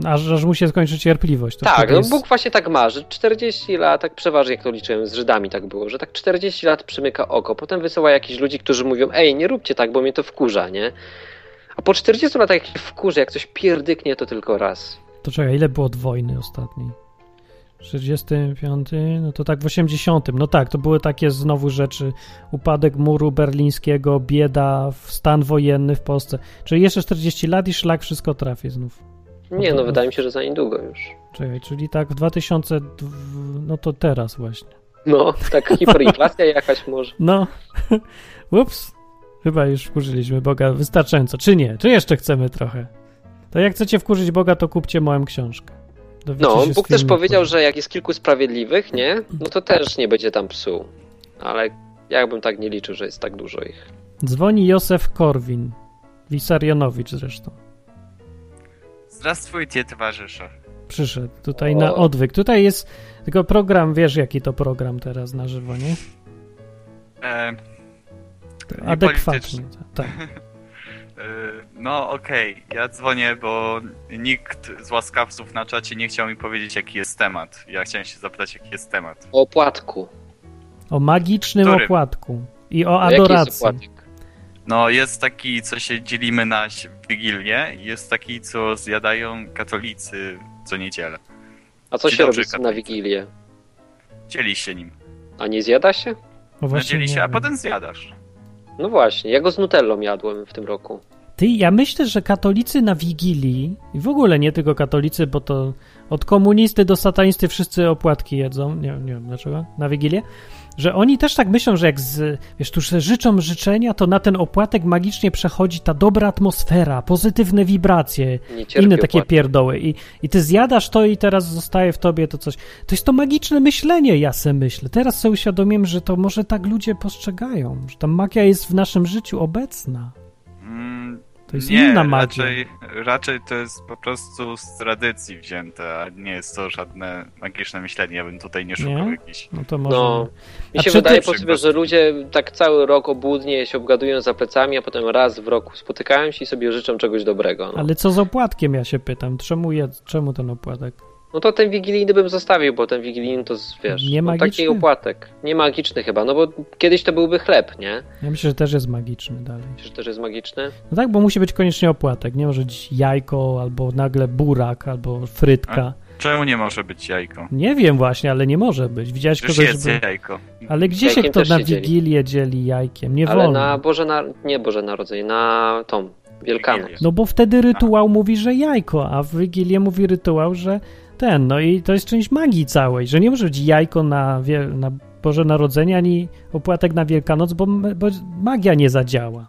[SPEAKER 1] Aż, aż mu się skończy cierpliwość. To
[SPEAKER 2] tak, no
[SPEAKER 1] jest-
[SPEAKER 2] Bóg właśnie tak ma, że 40 lat, tak przeważnie jak to liczyłem, z Żydami tak było, że tak 40 lat przymyka oko, potem wysyła jakichś ludzi, którzy mówią, ej, nie róbcie tak, bo mnie to wkurza, nie? A po 40 latach jak się wkurzy, jak coś pierdyknie, to tylko raz.
[SPEAKER 1] To czekaj, ile było od wojny ostatniej? 45, no to tak w 80. No tak, to były takie znowu rzeczy. Upadek muru berlińskiego, bieda, stan wojenny w Polsce. Czyli jeszcze 40 lat i szlak wszystko trafi znów.
[SPEAKER 2] Nie, no wydaje mi się, że za niedługo już.
[SPEAKER 1] Czekaj, czyli tak w 2000, no to teraz właśnie.
[SPEAKER 2] No, tak *laughs* hiperinflacja jakaś może.
[SPEAKER 1] No, *laughs* ups, chyba już wkurzyliśmy Boga wystarczająco. Czy nie? Czy jeszcze chcemy trochę? To jak chcecie wkurzyć Boga, to kupcie moją książkę.
[SPEAKER 2] No,
[SPEAKER 1] no
[SPEAKER 2] Bóg też powiedział, że jak jest kilku sprawiedliwych, nie? No to też nie będzie tam psu. Ale ja bym tak nie liczył, że jest tak dużo ich.
[SPEAKER 1] Dzwoni Józef Korwin. Wisarionowicz zresztą.
[SPEAKER 5] Zdrastwujcie, towarzysze.
[SPEAKER 1] Przyszedł tutaj
[SPEAKER 2] o.
[SPEAKER 1] na odwyk. Tutaj jest tylko program, wiesz jaki to program teraz na żywo, nie?
[SPEAKER 5] E, Adekwatny.
[SPEAKER 1] Tak. *laughs*
[SPEAKER 5] e, no okej, ja dzwonię, bo nikt z łaskawców na czacie nie chciał mi powiedzieć, jaki jest temat. Ja chciałem się zapytać, jaki jest temat.
[SPEAKER 2] O opłatku.
[SPEAKER 1] O magicznym
[SPEAKER 5] Który?
[SPEAKER 1] opłatku. I o
[SPEAKER 2] A jaki jest
[SPEAKER 1] adoracji.
[SPEAKER 5] No, jest taki, co się dzielimy na Wigilię, i jest taki, co zjadają katolicy co niedzielę.
[SPEAKER 2] A co
[SPEAKER 5] Dzień
[SPEAKER 2] się robi na. Wigilię?
[SPEAKER 5] Dzieli się nim.
[SPEAKER 2] A nie zjada się?
[SPEAKER 5] No,
[SPEAKER 1] właśnie
[SPEAKER 5] dzieli
[SPEAKER 1] nie
[SPEAKER 5] się, a
[SPEAKER 1] wiem.
[SPEAKER 5] potem zjadasz.
[SPEAKER 2] No właśnie, ja go z nutellą jadłem w tym roku.
[SPEAKER 1] Ty, ja myślę, że katolicy na Wigilii, i w ogóle nie tylko katolicy, bo to od komunisty do satanisty wszyscy opłatki jedzą, nie, nie wiem dlaczego, na Wigilię, że oni też tak myślą, że jak z, wiesz, tu życzą życzenia, to na ten opłatek magicznie przechodzi ta dobra atmosfera, pozytywne wibracje, inne takie
[SPEAKER 2] opłatku.
[SPEAKER 1] pierdoły. I, I ty zjadasz to i teraz zostaje w tobie to coś. To jest to magiczne myślenie, ja se myślę. Teraz sobie uświadomiłem, że to może tak ludzie postrzegają, że ta magia jest w naszym życiu obecna. To jest
[SPEAKER 5] nie,
[SPEAKER 1] inna magia.
[SPEAKER 5] Raczej, raczej to jest po prostu z tradycji wzięte, a nie jest to żadne magiczne myślenie. Ja bym tutaj nie szukał
[SPEAKER 1] Nie?
[SPEAKER 5] jakichś.
[SPEAKER 1] No to może.
[SPEAKER 2] No, mi się wydaje
[SPEAKER 1] ty-
[SPEAKER 2] po sobie, że ludzie tak cały rok obłudnie się obgadują za plecami, a potem raz w roku spotykają się i sobie życzą czegoś dobrego. No,
[SPEAKER 1] Ale co z opłatkiem, ja się pytam. Czemu, je, czemu ten opłatek?
[SPEAKER 2] No to ten wigilijny bym zostawił, bo ten wigilijny to wiesz,
[SPEAKER 1] Nie
[SPEAKER 2] no, taki opłatek. Nie magiczny chyba, no bo kiedyś to byłby chleb, nie?
[SPEAKER 1] Ja myślę, że też jest magiczny dalej.
[SPEAKER 2] Myślisz, że też jest magiczny?
[SPEAKER 1] No tak, bo musi być koniecznie opłatek. Nie może być jajko, albo nagle burak, albo frytka.
[SPEAKER 5] Czemu nie może być jajko?
[SPEAKER 1] Nie wiem właśnie, ale nie może być. Widziałeś
[SPEAKER 5] Przecież
[SPEAKER 1] kogoś,
[SPEAKER 5] jest
[SPEAKER 1] żeby...
[SPEAKER 5] jajko.
[SPEAKER 1] Ale gdzie się
[SPEAKER 2] Jajkiem
[SPEAKER 1] kto
[SPEAKER 2] też
[SPEAKER 1] na
[SPEAKER 2] się dzieli.
[SPEAKER 1] Wigilię dzieli jajkiem? Nie
[SPEAKER 2] Ale
[SPEAKER 1] wolno.
[SPEAKER 2] na Boże, na... nie Boże Narodzenie, na tą Wielkanoc.
[SPEAKER 5] Wigilię.
[SPEAKER 1] No bo wtedy rytuał mówi, że jajko, a w Wigilię mówi rytuał, że ten. No i to jest część magii całej, że nie może być jajko na, na Boże Narodzenie, ani opłatek na Wielkanoc, bo, bo magia nie zadziała.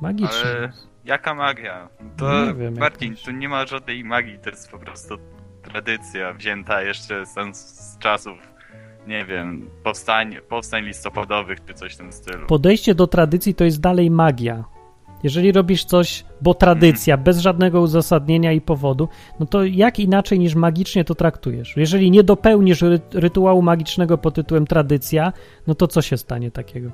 [SPEAKER 1] Magicznie.
[SPEAKER 5] Ale jaka magia? To
[SPEAKER 1] Nie wiem, jakaś.
[SPEAKER 5] tu nie ma żadnej magii, to jest po prostu tradycja wzięta jeszcze z, z czasów, nie wiem, powstań, powstań listopadowych czy coś w tym stylu.
[SPEAKER 1] Podejście do tradycji to jest dalej magia. Jeżeli robisz coś, bo tradycja, bez żadnego uzasadnienia i powodu, no to jak inaczej niż magicznie to traktujesz? Jeżeli nie dopełnisz ry rytuału magicznego pod tytułem tradycja, no to co się stanie takiego?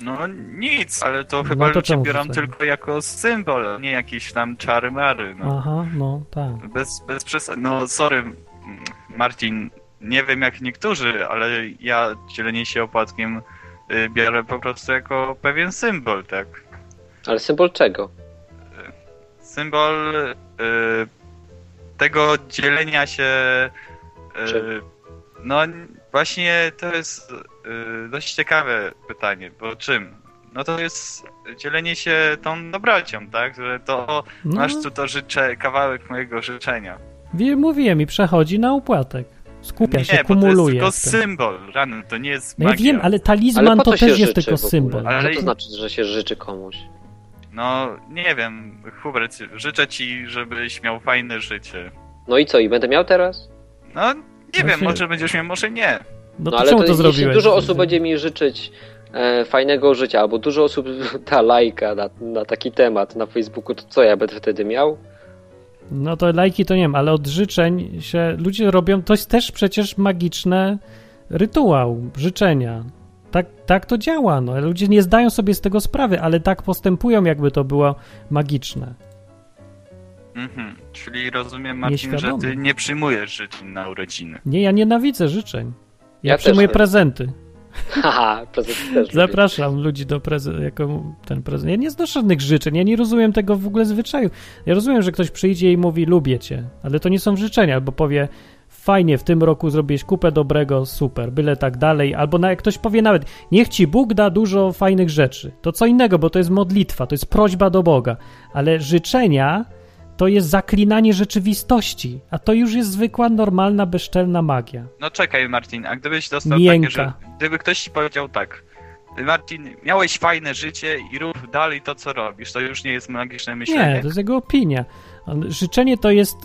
[SPEAKER 5] No nic, ale to
[SPEAKER 1] No
[SPEAKER 5] chyba
[SPEAKER 1] to
[SPEAKER 5] ludzie biorą tylko jako symbol, nie jakieś tam czary mary. No.
[SPEAKER 1] Aha, no tak.
[SPEAKER 5] Bez, bez przesady. No sorry, Marcin, nie wiem jak niektórzy, ale ja dzielenie się opłatkiem y, biorę po prostu jako pewien symbol, tak?
[SPEAKER 2] Ale symbol czego?
[SPEAKER 5] Symbol y, tego dzielenia się. Y, no właśnie to jest y, dość ciekawe pytanie, bo czym? No to jest dzielenie się tą dobrocią, tak? Że to
[SPEAKER 1] No,
[SPEAKER 5] masz tu to życzę, kawałek mojego życzenia.
[SPEAKER 1] mówiłem i przechodzi na opłatek. Skupia
[SPEAKER 5] nie,
[SPEAKER 1] się,
[SPEAKER 5] bo to
[SPEAKER 1] kumuluje.
[SPEAKER 5] jest tylko symbol, rany, to nie jest
[SPEAKER 1] No ja
[SPEAKER 5] magia.
[SPEAKER 1] wiem, ale
[SPEAKER 2] Ale
[SPEAKER 1] talizman
[SPEAKER 2] po
[SPEAKER 1] to
[SPEAKER 2] się
[SPEAKER 1] też jest
[SPEAKER 2] życzy
[SPEAKER 1] tylko symbol.
[SPEAKER 5] Ale-
[SPEAKER 2] Co to znaczy, że się życzy komuś?
[SPEAKER 5] No, nie wiem, Hubert, życzę ci, żebyś miał fajne życie.
[SPEAKER 2] No i co, i będę miał teraz?
[SPEAKER 5] No, nie
[SPEAKER 1] No
[SPEAKER 5] wiem,
[SPEAKER 1] się-
[SPEAKER 5] może będziesz miał, może nie.
[SPEAKER 1] No
[SPEAKER 2] No,
[SPEAKER 1] to
[SPEAKER 2] ale
[SPEAKER 1] czemu
[SPEAKER 2] to,
[SPEAKER 1] to
[SPEAKER 2] jeśli
[SPEAKER 1] zrobiłeś?
[SPEAKER 2] dużo osób będzie mi życzyć e, fajnego życia, albo dużo osób *laughs* da lajka na, na taki temat na Facebooku, to co ja będę wtedy miał?
[SPEAKER 1] No to lajki to nie wiem, ale od życzeń się ludzie robią, to jest też przecież magiczne rytuał życzenia. Tak, tak to działa, no. Ludzie nie zdają sobie z tego sprawy, ale tak postępują, jakby to było magiczne.
[SPEAKER 5] Mhm. Czyli rozumiem, Marcin, że ty nie przyjmujesz życzeń na urodziny.
[SPEAKER 1] Nie, ja nienawidzę życzeń. Ja,
[SPEAKER 2] Ja
[SPEAKER 1] przyjmuję prezenty.
[SPEAKER 2] Haha, prezent też lubię.
[SPEAKER 1] Zapraszam ludzi do prezentu, jako ten prezent. Ja nie znoszę żadnych życzeń, ja nie rozumiem tego w ogóle zwyczaju. Ja rozumiem, że ktoś przyjdzie i mówi lubię cię, ale to nie są życzenia, albo powie fajnie, w tym roku zrobiłeś kupę dobrego, super, byle tak dalej, albo na, jak ktoś powie nawet niech ci Bóg da dużo fajnych rzeczy. To co innego, bo to jest modlitwa, to jest prośba do Boga, ale życzenia to jest zaklinanie rzeczywistości, a to już jest zwykła, normalna, bezczelna magia.
[SPEAKER 5] No czekaj, Marcin, a gdybyś dostał
[SPEAKER 1] Miękka.
[SPEAKER 5] takie, że gdyby ktoś ci powiedział tak, Marcin, miałeś fajne życie i rób dalej to, co robisz, to już nie jest magiczne myślenie.
[SPEAKER 1] Nie, to jest jego opinia. Życzenie to jest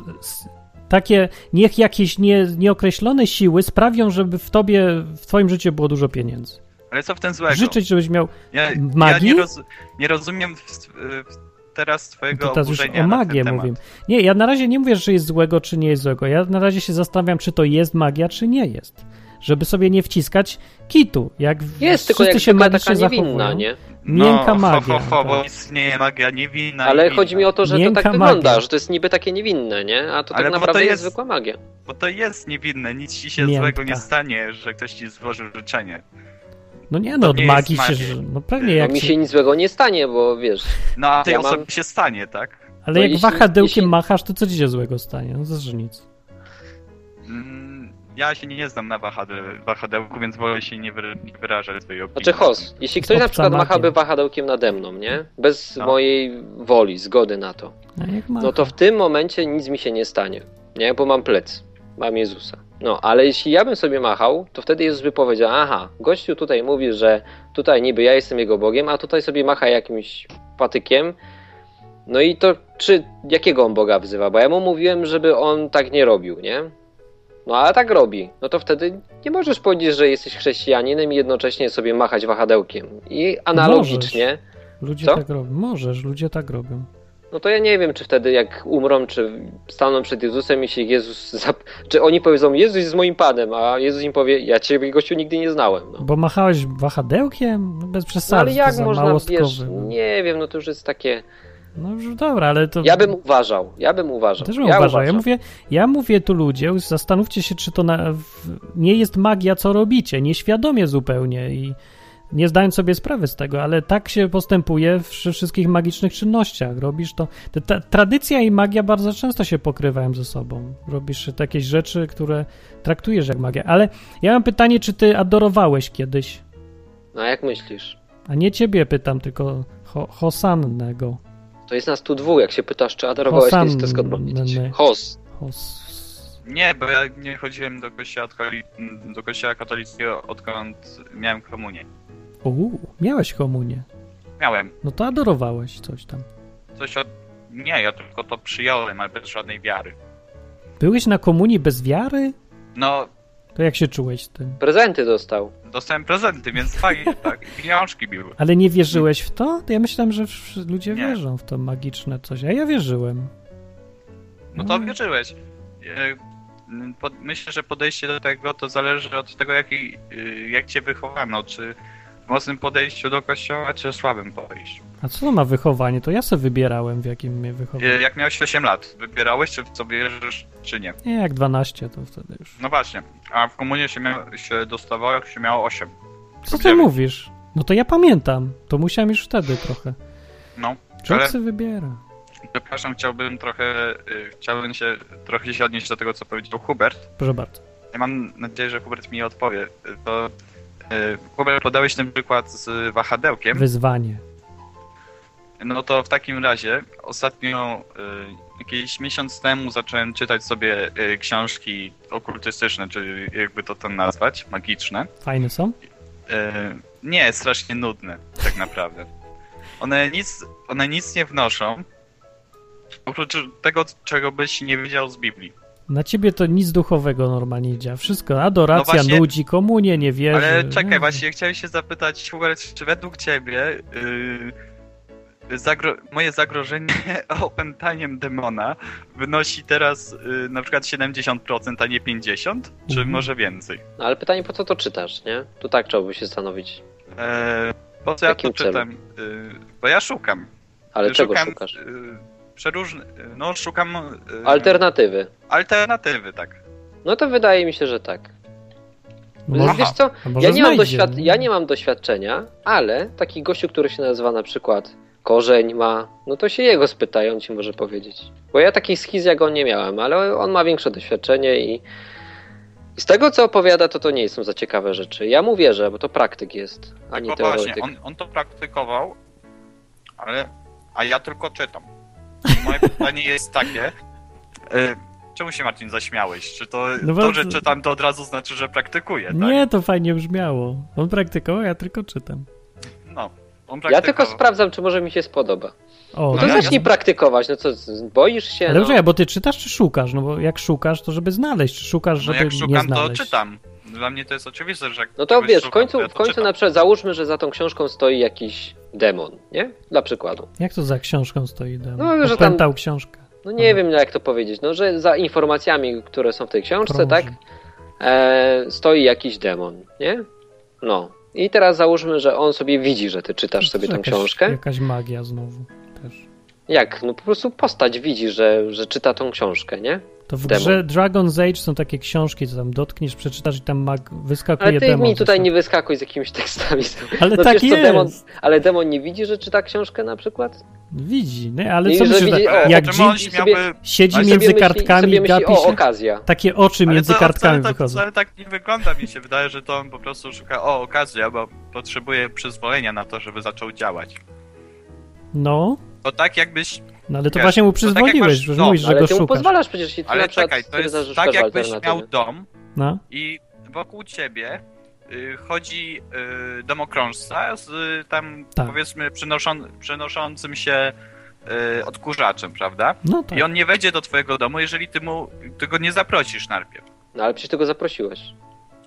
[SPEAKER 1] takie, niech jakieś nie, nieokreślone siły sprawią, żeby w tobie, w twoim życiu było dużo pieniędzy.
[SPEAKER 5] Ale co w tym złego?
[SPEAKER 1] Życzyć, żebyś miał...
[SPEAKER 5] ja,
[SPEAKER 1] magii?
[SPEAKER 5] Ja nie, roz, nie rozumiem w, w, teraz twojego
[SPEAKER 1] To teraz już o magię mówimy. Nie, ja na razie nie mówię, że jest złego, czy nie jest złego. Ja na razie się zastanawiam, czy to jest magia, czy nie jest. Żeby sobie nie wciskać kitu. Jak
[SPEAKER 2] Jest, tylko
[SPEAKER 1] wszyscy
[SPEAKER 2] jak
[SPEAKER 1] się magicznie
[SPEAKER 2] taka niewinna,
[SPEAKER 1] zachowują.
[SPEAKER 2] nie?
[SPEAKER 1] Miękka
[SPEAKER 5] no,
[SPEAKER 1] magia.
[SPEAKER 5] Ho, ho, ho, bo
[SPEAKER 1] tak.
[SPEAKER 5] istnieje magia niewinna
[SPEAKER 2] Ale chodzi mi o to, że
[SPEAKER 1] Miękka
[SPEAKER 2] to tak wygląda,
[SPEAKER 1] magia.
[SPEAKER 2] że to jest niby takie niewinne, nie? A to
[SPEAKER 5] Ale
[SPEAKER 2] tak
[SPEAKER 5] bo to
[SPEAKER 2] naprawdę jest...
[SPEAKER 5] jest-
[SPEAKER 2] zwykła magia.
[SPEAKER 5] Bo to jest niewinne, nic ci się
[SPEAKER 1] Miękka.
[SPEAKER 5] złego nie stanie, że ktoś ci złożył życzenie.
[SPEAKER 1] No nie, no od magii się... No pewnie
[SPEAKER 5] No
[SPEAKER 2] No
[SPEAKER 1] jak
[SPEAKER 2] mi
[SPEAKER 1] się...
[SPEAKER 2] nic złego nie stanie, bo wiesz,
[SPEAKER 5] No a tej
[SPEAKER 2] Ja mam-
[SPEAKER 5] osobie się stanie, tak?
[SPEAKER 1] Ale
[SPEAKER 2] no
[SPEAKER 1] jak
[SPEAKER 2] jeśli-
[SPEAKER 1] wahadełkiem
[SPEAKER 2] jeśli-
[SPEAKER 1] machasz, to co ci się złego stanie? No to nic.
[SPEAKER 5] Mm, Ja się nie znam na wahade- wahadełku, więc wolę się nie, wyra- nie wyrażać swojej opinii.
[SPEAKER 2] Znaczy Hos, jeśli ktoś na przykład machałby wahadełkiem nade mną, nie? Bez
[SPEAKER 5] No.
[SPEAKER 2] mojej woli, zgody na to,
[SPEAKER 1] macha?
[SPEAKER 2] no to w tym momencie nic mi się nie stanie, nie? Bo mam plec, mam Jezusa. No, ale jeśli ja bym sobie machał, to wtedy Jezus by powiedział, aha, gościu tutaj mówi, że tutaj niby ja jestem jego Bogiem, a tutaj sobie macha jakimś patykiem, no i to czy jakiego on Boga wzywa? Bo ja mu mówiłem, żeby on tak nie robił, nie? No ale tak robi. No to wtedy nie możesz powiedzieć, że jesteś chrześcijaninem i jednocześnie sobie machać wahadełkiem. I analogicznie,
[SPEAKER 1] Ludzie
[SPEAKER 2] Co?
[SPEAKER 1] tak robią. Możesz, ludzie tak robią.
[SPEAKER 2] no to ja nie wiem, czy wtedy jak umrą, czy staną przed Jezusem i się Jezus. Zap... Czy oni powiedzą, Jezus jest moim panem, a Jezus im powie, ja ciebie gościu nigdy nie znałem. No,
[SPEAKER 1] Bo machałeś wahadełkiem? No bez
[SPEAKER 2] no
[SPEAKER 1] przesady,
[SPEAKER 2] ale
[SPEAKER 1] to
[SPEAKER 2] jak można, wiesz,
[SPEAKER 1] no.
[SPEAKER 2] nie wiem, no to już jest takie.
[SPEAKER 1] No już dobra, ale to...
[SPEAKER 2] Ja bym uważał, ja bym uważał.
[SPEAKER 1] Też bym
[SPEAKER 2] ja
[SPEAKER 1] uważał. Ja mówię, ja mówię tu ludzie, zastanówcie się, czy to na, nie jest magia, co robicie, nieświadomie zupełnie i nie zdając sobie sprawy z tego, ale tak się postępuje przy wszystkich magicznych czynnościach. Robisz to. Ta, tradycja i magia bardzo często się pokrywają ze sobą. Robisz jakieś rzeczy, które traktujesz jak magia. Ale ja mam pytanie, czy ty adorowałeś kiedyś?
[SPEAKER 2] No a jak myślisz?
[SPEAKER 1] A nie ciebie pytam, tylko ho, Hosannego.
[SPEAKER 2] To jest nas tu dwóch, jak się pytasz, czy adorowałeś
[SPEAKER 1] Hosanny.
[SPEAKER 2] kiedyś, mam wiedzieć? Hos.
[SPEAKER 1] Hos...
[SPEAKER 5] Nie, bo ja nie chodziłem do kościoła, do kościoła katolickiego odkąd miałem komunię.
[SPEAKER 1] Uuu, miałeś komunię.
[SPEAKER 5] Miałem.
[SPEAKER 1] No to adorowałeś coś tam.
[SPEAKER 5] Coś od... Nie, ja tylko to przyjąłem, ale bez żadnej wiary.
[SPEAKER 1] Byłeś na komunii bez wiary?
[SPEAKER 5] No,
[SPEAKER 1] To jak się czułeś z tym?
[SPEAKER 2] Prezenty dostał.
[SPEAKER 5] dostałem prezenty, więc fajnie, *laughs* tak? I pieniążki były.
[SPEAKER 1] Ale nie wierzyłeś w to? To ja myślałem, że ludzie
[SPEAKER 5] Nie.
[SPEAKER 1] wierzą w to magiczne coś, a ja wierzyłem.
[SPEAKER 5] No to wierzyłeś. E, Myślę, że podejście do tego to zależy od tego, jaki, y, jak cię wychowano. Czy w mocnym podejściu do kościoła, czy w słabym podejściu.
[SPEAKER 1] A co ma wychowanie? To ja sobie wybierałem, w jakim mnie wychowano.
[SPEAKER 5] E, Jak miałeś 8 lat, wybierałeś, czy w co wierzysz, czy nie.
[SPEAKER 1] Nie, jak 12 to wtedy już.
[SPEAKER 5] No właśnie, a w komunie się, mia- się dostawało, jak się miało 8.
[SPEAKER 1] Co ty mówisz? No to ja pamiętam. To musiałem już wtedy trochę.
[SPEAKER 5] No,
[SPEAKER 1] Człowiek
[SPEAKER 5] Ale-
[SPEAKER 1] wybiera.
[SPEAKER 5] przepraszam, chciałbym trochę, y, chciałbym się trochę się odnieść do tego, co powiedział Hubert.
[SPEAKER 1] Proszę bardzo.
[SPEAKER 5] Ja mam nadzieję, że Hubert mi odpowie. To y, Hubert, podałeś ten przykład z wahadełkiem.
[SPEAKER 1] Wyzwanie.
[SPEAKER 5] No to w takim razie ostatnio y, jakiś miesiąc temu zacząłem czytać sobie y, książki okultystyczne, czy jakby to tam nazwać, magiczne.
[SPEAKER 1] Fajne są?
[SPEAKER 5] Y, nie, strasznie nudne, tak naprawdę. One nic, one nic nie wnoszą, oprócz tego, czego byś nie wiedział z Biblii.
[SPEAKER 1] Na ciebie to nic duchowego normalnie działa. Wszystko, adoracja,
[SPEAKER 5] No właśnie-
[SPEAKER 1] nudzi, komunie nie wierzy.
[SPEAKER 5] Ale czekaj,
[SPEAKER 1] No.
[SPEAKER 5] właśnie chciałem się zapytać, Hubert, czy według ciebie yy, zagro moje zagrożenie *laughs* opętaniem demona wynosi teraz yy, na przykład 70%, a nie 50%? Czy
[SPEAKER 1] Mhm.
[SPEAKER 5] może więcej?
[SPEAKER 2] No ale pytanie, po co to czytasz, nie? Tu tak trzeba by się zastanowić.
[SPEAKER 5] Eee, po co ja
[SPEAKER 2] jakim
[SPEAKER 5] to czytam? Yy, bo ja szukam.
[SPEAKER 2] Ale czego
[SPEAKER 5] szukam,
[SPEAKER 2] szukasz?
[SPEAKER 5] Yy, przeróżne, no szukam yy,
[SPEAKER 2] Alternatywy.
[SPEAKER 5] alternatywy, tak.
[SPEAKER 2] No to wydaje mi się, że tak.
[SPEAKER 1] Może,
[SPEAKER 2] Wiesz co, ja nie,
[SPEAKER 1] znajdzie,
[SPEAKER 2] doświad-
[SPEAKER 1] no.
[SPEAKER 2] ja nie mam doświadczenia, ale taki gościu, który się nazywa na przykład Korzeń ma, no to się jego spytają, ci może powiedzieć. Bo ja takich schiz jak on nie miałem, ale on ma większe doświadczenie i, i z tego co opowiada, to to nie są za ciekawe rzeczy. Ja mu wierzę, bo to praktyk jest, a nie
[SPEAKER 5] Tylko właśnie,
[SPEAKER 2] teoretyk.
[SPEAKER 5] on, on to praktykował, ale. A ja tylko czytam. I moje *laughs* pytanie jest takie. Y, czemu się Marcin zaśmiałeś? Czy to,
[SPEAKER 1] No
[SPEAKER 5] to, że czytam, to od razu znaczy, że praktykuję, tak?
[SPEAKER 1] Nie, to fajnie brzmiało. On praktykował, ja tylko czytam.
[SPEAKER 5] No.
[SPEAKER 2] Ja tylko sprawdzam, czy może mi się spodoba.
[SPEAKER 1] O,
[SPEAKER 2] No to
[SPEAKER 5] ja-
[SPEAKER 2] zacznij
[SPEAKER 5] ja-
[SPEAKER 2] praktykować, no co, boisz się?
[SPEAKER 1] Ale
[SPEAKER 2] no.
[SPEAKER 1] bo ty czytasz czy szukasz? No bo jak szukasz, to żeby znaleźć. Czy szukasz,
[SPEAKER 5] No
[SPEAKER 1] żeby
[SPEAKER 5] jak
[SPEAKER 1] nie
[SPEAKER 5] szukam, to
[SPEAKER 1] znaleźć?
[SPEAKER 5] czytam. Dla mnie to jest oczywiste, że jak
[SPEAKER 2] No to wiesz, w
[SPEAKER 5] szukam,
[SPEAKER 2] końcu,
[SPEAKER 5] to ja
[SPEAKER 2] w
[SPEAKER 5] to
[SPEAKER 2] końcu
[SPEAKER 5] czytam.
[SPEAKER 2] na przykład załóżmy, że za tą książką stoi jakiś demon, nie? Dla przykładu.
[SPEAKER 1] Jak to za książką stoi? Dem?
[SPEAKER 2] No, że tam-
[SPEAKER 1] Opętał książkę.
[SPEAKER 2] No nie
[SPEAKER 1] Mhm.
[SPEAKER 2] wiem jak to powiedzieć, no że za informacjami, które są w tej książce,
[SPEAKER 1] Krąży.
[SPEAKER 2] tak, e, stoi jakiś demon, nie? No. I teraz załóżmy, że on sobie widzi, że ty czytasz sobie tą
[SPEAKER 1] Jakaś-
[SPEAKER 2] książkę.
[SPEAKER 1] Jakaś magia znowu też.
[SPEAKER 2] Jak? No po prostu postać widzi, że, że czyta tą książkę, nie?
[SPEAKER 1] To w
[SPEAKER 2] Demon.
[SPEAKER 1] grze Dragon's Age są takie książki, co tam dotkniesz, przeczytasz i tam mag wyskakuje
[SPEAKER 2] Ale ty
[SPEAKER 1] demon.
[SPEAKER 2] mi tutaj nie wyskakuj z jakimiś tekstami. *laughs*
[SPEAKER 1] Ale
[SPEAKER 2] no
[SPEAKER 1] tak
[SPEAKER 2] wiesz
[SPEAKER 1] jest.
[SPEAKER 2] demon, ale demon nie widzi, że czyta książkę na przykład?
[SPEAKER 1] Widzi, nie? Ale
[SPEAKER 2] Nie,
[SPEAKER 1] co myślisz,
[SPEAKER 2] widzi- o,
[SPEAKER 1] jak
[SPEAKER 5] on śmiałby...
[SPEAKER 1] siedzi
[SPEAKER 5] ale
[SPEAKER 1] między
[SPEAKER 2] myśli,
[SPEAKER 1] kartkami i gapi
[SPEAKER 2] o, okazja.
[SPEAKER 1] takie oczy
[SPEAKER 5] Ale
[SPEAKER 1] między
[SPEAKER 5] to
[SPEAKER 1] kartkami
[SPEAKER 5] tak,
[SPEAKER 1] wychodzą.
[SPEAKER 5] wcale tak nie wygląda, mi się wydaje, że to on po prostu szuka, o, okazja, bo potrzebuje przyzwolenia na to, żeby zaczął działać.
[SPEAKER 1] No,
[SPEAKER 5] To tak jakbyś
[SPEAKER 1] no ale to
[SPEAKER 5] Wiesz,
[SPEAKER 1] właśnie mu
[SPEAKER 5] tak
[SPEAKER 1] przyzwoliłeś,
[SPEAKER 5] masz
[SPEAKER 1] że
[SPEAKER 5] dom,
[SPEAKER 1] mówisz, że
[SPEAKER 2] Ale
[SPEAKER 1] go
[SPEAKER 2] ty
[SPEAKER 1] szukasz.
[SPEAKER 2] pozwalasz przecież, ty
[SPEAKER 5] Ale czekaj, to jest tak jakbyś miał dom
[SPEAKER 1] No,
[SPEAKER 5] i wokół ciebie y, chodzi y, domokrążca z y, tam
[SPEAKER 1] Tak.
[SPEAKER 5] powiedzmy przenoszą, przenoszącym się y, odkurzaczem, prawda?
[SPEAKER 1] no tak.
[SPEAKER 5] I on nie wejdzie do twojego domu, jeżeli ty mu ty go nie zaprosisz najpierw.
[SPEAKER 2] No ale przecież ty go zaprosiłeś.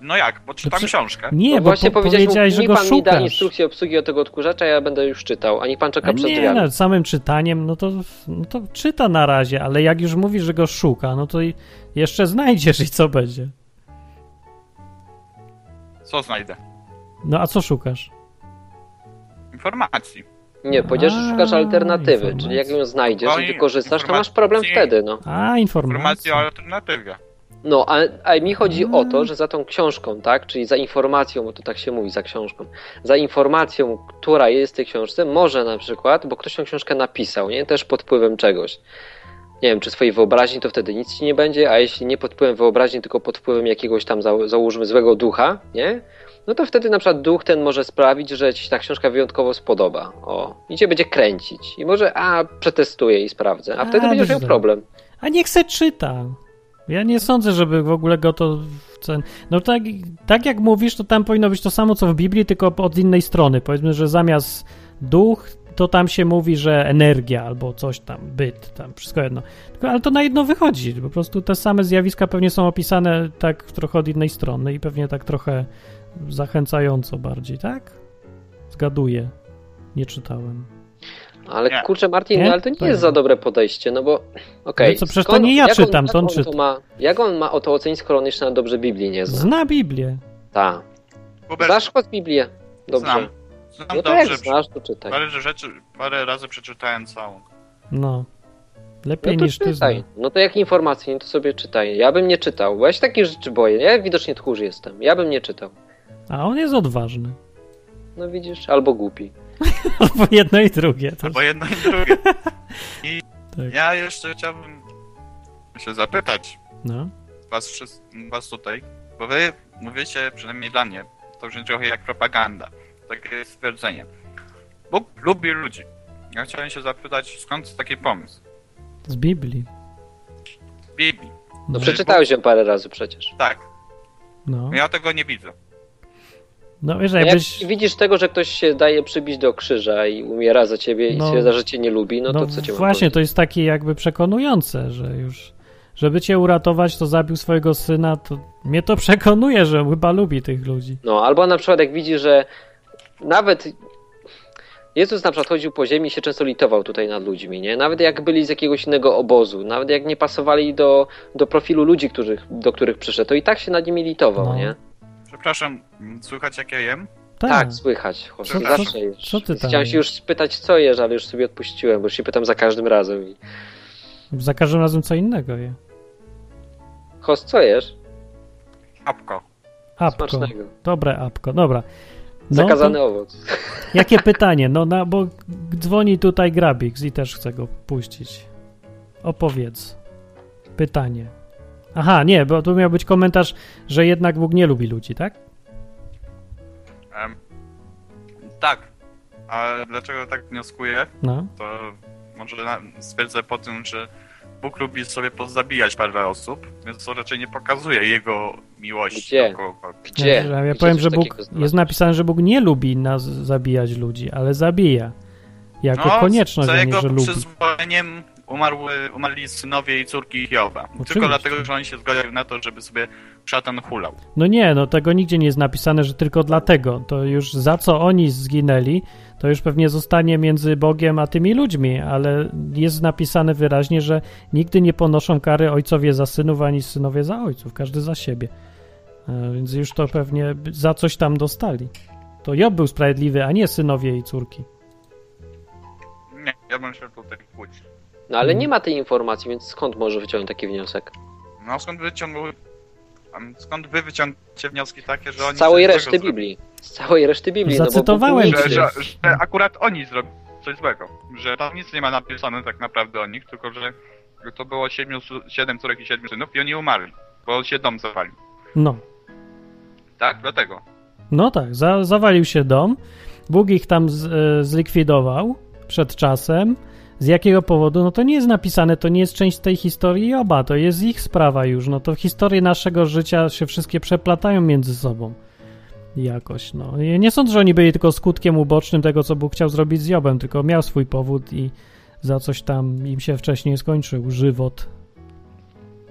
[SPEAKER 5] No jak? Bo czytam
[SPEAKER 1] przy-
[SPEAKER 5] książkę.
[SPEAKER 1] Nie,
[SPEAKER 2] no
[SPEAKER 1] bo
[SPEAKER 2] właśnie
[SPEAKER 1] po,
[SPEAKER 2] powiedziałeś,
[SPEAKER 1] że go
[SPEAKER 2] pan mi da
[SPEAKER 1] szukasz.
[SPEAKER 2] instrukcję obsługi od tego odkurzacza, ja będę już czytał, a niech pan czeka
[SPEAKER 1] A
[SPEAKER 2] przed
[SPEAKER 1] nie,
[SPEAKER 2] drzwiami.
[SPEAKER 1] no, samym czytaniem, no to, no to czyta na razie, ale jak już mówi, że go szuka, no to i jeszcze znajdziesz i co będzie.
[SPEAKER 5] Co znajdę?
[SPEAKER 1] No a co szukasz?
[SPEAKER 5] Informacji.
[SPEAKER 2] Nie, powiedziałeś, że szukasz alternatywy, czyli jak ją znajdziesz
[SPEAKER 5] No
[SPEAKER 2] i wykorzystasz, to masz
[SPEAKER 5] informacji-
[SPEAKER 2] problem wtedy, no.
[SPEAKER 1] A,
[SPEAKER 5] Informacji
[SPEAKER 1] informacja.
[SPEAKER 5] o alternatywie.
[SPEAKER 2] No, a, a mi chodzi o
[SPEAKER 1] Mm.
[SPEAKER 2] to, że za tą książką, tak, czyli za informacją, bo to tak się mówi, za książką, za informacją, która jest w tej książce, może na przykład, bo ktoś tą książkę napisał, nie, też pod wpływem czegoś. Nie wiem, czy swojej wyobraźni, to wtedy nic ci nie będzie, a jeśli nie pod wpływem wyobraźni, tylko pod wpływem jakiegoś tam, za- załóżmy, złego ducha, nie, no to wtedy na przykład duch ten może sprawić, że ci się ta książka wyjątkowo spodoba. O, i cię będzie kręcić. I może, a, przetestuję i sprawdzę, a wtedy
[SPEAKER 1] A,
[SPEAKER 2] będziesz miał problem.
[SPEAKER 1] A niech se czyta. Ja nie sądzę, żeby w ogóle go to... No tak, tak jak mówisz, to tam powinno być to samo, co w Biblii, tylko od innej strony. Powiedzmy, że zamiast duch, to tam się mówi, że energia albo coś tam, byt, tam, wszystko jedno. Tylko, ale to na jedno wychodzi. Po prostu te same zjawiska pewnie są opisane tak trochę od innej strony i pewnie tak trochę zachęcająco bardziej, tak? Zgaduję. Nie czytałem.
[SPEAKER 2] Ale
[SPEAKER 5] Nie.
[SPEAKER 2] kurczę, Martin,
[SPEAKER 1] Nie?
[SPEAKER 2] no, ale to nie
[SPEAKER 1] To
[SPEAKER 2] jest
[SPEAKER 1] nie.
[SPEAKER 2] za dobre podejście, no bo okej.
[SPEAKER 1] No co, przecież to nie ja
[SPEAKER 2] jak
[SPEAKER 1] czytam,
[SPEAKER 2] on,
[SPEAKER 1] to on
[SPEAKER 2] jak
[SPEAKER 1] czyta.
[SPEAKER 2] ma, jak on ma o to ocenić, skoro on jeszcze na dobrze Biblii nie zna?
[SPEAKER 1] Zna Biblię.
[SPEAKER 2] Tak. Znasz choć Biblię? Dobrze.
[SPEAKER 5] Znam. znam
[SPEAKER 2] No to jak
[SPEAKER 5] dobrze.
[SPEAKER 2] znasz, to czytaj.
[SPEAKER 5] Parę rzeczy, parę razy przeczytałem całą.
[SPEAKER 1] No.
[SPEAKER 2] No
[SPEAKER 1] Lepiej
[SPEAKER 2] to
[SPEAKER 1] niż ty
[SPEAKER 2] czytaj.
[SPEAKER 1] zna.
[SPEAKER 2] No to jak informacje, no to sobie czytaj. Ja bym nie czytał, bo ja się takich rzeczy boję. Ja widocznie tchórz jestem. Ja bym nie czytał.
[SPEAKER 1] A on jest odważny.
[SPEAKER 2] No widzisz, albo głupi. *laughs*
[SPEAKER 1] Albo jedno i drugie. To
[SPEAKER 5] Albo jedno i drugie. *laughs*
[SPEAKER 1] tak.
[SPEAKER 5] Ja jeszcze chciałbym się zapytać
[SPEAKER 1] No.
[SPEAKER 5] was, wszyscy, was tutaj, bo wy mówicie, przynajmniej dla mnie, to brzmi trochę jak propaganda. Takie stwierdzenie. Bóg lubi ludzi. Ja chciałem się zapytać, skąd taki pomysł?
[SPEAKER 1] Z Biblii.
[SPEAKER 5] W Biblii.
[SPEAKER 2] No
[SPEAKER 5] Że
[SPEAKER 2] przeczytałeś ją parę razy przecież.
[SPEAKER 5] Tak,
[SPEAKER 1] No.
[SPEAKER 5] ja tego nie widzę.
[SPEAKER 1] No wiesz,
[SPEAKER 2] No jak
[SPEAKER 1] jakbyś...
[SPEAKER 2] widzisz tego, że ktoś się daje przybić do krzyża i umiera za ciebie i
[SPEAKER 1] No.
[SPEAKER 2] stwierdza, że cię nie lubi, no, to co cię
[SPEAKER 1] właśnie, to jest takie jakby przekonujące, że już... Żeby cię uratować, to zabił swojego syna, to mnie to przekonuje, że chyba lubi tych ludzi.
[SPEAKER 2] No, albo na przykład jak widzi, że nawet Jezus na przykład chodził po ziemi i się często litował tutaj nad ludźmi, nie? Nawet jak byli z jakiegoś innego obozu, nawet jak nie pasowali do, do profilu ludzi, których, do których przyszedł, to i tak się nad nimi litował,
[SPEAKER 1] No.
[SPEAKER 2] nie?
[SPEAKER 5] Przepraszam, słychać jak ja jem?
[SPEAKER 1] Tak.
[SPEAKER 2] Tak, słychać. Chociaż
[SPEAKER 5] Co-
[SPEAKER 2] zawsze
[SPEAKER 5] co-
[SPEAKER 2] jesz.
[SPEAKER 1] co ty tam
[SPEAKER 2] Chciałem się już spytać, co jesz, ale już sobie odpuściłem, bo już się pytam za każdym razem. I...
[SPEAKER 1] Za każdym razem co innego je.
[SPEAKER 2] Host, co jesz?
[SPEAKER 5] Apko.
[SPEAKER 1] Apko.
[SPEAKER 2] Smacznego.
[SPEAKER 1] Dobre apko, dobra. No,
[SPEAKER 2] Zakazany owoc. *laughs*
[SPEAKER 1] jakie pytanie? No, na, bo dzwoni tutaj Grabix i też chce go puścić. Opowiedz. Pytanie. Aha, nie, bo tu miał być komentarz, że jednak Bóg nie lubi ludzi, tak?
[SPEAKER 5] Em, tak. A dlaczego tak wnioskuję?
[SPEAKER 1] No.
[SPEAKER 5] To może na- stwierdzę po tym, że Bóg lubi sobie pozabijać parę osób, więc to raczej nie pokazuje jego miłości
[SPEAKER 2] Gdzie?
[SPEAKER 5] do kogokolwiek.
[SPEAKER 2] Gdzie?
[SPEAKER 1] Ja, ja
[SPEAKER 2] Gdzie
[SPEAKER 1] powiem, że Bóg jest napisane, że Bóg nie lubi nas zabijać ludzi, ale zabija. Jako
[SPEAKER 5] No,
[SPEAKER 1] konieczność,
[SPEAKER 5] za
[SPEAKER 1] a nie,
[SPEAKER 5] jego
[SPEAKER 1] że lubi.
[SPEAKER 5] przyzwoleniem umarły, umarli synowie i córki Hioba.
[SPEAKER 1] Oczywiście.
[SPEAKER 5] Tylko dlatego, że oni się zgodzili na to, żeby sobie szatan hulał.
[SPEAKER 1] No nie, no tego nigdzie nie jest napisane, że tylko dlatego. To już za co oni zginęli, to już pewnie zostanie między Bogiem a tymi ludźmi, ale jest napisane wyraźnie, że nigdy nie ponoszą kary ojcowie za synów, ani synowie za ojców, każdy za siebie. E, Więc już to pewnie za coś tam dostali. To Job był sprawiedliwy, a nie synowie i córki.
[SPEAKER 5] Nie, ja bym się tutaj kłócił.
[SPEAKER 2] No ale
[SPEAKER 1] Mhm.
[SPEAKER 2] nie ma tej informacji, więc skąd może wyciągnąć taki wniosek?
[SPEAKER 5] No skąd wyciągnął... Skąd wy wyciągacie wnioski takie, że oni...
[SPEAKER 2] Z całej reszty Biblii. Z całej reszty Biblii.
[SPEAKER 1] Zacytowałem
[SPEAKER 2] no bo
[SPEAKER 5] Że, że, że akurat oni zrobili coś złego. Że tam nic nie ma napisane tak naprawdę o nich, tylko że to było siedmiu, siedem córek i siedmiu synów i oni umarli, bo się dom zawalił.
[SPEAKER 1] No.
[SPEAKER 5] Tak, dlatego.
[SPEAKER 1] No tak, za, zawalił się dom. Bóg ich tam z, e, zlikwidował przed czasem. Z jakiego powodu? No to nie jest napisane, to nie jest część tej historii Joba, to jest ich sprawa już. No to historie naszego życia się wszystkie przeplatają między sobą. Jakoś, no. Nie sądzę, że oni byli tylko skutkiem ubocznym tego, co Bóg chciał zrobić z Jobem, tylko miał swój powód i za coś tam im się wcześniej skończył żywot.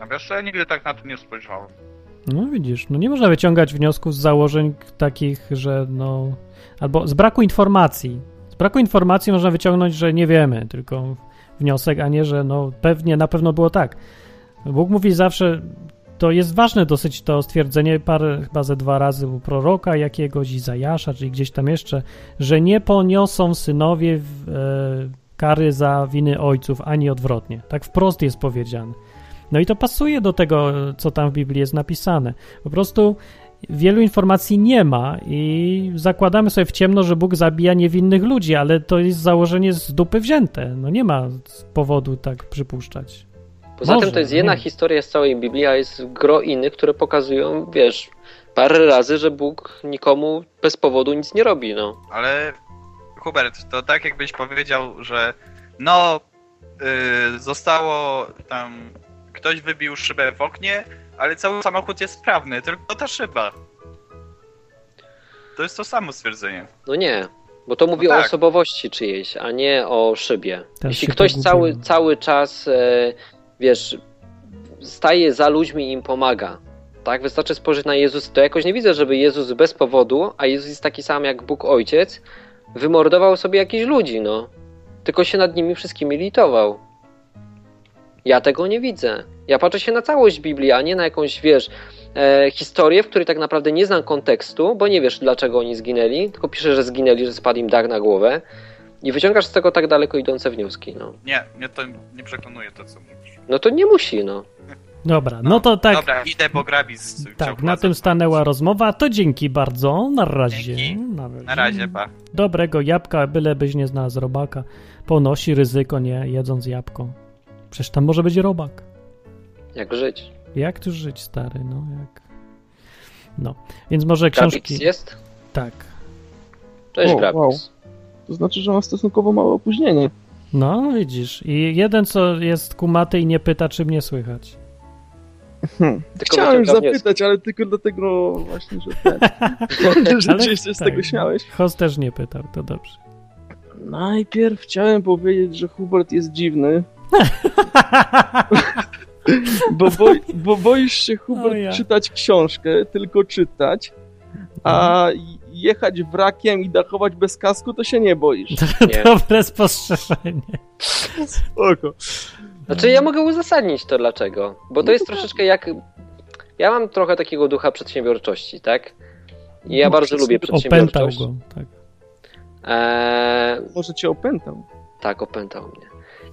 [SPEAKER 5] A wiesz, ja nigdy tak na to nie spojrzałem.
[SPEAKER 1] No widzisz, no nie można wyciągać wniosków z założeń takich, że no... Albo z braku informacji. Braku informacji można wyciągnąć, że nie wiemy, tylko wniosek, a nie, że no pewnie, na pewno było tak. Bóg mówi zawsze, to jest ważne dosyć to stwierdzenie, parę, chyba ze dwa razy u proroka jakiegoś, Izajasza, czyli gdzieś tam jeszcze, że nie poniosą synowie w, e, kary za winy ojców, ani odwrotnie. Tak wprost jest powiedziane. No i to pasuje do tego, co tam w Biblii jest napisane. Po prostu wielu informacji nie ma i zakładamy sobie w ciemno, że Bóg zabija niewinnych ludzi, ale to jest założenie z dupy wzięte. No nie ma powodu tak przypuszczać.
[SPEAKER 2] Poza
[SPEAKER 1] Może,
[SPEAKER 2] tym to jest jedna
[SPEAKER 1] nie.
[SPEAKER 2] historia z całej Biblii, a jest gro innych, które pokazują, wiesz, parę razy, że Bóg nikomu bez powodu nic nie robi, no.
[SPEAKER 5] Ale Hubert, to tak jakbyś powiedział, że no yy, zostało tam ktoś wybił szybę w oknie, ale cały samochód jest sprawny, tylko ta szyba. To jest to samo stwierdzenie.
[SPEAKER 2] No nie, bo to mówi
[SPEAKER 5] No
[SPEAKER 2] o
[SPEAKER 5] tak.
[SPEAKER 2] osobowości czyjejś, a nie o szybie.
[SPEAKER 1] Też
[SPEAKER 2] Jeśli ktoś cały,
[SPEAKER 1] pogubiłem.
[SPEAKER 2] cały czas, e, wiesz, staje za ludźmi i im pomaga, tak? Wystarczy spojrzeć na Jezus, to jakoś nie widzę, żeby Jezus bez powodu, a Jezus jest taki sam jak Bóg Ojciec, wymordował sobie jakichś ludzi, no. Tylko się nad nimi wszystkimi litował. Ja tego nie widzę. Ja patrzę się na całość Biblii, a nie na jakąś, wiesz, e, historię, w której tak naprawdę nie znam kontekstu, bo nie wiesz, dlaczego oni zginęli, tylko pisze, że zginęli, że spadł im dach na głowę i wyciągasz z tego tak daleko idące wnioski, no.
[SPEAKER 5] Nie, mnie to nie przekonuje to, co mówisz.
[SPEAKER 2] No to nie musi, no.
[SPEAKER 1] Dobra, no to tak.
[SPEAKER 5] Dobra, idę, bo Grabis
[SPEAKER 1] Tak, na tym stanęła rozmowa. To dzięki bardzo. Na razie.
[SPEAKER 5] Dzięki.
[SPEAKER 1] Na razie.
[SPEAKER 5] Na razie, pa.
[SPEAKER 1] Dobrego jabłka, byle byś nie znalazł robaka. Ponosi ryzyko, nie jedząc jabłko. Przecież tam może być robak.
[SPEAKER 2] Jak żyć.
[SPEAKER 1] Jak tu żyć, stary? No, jak. No, więc może książki.
[SPEAKER 2] Grabix jest?
[SPEAKER 1] Tak.
[SPEAKER 2] Cześć,
[SPEAKER 6] O,
[SPEAKER 2] Grabix.
[SPEAKER 6] wow. To znaczy, że ma stosunkowo małe opóźnienie.
[SPEAKER 1] No, widzisz. I jeden, co jest kumaty i nie pyta, czy mnie słychać.
[SPEAKER 6] Hmm. Chciałem
[SPEAKER 2] wnioski.
[SPEAKER 6] zapytać, ale tylko dlatego właśnie, że ten. *laughs* że
[SPEAKER 1] Ale
[SPEAKER 6] się z
[SPEAKER 1] tak,
[SPEAKER 6] tego śmiałeś.
[SPEAKER 1] Host też nie pytał, to dobrze.
[SPEAKER 6] Najpierw chciałem powiedzieć, że Hubert jest dziwny, *laughs* bo, boi, bo boisz się, Hubert,
[SPEAKER 1] ja.
[SPEAKER 6] czytać książkę, tylko czytać, a jechać wrakiem i dachować bez kasku, to się nie boisz.
[SPEAKER 2] Nie.
[SPEAKER 1] Dobre spostrzeżenie.
[SPEAKER 6] Spoko.
[SPEAKER 2] Znaczy ja mogę uzasadnić to dlaczego. Bo to jest troszeczkę jak... Ja mam trochę takiego ducha przedsiębiorczości, tak? I ja
[SPEAKER 6] No,
[SPEAKER 2] bardzo lubię
[SPEAKER 1] Opętał
[SPEAKER 2] przedsiębiorczość.
[SPEAKER 1] go. Tak.
[SPEAKER 2] Eee,
[SPEAKER 6] Może cię opętał.
[SPEAKER 2] tak, opętał mnie.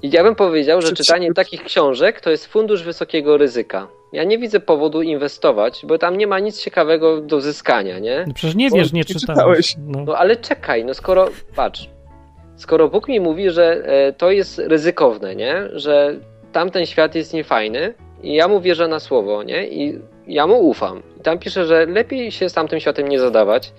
[SPEAKER 2] I ja bym powiedział, że czytanie takich książek to jest fundusz wysokiego ryzyka. Ja nie widzę powodu inwestować, bo tam nie ma nic ciekawego do zyskania, nie?
[SPEAKER 1] No przecież nie wiesz, nie
[SPEAKER 6] nie
[SPEAKER 1] czytałeś.
[SPEAKER 6] czytałeś.
[SPEAKER 1] No.
[SPEAKER 2] No ale czekaj, no skoro, patrz, skoro Bóg mi mówi, że e, to jest ryzykowne, nie? Że tamten świat jest niefajny i ja mu wierzę na słowo, nie? I ja mu ufam. I tam pisze, że lepiej się z tamtym światem nie zadawać.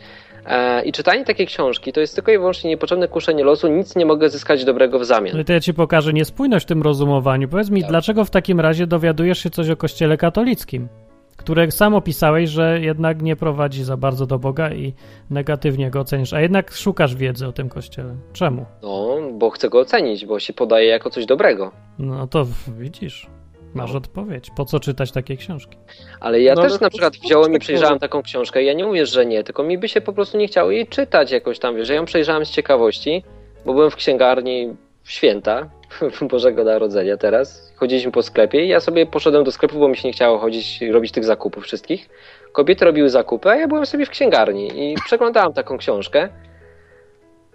[SPEAKER 2] E, I czytanie takiej książki to jest tylko i wyłącznie niepotrzebne kuszenie losu, nic nie mogę zyskać dobrego w zamian.
[SPEAKER 1] Ale to ja ci pokażę niespójność w tym rozumowaniu. Powiedz mi,
[SPEAKER 2] Tak.
[SPEAKER 1] dlaczego w takim razie dowiadujesz się coś o kościele katolickim, które sam opisałeś, że jednak nie prowadzi za bardzo do Boga i negatywnie go oceniasz, a jednak szukasz wiedzy o tym kościele. Czemu?
[SPEAKER 2] No, bo chcę go ocenić, bo się podaje jako coś dobrego.
[SPEAKER 1] No to widzisz, masz odpowiedź. Po co czytać takie książki?
[SPEAKER 2] Ale ja
[SPEAKER 6] No,
[SPEAKER 2] też
[SPEAKER 6] ale
[SPEAKER 2] na przykład wziąłem i
[SPEAKER 6] tak
[SPEAKER 2] przejrzałem taką książkę i ja nie mówię, że nie, tylko mi by się po prostu nie chciało jej czytać jakoś tam, wiesz, ja ją przejrzałem z ciekawości, bo byłem w księgarni w święta *laughs* Bożego Narodzenia teraz, chodziliśmy po sklepie i ja sobie poszedłem do sklepu, bo mi się nie chciało chodzić i robić tych zakupów wszystkich. Kobiety robiły zakupy, a ja byłem sobie w księgarni i *laughs* przeglądałem taką książkę,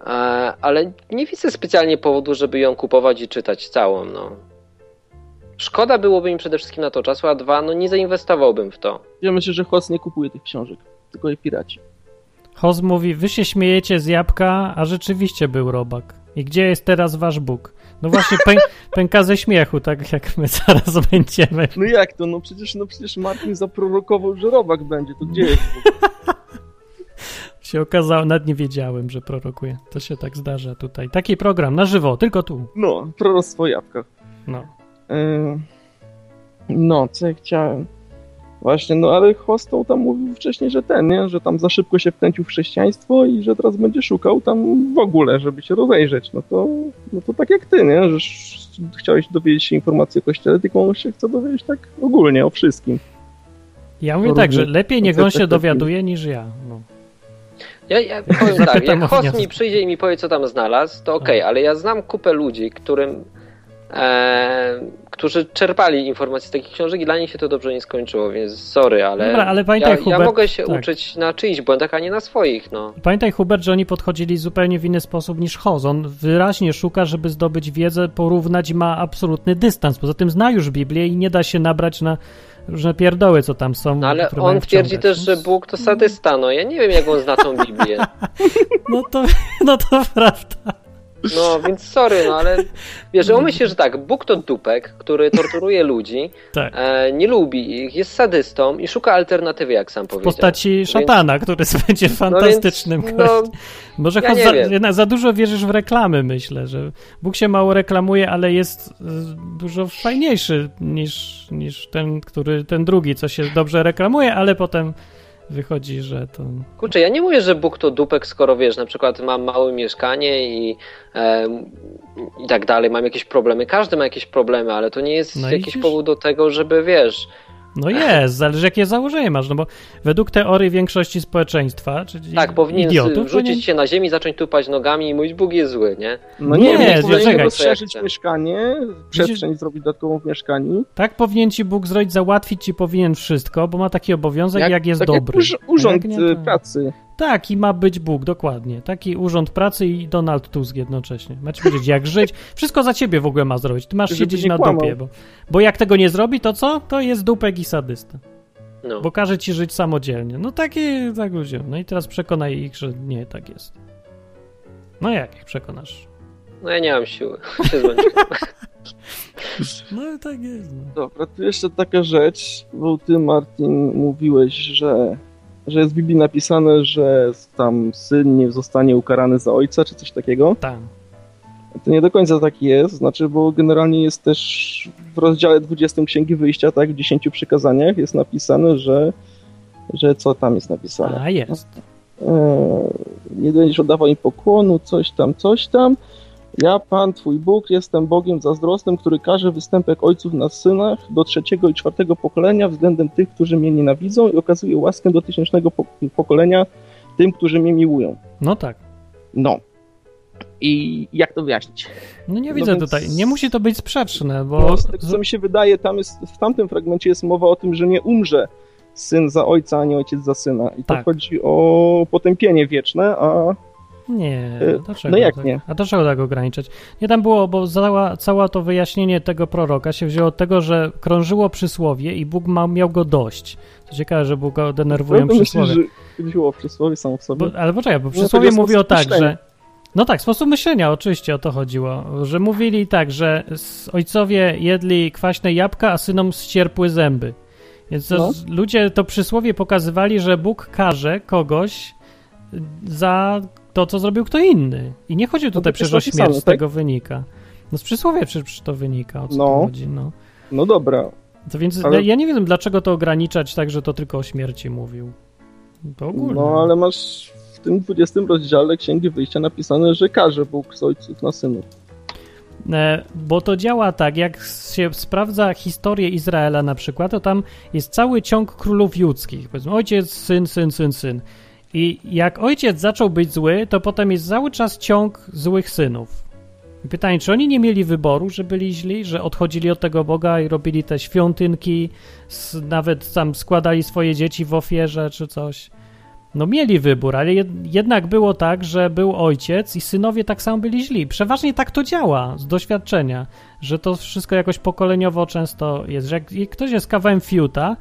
[SPEAKER 2] e, ale nie widzę specjalnie powodu, żeby ją kupować i czytać całą, no. Szkoda byłoby mi przede wszystkim na to czasu, a dwa, no nie zainwestowałbym w to.
[SPEAKER 6] Ja myślę, że Hoc nie kupuje tych książek, tylko je piraci.
[SPEAKER 1] Hoz mówi, wy się śmiejecie z jabłka, a rzeczywiście był robak. I gdzie jest teraz wasz Bóg? No właśnie pę *laughs* pęka ze śmiechu, tak jak my zaraz będziemy.
[SPEAKER 6] No jak to? No przecież, no przecież Martin zaprorokował, że robak będzie, to gdzie jest? *laughs*
[SPEAKER 1] Się okazało, nawet nie wiedziałem, że prorokuje. To się tak zdarza tutaj. Taki program na żywo, tylko tu.
[SPEAKER 6] No, proroctwo jabłka.
[SPEAKER 1] No.
[SPEAKER 6] Yy, No, co ja chciałem? Właśnie, no ale Hostel tam mówił wcześniej, że ten, nie? Że tam za szybko się wkręcił w chrześcijaństwo i że teraz będzie szukał tam w ogóle, żeby się rozejrzeć. No to, no to tak jak ty, nie? Że chciałeś dowiedzieć się informacji o kościele, tylko on się chce dowiedzieć tak ogólnie, o wszystkim.
[SPEAKER 1] Ja mówię tak, że lepiej niech on się dowiaduje niż ja. No.
[SPEAKER 2] Ja, ja powiem *laughs* tak, jak host mi przyjdzie i mi powie, co tam znalazł, to okej, ale ja znam kupę ludzi, którym, e, którzy czerpali informacje z takich książek i dla nich się to dobrze nie skończyło, więc sorry, ale,
[SPEAKER 1] Dobra, ale pamiętaj,
[SPEAKER 2] ja, ja
[SPEAKER 1] Hubert,
[SPEAKER 2] mogę się
[SPEAKER 1] tak.
[SPEAKER 2] uczyć na czyichś błędach, a nie na swoich, no.
[SPEAKER 1] Pamiętaj, Hubert, że oni podchodzili zupełnie w inny sposób niż Hoz. On wyraźnie szuka, żeby zdobyć wiedzę, porównać ma absolutny dystans. Poza tym zna już Biblię i nie da się nabrać na różne pierdoły, co tam są.
[SPEAKER 2] no ale on twierdzi też, że Bóg to sadysta, no ja nie wiem, jak on zna tą Biblię. *laughs*
[SPEAKER 1] No to, no to *laughs* prawda.
[SPEAKER 2] No, *laughs* więc sorry, no ale wiesz, umyśl się, że tak, Bóg to dupek, który torturuje ludzi, *laughs*
[SPEAKER 1] Tak.
[SPEAKER 2] e, nie lubi ich, jest sadystą i szuka alternatywy, jak sam
[SPEAKER 1] W
[SPEAKER 2] powiedział.
[SPEAKER 1] postaci szatana, który *laughs* będzie fantastycznym
[SPEAKER 2] no,
[SPEAKER 1] gościem.
[SPEAKER 2] więc,
[SPEAKER 1] Może
[SPEAKER 2] ja
[SPEAKER 1] za, za dużo wierzysz w reklamy, myślę, że Bóg się mało reklamuje, ale jest y, dużo fajniejszy niż, niż ten, który, ten drugi, co się dobrze reklamuje, ale potem wychodzi, że to...
[SPEAKER 2] kurczę, ja nie mówię, że Bóg to dupek, skoro wiesz, na przykład mam małe mieszkanie i, e, i tak dalej, mam jakieś problemy. Każdy ma jakieś problemy, ale to nie jest
[SPEAKER 1] No
[SPEAKER 2] jakiś
[SPEAKER 1] widzisz?
[SPEAKER 2] powód do tego, żeby wiesz.
[SPEAKER 1] No jest, zależy jakie założenie masz, no bo według teorii większości społeczeństwa, czyli
[SPEAKER 2] Tak, powinien
[SPEAKER 1] idiotów,
[SPEAKER 2] rzucić
[SPEAKER 1] powinien-
[SPEAKER 2] się na ziemi, zacząć tupać nogami i mówić, Bóg jest zły, nie?
[SPEAKER 6] No
[SPEAKER 1] Nie,
[SPEAKER 6] nie,
[SPEAKER 1] nie,
[SPEAKER 6] nie
[SPEAKER 1] czekaj.
[SPEAKER 6] rozszerzyć mieszkanie, przestrzeń zrobić dodatkową w mieszkaniu.
[SPEAKER 1] Tak powinien ci Bóg zrobić, załatwić ci powinien wszystko, bo ma taki obowiązek, jak, jest
[SPEAKER 6] tak
[SPEAKER 1] dobry.
[SPEAKER 6] Jak urz- urząd
[SPEAKER 1] jak nie,
[SPEAKER 6] y,
[SPEAKER 1] to-
[SPEAKER 6] pracy.
[SPEAKER 1] Tak, i ma być Bóg, dokładnie. Taki urząd pracy i Donald Tusk jednocześnie. Macie powiedzieć, *laughs* jak żyć. Wszystko za ciebie w ogóle ma zrobić. Ty masz
[SPEAKER 6] Żeby
[SPEAKER 1] siedzieć na
[SPEAKER 6] kłamał.
[SPEAKER 1] dupie, bo, bo jak tego nie zrobi, to co? To jest dupek i sadysta.
[SPEAKER 2] No.
[SPEAKER 1] Bo każe ci żyć samodzielnie. No takie, tak ludzie. No i teraz przekonaj ich, że nie tak jest. No jak ich przekonasz?
[SPEAKER 2] no ja nie mam siły. *laughs* *laughs*
[SPEAKER 1] No tak jest. No.
[SPEAKER 6] Dobra, tu jeszcze taka rzecz, bo ty Martin mówiłeś, że, że jest w Biblii napisane, że tam syn nie zostanie ukarany za ojca, czy coś takiego.
[SPEAKER 1] Tam.
[SPEAKER 6] To nie do końca tak jest, znaczy, bo generalnie jest też w rozdziale 20 Księgi Wyjścia, tak, w 10 przykazaniach jest napisane, że, że co tam jest napisane?
[SPEAKER 1] A jest.
[SPEAKER 6] E, nie będziesz oddawał im pokłonu, coś tam, coś tam. Ja, Pan, Twój Bóg, jestem Bogiem zazdrosnym, który każe występek ojców na synach do trzeciego i czwartego pokolenia względem tych, którzy mnie nienawidzą i okazuje łaskę do tysięcznego po- pokolenia tym, którzy mnie miłują.
[SPEAKER 1] No tak.
[SPEAKER 6] No. I jak to wyjaśnić?
[SPEAKER 1] No nie
[SPEAKER 6] No
[SPEAKER 1] widzę
[SPEAKER 6] więc-
[SPEAKER 1] tutaj. Nie musi to być sprzeczne, bo...
[SPEAKER 6] Z tego, co mi się wydaje, tam jest, w tamtym fragmencie jest mowa o tym, że nie umrze syn za ojca, a nie ojciec za syna. I to
[SPEAKER 1] Tak.
[SPEAKER 6] chodzi o potępienie wieczne, a
[SPEAKER 1] Nie,
[SPEAKER 6] E,
[SPEAKER 1] dlaczego
[SPEAKER 6] no jak
[SPEAKER 1] tak?
[SPEAKER 6] nie?
[SPEAKER 1] A dlaczego tak ograniczać? Nie tam było, bo cała, cała to wyjaśnienie tego proroka się wzięło od tego, że krążyło przysłowie i Bóg ma, miał go dość. To ciekawe, że Bóg go denerwują
[SPEAKER 6] myślisz,
[SPEAKER 1] przysłowie.
[SPEAKER 6] że chodziło o przysłowie samo w sobie?
[SPEAKER 1] Bo, ale poczekaj, bo
[SPEAKER 6] No,
[SPEAKER 1] przysłowie
[SPEAKER 6] tego
[SPEAKER 1] mówi o
[SPEAKER 6] sposób
[SPEAKER 1] tak,
[SPEAKER 6] myślenia.
[SPEAKER 1] że... No tak, sposób myślenia, oczywiście o to chodziło. Że mówili tak, że ojcowie jedli kwaśne jabłka, a synom ścierpły zęby. Więc to,
[SPEAKER 6] No.
[SPEAKER 1] ludzie to przysłowie pokazywali, że Bóg karze kogoś za to, co zrobił kto inny. I nie chodzi tutaj
[SPEAKER 6] tak
[SPEAKER 1] przecież o śmierć, z
[SPEAKER 6] tak?
[SPEAKER 1] tego wynika. No z przysłowia przecież to wynika, o co
[SPEAKER 6] No.
[SPEAKER 1] chodzi, no.
[SPEAKER 6] No dobra,
[SPEAKER 1] To więc
[SPEAKER 6] Ale-
[SPEAKER 1] ja nie wiem, dlaczego to ograniczać tak, że to tylko o śmierci mówił. To ogólnie.
[SPEAKER 6] no ale masz w tym 20 rozdziale Księgi Wyjścia napisane, że każe Bóg z ojców na synów.
[SPEAKER 1] E, Bo to działa tak, jak się sprawdza historię Izraela na przykład, to tam jest cały ciąg królów judzkich. Powiedzmy, ojciec, syn, syn, syn, syn. I jak ojciec zaczął być zły, to potem jest cały czas ciąg złych synów. Pytanie, czy oni nie mieli wyboru, że byli źli, że odchodzili od tego Boga i robili te świątynki, nawet tam składali swoje dzieci w ofierze czy coś. No mieli wybór, ale jed- jednak było tak, że był ojciec i synowie tak samo byli źli. Przeważnie tak to działa z doświadczenia, że to wszystko jakoś pokoleniowo często jest, że jak ktoś jest kawałem fiuta,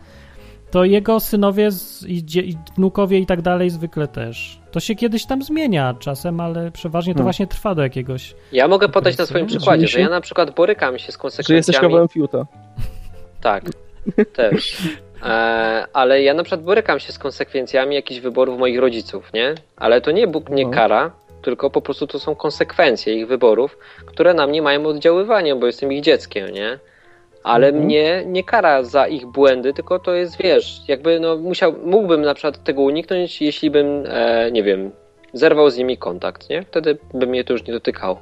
[SPEAKER 1] to jego synowie z, i, i wnukowie i tak dalej zwykle też. To się kiedyś tam zmienia czasem, ale przeważnie to
[SPEAKER 6] Hmm.
[SPEAKER 1] właśnie trwa do jakiegoś...
[SPEAKER 2] Ja mogę podać na swoim przykładzie, że ja na przykład borykam się z
[SPEAKER 6] Że jesteś
[SPEAKER 2] konsekwencjami.
[SPEAKER 6] kawałem fiuta. *laughs*
[SPEAKER 2] Tak, też. E, ale ja na przykład borykam się z konsekwencjami jakichś wyborów moich rodziców, nie? Ale to nie Bóg mnie
[SPEAKER 6] No.
[SPEAKER 2] kara, tylko po prostu to są konsekwencje ich wyborów, które na mnie mają oddziaływanie, bo jestem ich dzieckiem, nie? Ale
[SPEAKER 6] Mhm.
[SPEAKER 2] mnie nie kara za ich błędy, tylko to jest, wiesz, jakby no musiał, mógłbym na przykład tego uniknąć, jeśli bym, e, nie wiem, zerwał z nimi kontakt, nie? Wtedy by mnie to już nie dotykało.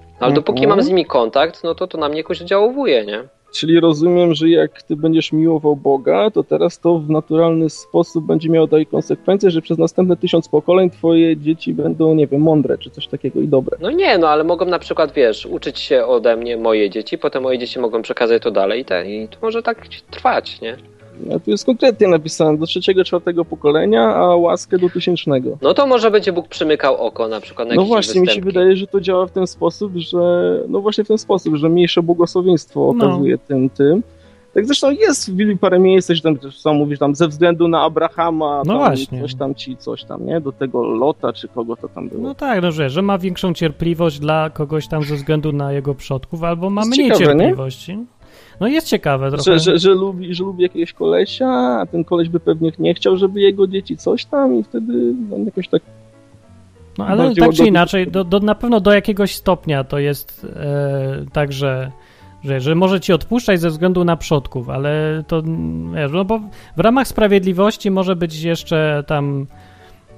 [SPEAKER 2] Ale
[SPEAKER 6] Mhm.
[SPEAKER 2] dopóki mam z nimi kontakt, no to to na mnie jakoś oddziałuje, nie?
[SPEAKER 6] Czyli rozumiem, że jak ty będziesz miłował Boga, to teraz to w naturalny sposób będzie miało dalej konsekwencje, że przez następne tysiąc pokoleń twoje dzieci będą, nie wiem, mądre czy coś takiego i dobre.
[SPEAKER 2] No nie, no ale mogą na przykład, wiesz, uczyć się ode mnie moje dzieci, potem moje dzieci mogą przekazać to dalej i, te, i to może tak trwać, nie?
[SPEAKER 6] A tu jest konkretnie napisane do trzeciego, czwartego pokolenia, a łaskę do tysięcznego.
[SPEAKER 2] No to może będzie Bóg przymykał oko na przykład na
[SPEAKER 6] No właśnie, mi się
[SPEAKER 2] występki.
[SPEAKER 6] wydaje, że to działa w ten sposób, że no właśnie w ten sposób, że mniejsze błogosławieństwo
[SPEAKER 1] No.
[SPEAKER 6] okazuje tym tym, Tak zresztą jest w Biblii parę miejsc, że tam są mówisz tam ze względu na Abrahama,
[SPEAKER 1] No
[SPEAKER 6] tam
[SPEAKER 1] właśnie.
[SPEAKER 6] coś tam ci, coś tam, nie? Do tego Lota, czy kogo to tam było.
[SPEAKER 1] No tak, no że, że ma większą cierpliwość dla kogoś tam ze względu na jego przodków, albo ma
[SPEAKER 6] Jest
[SPEAKER 1] mniej
[SPEAKER 6] ciekawe, nie?
[SPEAKER 1] No jest ciekawe trochę.
[SPEAKER 6] że, że, że, lubi, że lubi jakiegoś kolesia, a ten koleś by pewnie nie chciał, żeby jego dzieci coś tam i wtedy on jakoś tak
[SPEAKER 1] No ale tak czy inaczej, do, do, na pewno do jakiegoś stopnia to jest e, tak, że, że, że może ci odpuszczać ze względu na przodków, ale to no bo w ramach sprawiedliwości może być jeszcze tam.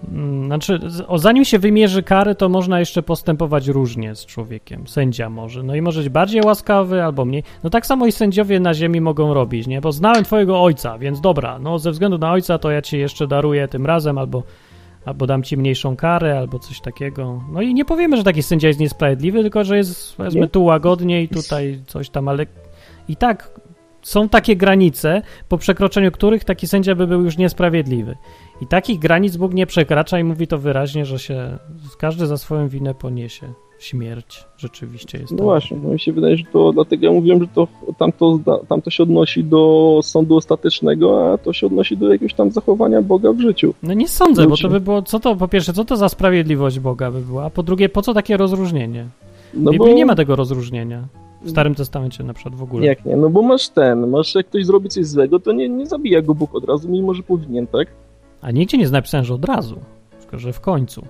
[SPEAKER 1] Mm, Znaczy, o, zanim się wymierzy kary, to można jeszcze postępować różnie z człowiekiem. Sędzia może. No i może być bardziej łaskawy albo mniej. No tak samo i sędziowie na ziemi mogą robić, nie? Bo znałem twojego ojca, więc dobra, no ze względu na ojca to ja ci jeszcze daruję tym razem albo albo dam ci mniejszą karę, albo coś takiego. No i nie powiemy, że taki sędzia jest niesprawiedliwy, tylko że jest, powiedzmy, tu łagodniej, tutaj coś tam, ale i tak są takie granice, po przekroczeniu których taki sędzia by był już niesprawiedliwy. I takich granic Bóg nie przekracza i mówi to wyraźnie, że się każdy za swoją winę poniesie śmierć. Rzeczywiście jest
[SPEAKER 6] No właśnie, no mi się wydaje, że to dlatego ja mówiłem, że to tamto, tamto się odnosi do sądu ostatecznego, a to się odnosi do jakiegoś tam zachowania Boga w życiu.
[SPEAKER 1] No nie sądzę, bo to by było, co to, po pierwsze, co to za sprawiedliwość Boga by była, a po drugie, po co takie rozróżnienie?
[SPEAKER 6] No
[SPEAKER 1] Biblii nie ma tego rozróżnienia. W Starym Testamencie na przykład w ogóle.
[SPEAKER 6] Jak nie? No bo masz ten, masz jak ktoś zrobi coś złego, to nie, nie zabija go Bóg od razu, mimo że powinien, tak?
[SPEAKER 1] A nigdzie nie jest napisane, że od razu, tylko że w końcu.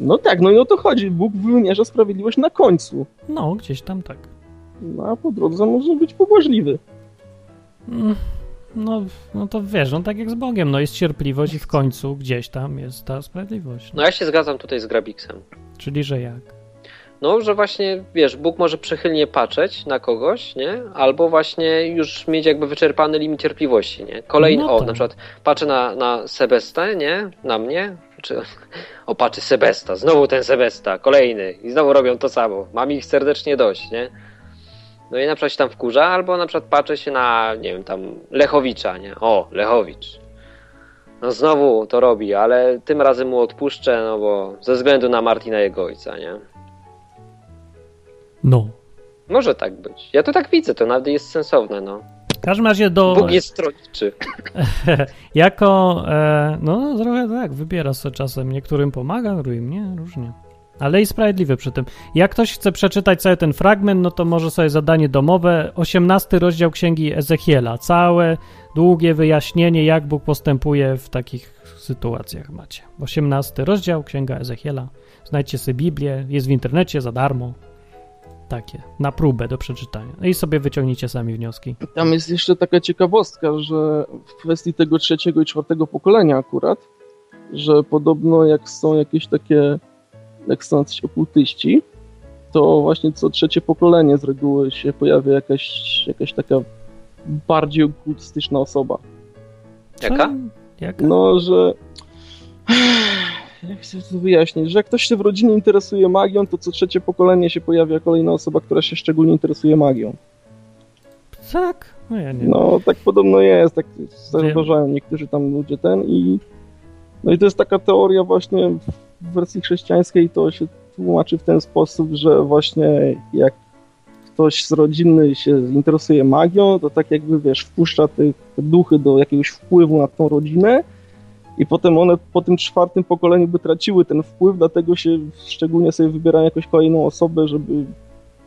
[SPEAKER 6] No tak, no i o to chodzi. Bóg wymierza sprawiedliwość na końcu.
[SPEAKER 1] No, gdzieś tam tak.
[SPEAKER 6] No a po drodze może być pobłażliwy.
[SPEAKER 1] Mm, No, no to wiesz, no tak jak z Bogiem, no jest cierpliwość i w końcu gdzieś tam jest ta sprawiedliwość.
[SPEAKER 2] No ja się zgadzam tutaj z Grabiksem.
[SPEAKER 1] Czyli, że jak?
[SPEAKER 2] No, że właśnie, wiesz, Bóg może przychylnie patrzeć na kogoś, nie? Albo właśnie już mieć jakby wyczerpany limit cierpliwości, nie? Kolejny,
[SPEAKER 1] No
[SPEAKER 2] o,
[SPEAKER 1] tak.
[SPEAKER 2] na przykład patrzę na, na Sebestę, nie? Na mnie, czy... *laughs* O, patrzy Sebesta, znowu ten Sebesta, kolejny i znowu robią to samo. Mam ich serdecznie dość, nie? No i na przykład się tam wkurza, albo na przykład patrzę się na, nie wiem, tam Lechowicza, nie? O, Lechowicz. No znowu to robi, ale tym razem mu odpuszczę, no bo ze względu na Martina jego ojca, nie?
[SPEAKER 1] No.
[SPEAKER 2] Może tak być. Ja to tak widzę, to nawet jest sensowne, no.
[SPEAKER 1] W każdym razie do...
[SPEAKER 2] Bóg jest stronniczy. *laughs*
[SPEAKER 1] jako, e, no trochę tak, wybiera sobie czasem. Niektórym pomaga, drugim nie, różnie. Ale i sprawiedliwy przy tym. Jak ktoś chce przeczytać cały ten fragment, no to może sobie zadanie domowe, 18 rozdział Księgi Ezechiela. Całe, długie wyjaśnienie, jak Bóg postępuje w takich sytuacjach macie. 18 rozdział Księga Ezechiela. Znajdźcie sobie Biblię, jest w internecie za darmo. Takie, na próbę do przeczytania. No i sobie wyciągnijcie sami wnioski.
[SPEAKER 6] Tam jest jeszcze taka ciekawostka, że w kwestii tego trzeciego i czwartego pokolenia akurat, że podobno jak są jakieś takie, jak są jacyś okultyści, to właśnie co trzecie pokolenie z reguły się pojawia jakaś, jakaś taka bardziej okultystyczna osoba.
[SPEAKER 2] Jaka?
[SPEAKER 1] Jaka?
[SPEAKER 6] No, że. Jak chcę to wyjaśnić? Że jak ktoś się w rodzinie interesuje magią, to co trzecie pokolenie się pojawia kolejna osoba, która się szczególnie interesuje magią.
[SPEAKER 1] Tak? No ja nie
[SPEAKER 6] No, tak podobno jest, tak zauważają niektórzy tam ludzie ten i. No i to jest taka teoria właśnie w wersji chrześcijańskiej, to się tłumaczy w ten sposób, że właśnie jak ktoś z rodziny się interesuje magią, to tak jakby, wiesz, wpuszcza te, te duchy do jakiegoś wpływu na tą rodzinę i potem one po tym czwartym pokoleniu by traciły ten wpływ, dlatego się szczególnie sobie wybierają jakąś kolejną osobę, żeby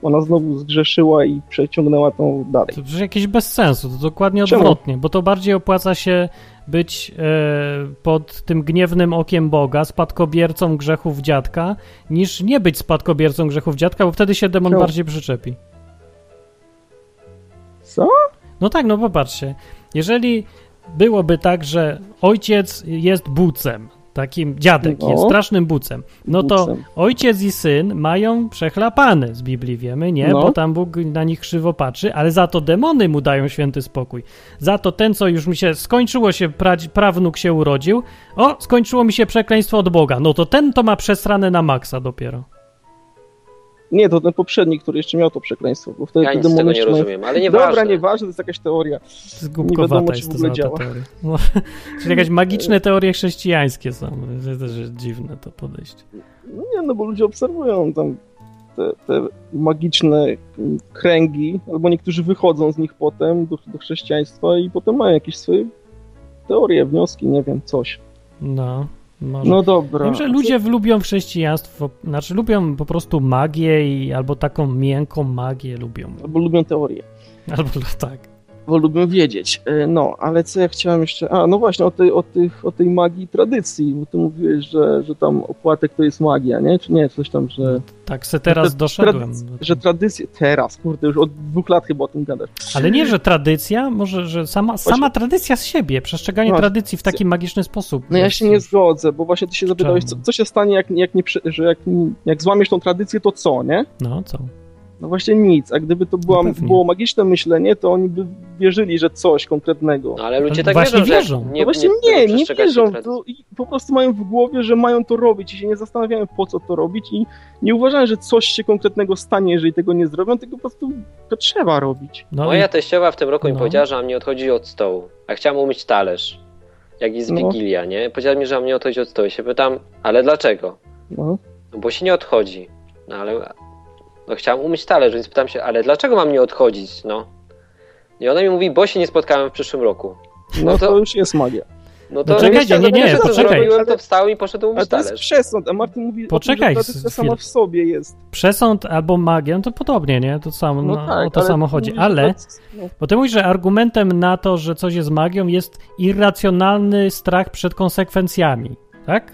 [SPEAKER 6] ona znowu zgrzeszyła i przeciągnęła tą dalej.
[SPEAKER 1] To przecież jakieś bez sensu, to dokładnie
[SPEAKER 6] Czemu?
[SPEAKER 1] odwrotnie, bo to bardziej opłaca się być e, pod tym gniewnym okiem Boga, spadkobiercą grzechów dziadka, niż nie być spadkobiercą grzechów dziadka, bo wtedy się demon
[SPEAKER 6] Czemu?
[SPEAKER 1] bardziej przyczepi.
[SPEAKER 6] Co?
[SPEAKER 1] No tak, no popatrzcie, jeżeli byłoby tak, że ojciec jest bucem, takim dziadek
[SPEAKER 6] No.
[SPEAKER 1] jest strasznym bucem, no to
[SPEAKER 6] Bucem.
[SPEAKER 1] ojciec i syn mają przechlapane z Biblii, wiemy, nie?
[SPEAKER 6] No.
[SPEAKER 1] Bo tam Bóg na nich krzywo patrzy, ale za to demony mu dają święty spokój. Za to ten, co już mi się skończyło się, pra, prawnuk się urodził, o, skończyło mi się przekleństwo od Boga, no to ten to ma przesrane na maksa dopiero.
[SPEAKER 6] Nie, to ten poprzedni, który jeszcze miał to przekleństwo, bo wtedy
[SPEAKER 2] Ja nic z tego nie
[SPEAKER 6] mają-
[SPEAKER 2] rozumiem, ale nieważne.
[SPEAKER 6] Dobra, nieważne, to jest jakaś teoria.
[SPEAKER 1] To jest
[SPEAKER 6] Nie
[SPEAKER 1] głupkowata
[SPEAKER 6] wiadomo, czy
[SPEAKER 1] jest
[SPEAKER 6] w ogóle działa.
[SPEAKER 1] teoria. *laughs* No, czyli jakieś magiczne teorie chrześcijańskie są. To też jest dziwne to podejście.
[SPEAKER 6] No nie, no bo ludzie obserwują tam te, te magiczne kręgi, albo niektórzy wychodzą z nich potem do, do chrześcijaństwa i potem mają jakieś swoje teorie, wnioski, nie wiem, coś.
[SPEAKER 1] No, może.
[SPEAKER 6] No dobra.
[SPEAKER 1] Wiem, że ludzie lubią chrześcijaństwo, znaczy lubią po prostu magię i albo taką miękką magię lubią.
[SPEAKER 6] Albo lubią teorie.
[SPEAKER 1] Albo tak.
[SPEAKER 6] Bo wiedzieć. E, No, ale co ja chciałem jeszcze... A, no właśnie, o tej, o tych, o tej magii tradycji, bo ty mówiłeś, że, że tam opłatek to jest magia, nie? Czy nie? Coś tam, że...
[SPEAKER 1] Tak se teraz
[SPEAKER 6] Że-
[SPEAKER 1] doszedłem.
[SPEAKER 6] tradyc- Że tradycje... Teraz, kurde, już od dwóch lat chyba o tym gadasz.
[SPEAKER 1] Ale nie, że tradycja, może, że sama, sama tradycja z siebie, przestrzeganie tradycji w taki magiczny sposób.
[SPEAKER 6] No ja się nie zgodzę, bo właśnie ty się zapytałeś, co, co się stanie, jak, jak, nie, że jak, jak złamiesz tą tradycję, to co, nie?
[SPEAKER 1] No co?
[SPEAKER 6] No właśnie nic, a gdyby to była,
[SPEAKER 1] No
[SPEAKER 6] było magiczne myślenie, to oni by wierzyli, że coś konkretnego.
[SPEAKER 2] No ale ludzie tak
[SPEAKER 1] właśnie
[SPEAKER 2] wierzą,
[SPEAKER 1] wierzą.
[SPEAKER 2] nie,
[SPEAKER 6] No właśnie
[SPEAKER 2] nie,
[SPEAKER 6] nie, nie wierzą po prostu mają w głowie, że mają to robić i się nie zastanawiają po co to robić i nie uważają, że coś się konkretnego stanie, jeżeli tego nie zrobią, tylko po prostu to trzeba robić.
[SPEAKER 1] No
[SPEAKER 2] Moja
[SPEAKER 1] i,
[SPEAKER 2] teściowa w tym roku mi
[SPEAKER 1] No.
[SPEAKER 2] powiedziała, że mam nie odchodzi od stołu. A chciałam umyć talerz. Jak jest
[SPEAKER 6] No.
[SPEAKER 2] Wigilia, nie? Powiedziała mi, że mam nie odchodzić od stołu. I się pytam, ale dlaczego?
[SPEAKER 6] No.
[SPEAKER 2] No bo się nie odchodzi. No ale... No chciałam umyć talerz, więc pytam się, ale dlaczego mam nie odchodzić, no? I ona mi mówi, bo się nie spotkałem w przyszłym roku.
[SPEAKER 6] No
[SPEAKER 2] No
[SPEAKER 6] to,
[SPEAKER 2] to-
[SPEAKER 6] już jest magia.
[SPEAKER 2] No to
[SPEAKER 1] No czekajcie, nie, nie,
[SPEAKER 2] że to
[SPEAKER 1] poczekaj.
[SPEAKER 2] zrobiłem, to wstałem i poszedłem
[SPEAKER 6] Ale
[SPEAKER 2] umyć
[SPEAKER 6] to jest
[SPEAKER 2] talerz.
[SPEAKER 6] przesąd, a Martin mówi
[SPEAKER 1] Poczekaj
[SPEAKER 6] o tym, że sama w sobie jest.
[SPEAKER 1] przesąd albo magia, no to podobnie, nie? To samo, no, o to
[SPEAKER 6] ale
[SPEAKER 1] samo chodzi. Ale,
[SPEAKER 6] no.
[SPEAKER 1] bo ty mówisz, że argumentem na to, że coś jest magią jest irracjonalny strach przed konsekwencjami, tak?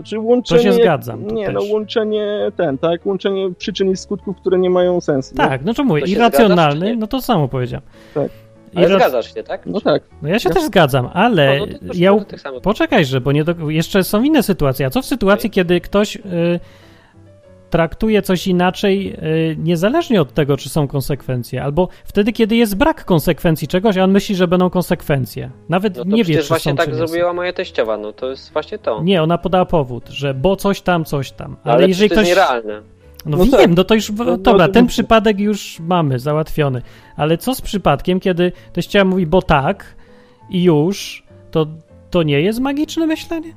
[SPEAKER 6] Znaczy łączenie,
[SPEAKER 1] To się zgadzam, to
[SPEAKER 6] nie,
[SPEAKER 1] też.
[SPEAKER 6] no łączenie ten, tak? Łączenie przyczyn i skutków, które nie mają sensu. nie?
[SPEAKER 1] Tak, no co mówię,
[SPEAKER 2] To się
[SPEAKER 1] irracjonalny,
[SPEAKER 2] zgadzasz, nie?
[SPEAKER 1] no to samo powiedziałem.
[SPEAKER 6] Tak.
[SPEAKER 2] Ale
[SPEAKER 1] Irrac-
[SPEAKER 2] zgadzasz się, tak?
[SPEAKER 6] No tak.
[SPEAKER 1] No ja się
[SPEAKER 6] Ja-
[SPEAKER 1] też zgadzam, ale
[SPEAKER 2] No, no
[SPEAKER 1] ja...
[SPEAKER 2] do tych samych.
[SPEAKER 1] Poczekajże, bo nie do... jeszcze są inne sytuacje. A co w sytuacji, kiedy ktoś y, traktuje coś inaczej, y, niezależnie od tego, czy są konsekwencje, albo wtedy, kiedy jest brak konsekwencji czegoś, a on myśli, że będą konsekwencje. Nawet
[SPEAKER 2] No to
[SPEAKER 1] nie wie, czy
[SPEAKER 2] właśnie
[SPEAKER 1] są,
[SPEAKER 2] tak
[SPEAKER 1] czy
[SPEAKER 2] zrobiła moja teściowa, no to jest właśnie to.
[SPEAKER 1] Nie, ona podała powód, że bo coś tam, coś tam. Ale,
[SPEAKER 2] ale
[SPEAKER 1] jeżeli
[SPEAKER 2] to
[SPEAKER 1] ktoś.
[SPEAKER 2] jest nierealne.
[SPEAKER 1] No,
[SPEAKER 6] No
[SPEAKER 1] wiem,
[SPEAKER 6] tak.
[SPEAKER 1] no to już.
[SPEAKER 6] No,
[SPEAKER 1] dobra,
[SPEAKER 6] no,
[SPEAKER 1] ten
[SPEAKER 6] to-
[SPEAKER 1] przypadek już mamy załatwiony. Ale co z przypadkiem, kiedy teściowa mówi, bo tak i już, to, to nie jest magiczne myślenie?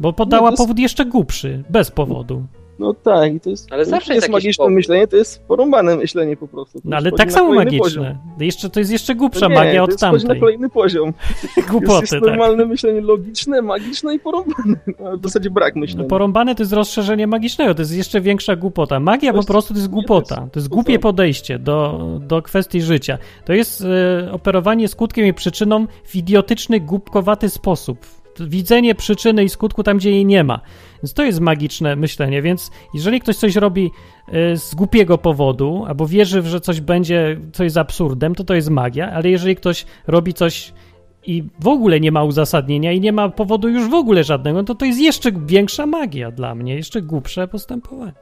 [SPEAKER 1] Bo podała
[SPEAKER 6] No jest-
[SPEAKER 1] powód jeszcze głupszy, bez powodu.
[SPEAKER 6] No tak, i to jest,
[SPEAKER 2] Ale
[SPEAKER 6] to
[SPEAKER 2] zawsze jest
[SPEAKER 6] jest magiczne
[SPEAKER 2] powód.
[SPEAKER 6] myślenie, to jest porąbane myślenie po prostu. To
[SPEAKER 1] No ale tak
[SPEAKER 6] na
[SPEAKER 1] samo magiczne.
[SPEAKER 6] poziom.
[SPEAKER 1] Jeszcze, to jest jeszcze
[SPEAKER 6] To
[SPEAKER 1] głupsza
[SPEAKER 6] nie,
[SPEAKER 1] magia
[SPEAKER 6] to
[SPEAKER 1] od
[SPEAKER 6] jest wchodzi na
[SPEAKER 1] tamtej.
[SPEAKER 6] kolejny poziom. *laughs*
[SPEAKER 1] Głupoty,
[SPEAKER 6] jest, jest
[SPEAKER 1] tak.
[SPEAKER 6] normalne myślenie logiczne, magiczne i porąbane. No, w zasadzie brak
[SPEAKER 1] No,
[SPEAKER 6] myślenia.
[SPEAKER 1] porąbane to jest rozszerzenie magicznego, to jest jeszcze większa głupota. Magia
[SPEAKER 6] To
[SPEAKER 1] po
[SPEAKER 6] jest-
[SPEAKER 1] prostu to jest głupota.
[SPEAKER 6] to jest-
[SPEAKER 1] To jest
[SPEAKER 6] to
[SPEAKER 1] głupie podejście do, do kwestii życia. To jest e, operowanie skutkiem i przyczyną w idiotyczny, głupkowaty sposób. Widzenie przyczyny i skutku tam, gdzie jej nie ma. Więc to jest magiczne myślenie. Więc jeżeli ktoś coś robi e, z głupiego powodu, albo wierzy, że coś będzie, co jest absurdem, to to jest magia, ale jeżeli ktoś robi coś i w ogóle nie ma uzasadnienia i nie ma powodu już w ogóle żadnego, to to jest jeszcze większa magia dla mnie, jeszcze głupsze postępowanie.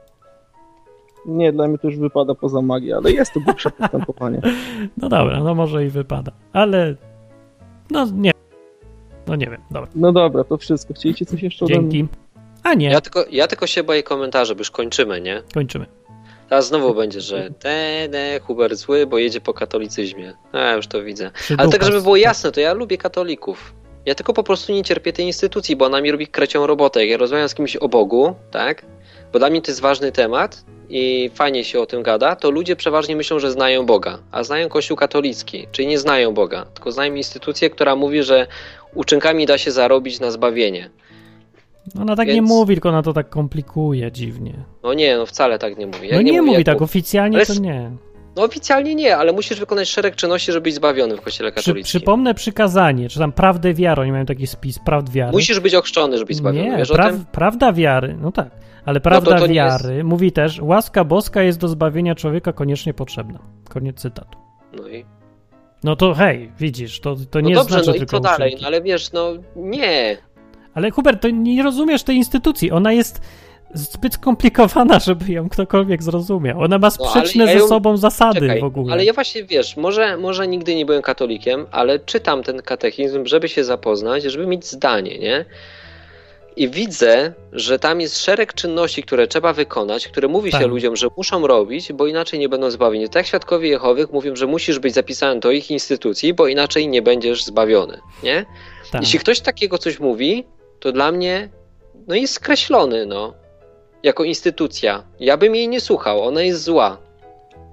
[SPEAKER 6] Nie, dla mnie to już wypada poza magię, ale jest to głupsze *laughs* postępowanie.
[SPEAKER 1] No dobra, no może i wypada, ale no nie, no nie wiem, dobra,
[SPEAKER 6] No dobra, to wszystko. Chcieliście coś jeszcze ode mnie?
[SPEAKER 1] A nie,
[SPEAKER 2] Ja tylko, ja tylko się boję komentarzy, bo już kończymy, nie?
[SPEAKER 1] kończymy.
[SPEAKER 2] Teraz znowu będzie, że te, te, Hubert zły, bo jedzie po katolicyzmie. A, ja już to widzę. Ale tak, żeby było jasne, to ja lubię katolików. Ja tylko po prostu nie cierpię tej instytucji, bo ona mi robi krecią robotę. Jak ja rozmawiam z kimś o Bogu, tak? Bo dla mnie to jest ważny temat i fajnie się o tym gada, to ludzie przeważnie myślą, że znają Boga, a znają Kościół katolicki, czyli nie znają Boga, tylko znają instytucję, która mówi, że uczynkami da się zarobić na zbawienie.
[SPEAKER 1] Ona tak nie
[SPEAKER 2] Więc-
[SPEAKER 1] mówi, tylko ona to tak komplikuje dziwnie.
[SPEAKER 2] No nie, no wcale tak nie mówi. Jak
[SPEAKER 1] No nie, mówi
[SPEAKER 2] jak
[SPEAKER 1] tak,
[SPEAKER 2] mówi-
[SPEAKER 1] oficjalnie
[SPEAKER 2] Ale
[SPEAKER 1] to nie.
[SPEAKER 2] No oficjalnie nie, ale musisz wykonać szereg czynności, żeby być zbawiony w Kościele
[SPEAKER 1] Przy,
[SPEAKER 2] katolickim.
[SPEAKER 1] przypomnę przykazanie, czy tam prawdę wiary, oni mają taki spis prawd wiary.
[SPEAKER 2] Musisz być ochrzczony, żeby być zbawiony.
[SPEAKER 1] Nie,
[SPEAKER 2] Wiesz tym?
[SPEAKER 1] prawda wiary, no tak, ale prawda
[SPEAKER 2] to nie
[SPEAKER 1] wiary mówi też, łaska boska jest do zbawienia człowieka koniecznie potrzebna. Koniec cytatu.
[SPEAKER 2] No i
[SPEAKER 1] No to hej, widzisz, to, to
[SPEAKER 2] no
[SPEAKER 1] nie
[SPEAKER 2] dobrze,
[SPEAKER 1] znaczy
[SPEAKER 2] no i
[SPEAKER 1] tylko
[SPEAKER 2] co dalej? No ale wiesz, no nie.
[SPEAKER 1] Ale Hubert, to nie rozumiesz tej instytucji. Ona jest zbyt skomplikowana, *laughs* żeby ją ktokolwiek zrozumiał. Ona ma
[SPEAKER 2] No,
[SPEAKER 1] sprzeczne
[SPEAKER 2] ja
[SPEAKER 1] ze
[SPEAKER 2] ją-
[SPEAKER 1] sobą zasady
[SPEAKER 2] Czekaj,
[SPEAKER 1] w ogóle.
[SPEAKER 2] ale ja właśnie, wiesz, może, może nigdy nie byłem katolikiem, ale czytam ten katechizm, żeby się zapoznać, żeby mieć zdanie, nie? I widzę, że tam jest szereg czynności, które trzeba wykonać, które mówi się
[SPEAKER 1] Tak.
[SPEAKER 2] ludziom, że muszą robić, bo inaczej nie będą zbawieni. Tak świadkowie Jehowych mówią, że musisz być zapisany do ich instytucji, bo inaczej nie będziesz zbawiony, nie?
[SPEAKER 1] tak.
[SPEAKER 2] Jeśli ktoś takiego coś mówi, to dla mnie no jest skreślony, no. jako instytucja. Ja bym jej nie słuchał, ona jest zła.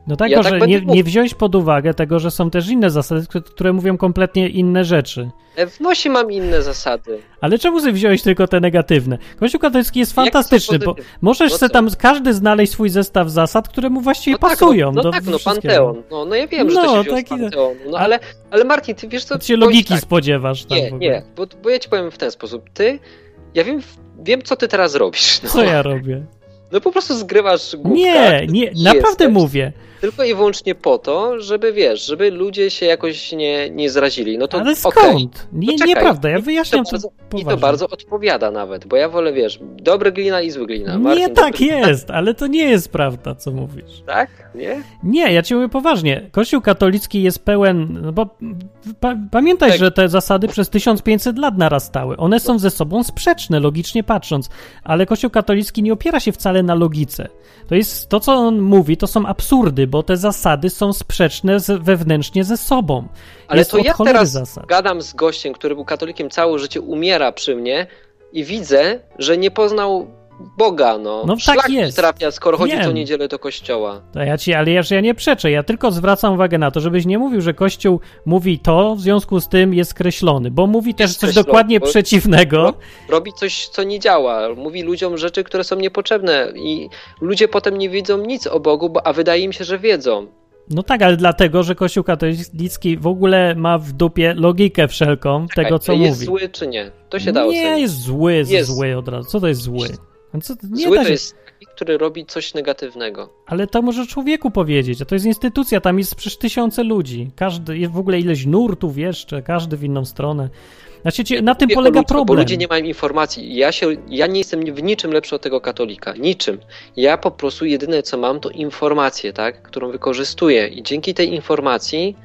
[SPEAKER 1] No tak,
[SPEAKER 2] Ja tak
[SPEAKER 1] że nie,
[SPEAKER 2] mówił.
[SPEAKER 1] nie wziąłeś pod uwagę tego, że są też inne zasady, które- mówią kompletnie inne rzeczy.
[SPEAKER 2] E, W nosie mam inne zasady.
[SPEAKER 1] Ale czemu sobie wziąłeś tylko te negatywne? Kościół katolicki jest fantastyczny, bo możesz
[SPEAKER 2] No
[SPEAKER 1] sobie tam każdy znaleźć swój zestaw zasad, które mu właściwie
[SPEAKER 2] No tak,
[SPEAKER 1] pasują
[SPEAKER 2] no,
[SPEAKER 1] do
[SPEAKER 2] no tak, no. Panteon. No, no ja wiem, że
[SPEAKER 1] No,
[SPEAKER 2] to się wziął z
[SPEAKER 1] taki-
[SPEAKER 2] Panteonu. No
[SPEAKER 1] a-
[SPEAKER 2] ale, ale Martin, ty wiesz co?
[SPEAKER 1] To się logiki
[SPEAKER 2] tak.
[SPEAKER 1] spodziewasz tam w
[SPEAKER 2] Nie,
[SPEAKER 1] ogóle.
[SPEAKER 2] nie, bo, bo ja ci powiem w ten sposób. Ty, ja wiem, wiem co ty teraz robisz. No.
[SPEAKER 1] Co ja robię?
[SPEAKER 2] No po prostu zgrywasz główkę.
[SPEAKER 1] Nie, nie, naprawdę
[SPEAKER 2] Jesteś.
[SPEAKER 1] mówię.
[SPEAKER 2] Tylko i wyłącznie po to, żeby wiesz, żeby ludzie się jakoś nie, nie zrazili. No to
[SPEAKER 1] Ale skąd? Nie,
[SPEAKER 2] No czekaj,
[SPEAKER 1] nieprawda, ja wyjaśniam
[SPEAKER 2] to
[SPEAKER 1] to
[SPEAKER 2] bardzo,
[SPEAKER 1] poważnie.
[SPEAKER 2] to bardzo odpowiada nawet, bo ja wolę, wiesz, dobry glina i zły glina.
[SPEAKER 1] Nie
[SPEAKER 2] Martin,
[SPEAKER 1] tak
[SPEAKER 2] dobry...
[SPEAKER 1] jest, ale to nie jest prawda, co mówisz.
[SPEAKER 2] Tak? Nie?
[SPEAKER 1] Nie, ja ci mówię poważnie. Kościół katolicki jest pełen, no bo pa, pamiętaj,
[SPEAKER 2] Tak.
[SPEAKER 1] że te zasady przez 1500 lat narastały. One są ze sobą sprzeczne, logicznie patrząc, ale Kościół katolicki nie opiera się wcale na logice. To jest to, co on mówi, to są absurdy, bo te zasady są sprzeczne z, wewnętrznie ze sobą.
[SPEAKER 2] Ale
[SPEAKER 1] jest
[SPEAKER 2] to ja teraz
[SPEAKER 1] zasad.
[SPEAKER 2] gadam z gościem, który był katolikiem całe życie, umiera przy mnie i widzę, że nie poznał Boga, no.
[SPEAKER 1] No tak
[SPEAKER 2] Szlak mi
[SPEAKER 1] jest.
[SPEAKER 2] trafia, skoro chodzi
[SPEAKER 1] Wiem.
[SPEAKER 2] co niedzielę do kościoła.
[SPEAKER 1] To ja ci, ale ja, ja nie przeczę, ja tylko zwracam uwagę na to, żebyś nie mówił, że Kościół mówi to, w związku z tym jest skreślony, bo mówi też coś dokładnie przeciwnego.
[SPEAKER 2] Ro- Robi coś, co nie działa. Mówi ludziom rzeczy, które są niepotrzebne i ludzie potem nie wiedzą nic o Bogu, bo, a wydaje im się, że wiedzą.
[SPEAKER 1] No tak, ale dlatego, że Kościół katolicki w ogóle ma w dupie logikę wszelką tego, co
[SPEAKER 2] jest
[SPEAKER 1] mówi.
[SPEAKER 2] zły czy nie? To się da
[SPEAKER 1] nie jest zły, jest
[SPEAKER 2] Jest.
[SPEAKER 1] zły od razu. Co to jest zły? No Co, nie
[SPEAKER 2] Zły
[SPEAKER 1] da
[SPEAKER 2] to
[SPEAKER 1] się,
[SPEAKER 2] jest taki, który robi coś negatywnego.
[SPEAKER 1] Ale to może człowieku powiedzieć, a to jest instytucja, tam jest przecież tysiące ludzi. Każdy, jest w ogóle ileś nurtów jeszcze, każdy w inną stronę. Znaczy, ci- na tym polega
[SPEAKER 2] ludziach, Bo
[SPEAKER 1] problem.
[SPEAKER 2] ludzie nie mają informacji. Ja, się, ja nie jestem w niczym lepszy od tego katolika. Niczym. Ja po prostu jedyne co mam to informację, tak, którą wykorzystuję i dzięki tej informacji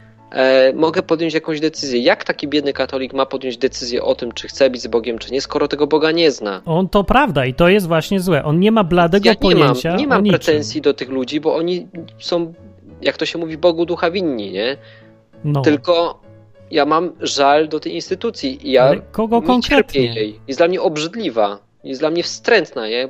[SPEAKER 2] mogę podjąć jakąś decyzję. Jak taki biedny katolik ma podjąć decyzję o tym, czy chce być z Bogiem, czy nie, skoro tego Boga nie zna?
[SPEAKER 1] On to prawda i to jest właśnie złe. On nie ma bladego
[SPEAKER 2] Ja nie mam,
[SPEAKER 1] pojęcia
[SPEAKER 2] nie
[SPEAKER 1] o
[SPEAKER 2] mam pretensji do tych ludzi, bo oni są, jak to się mówi, Bogu ducha winni, nie?
[SPEAKER 1] No,
[SPEAKER 2] Tylko ja mam żal do tej instytucji i ja
[SPEAKER 1] ale kogo
[SPEAKER 2] nie
[SPEAKER 1] konkretnie?
[SPEAKER 2] jej. Jest dla mnie obrzydliwa. Jest dla mnie wstrętna. Nie?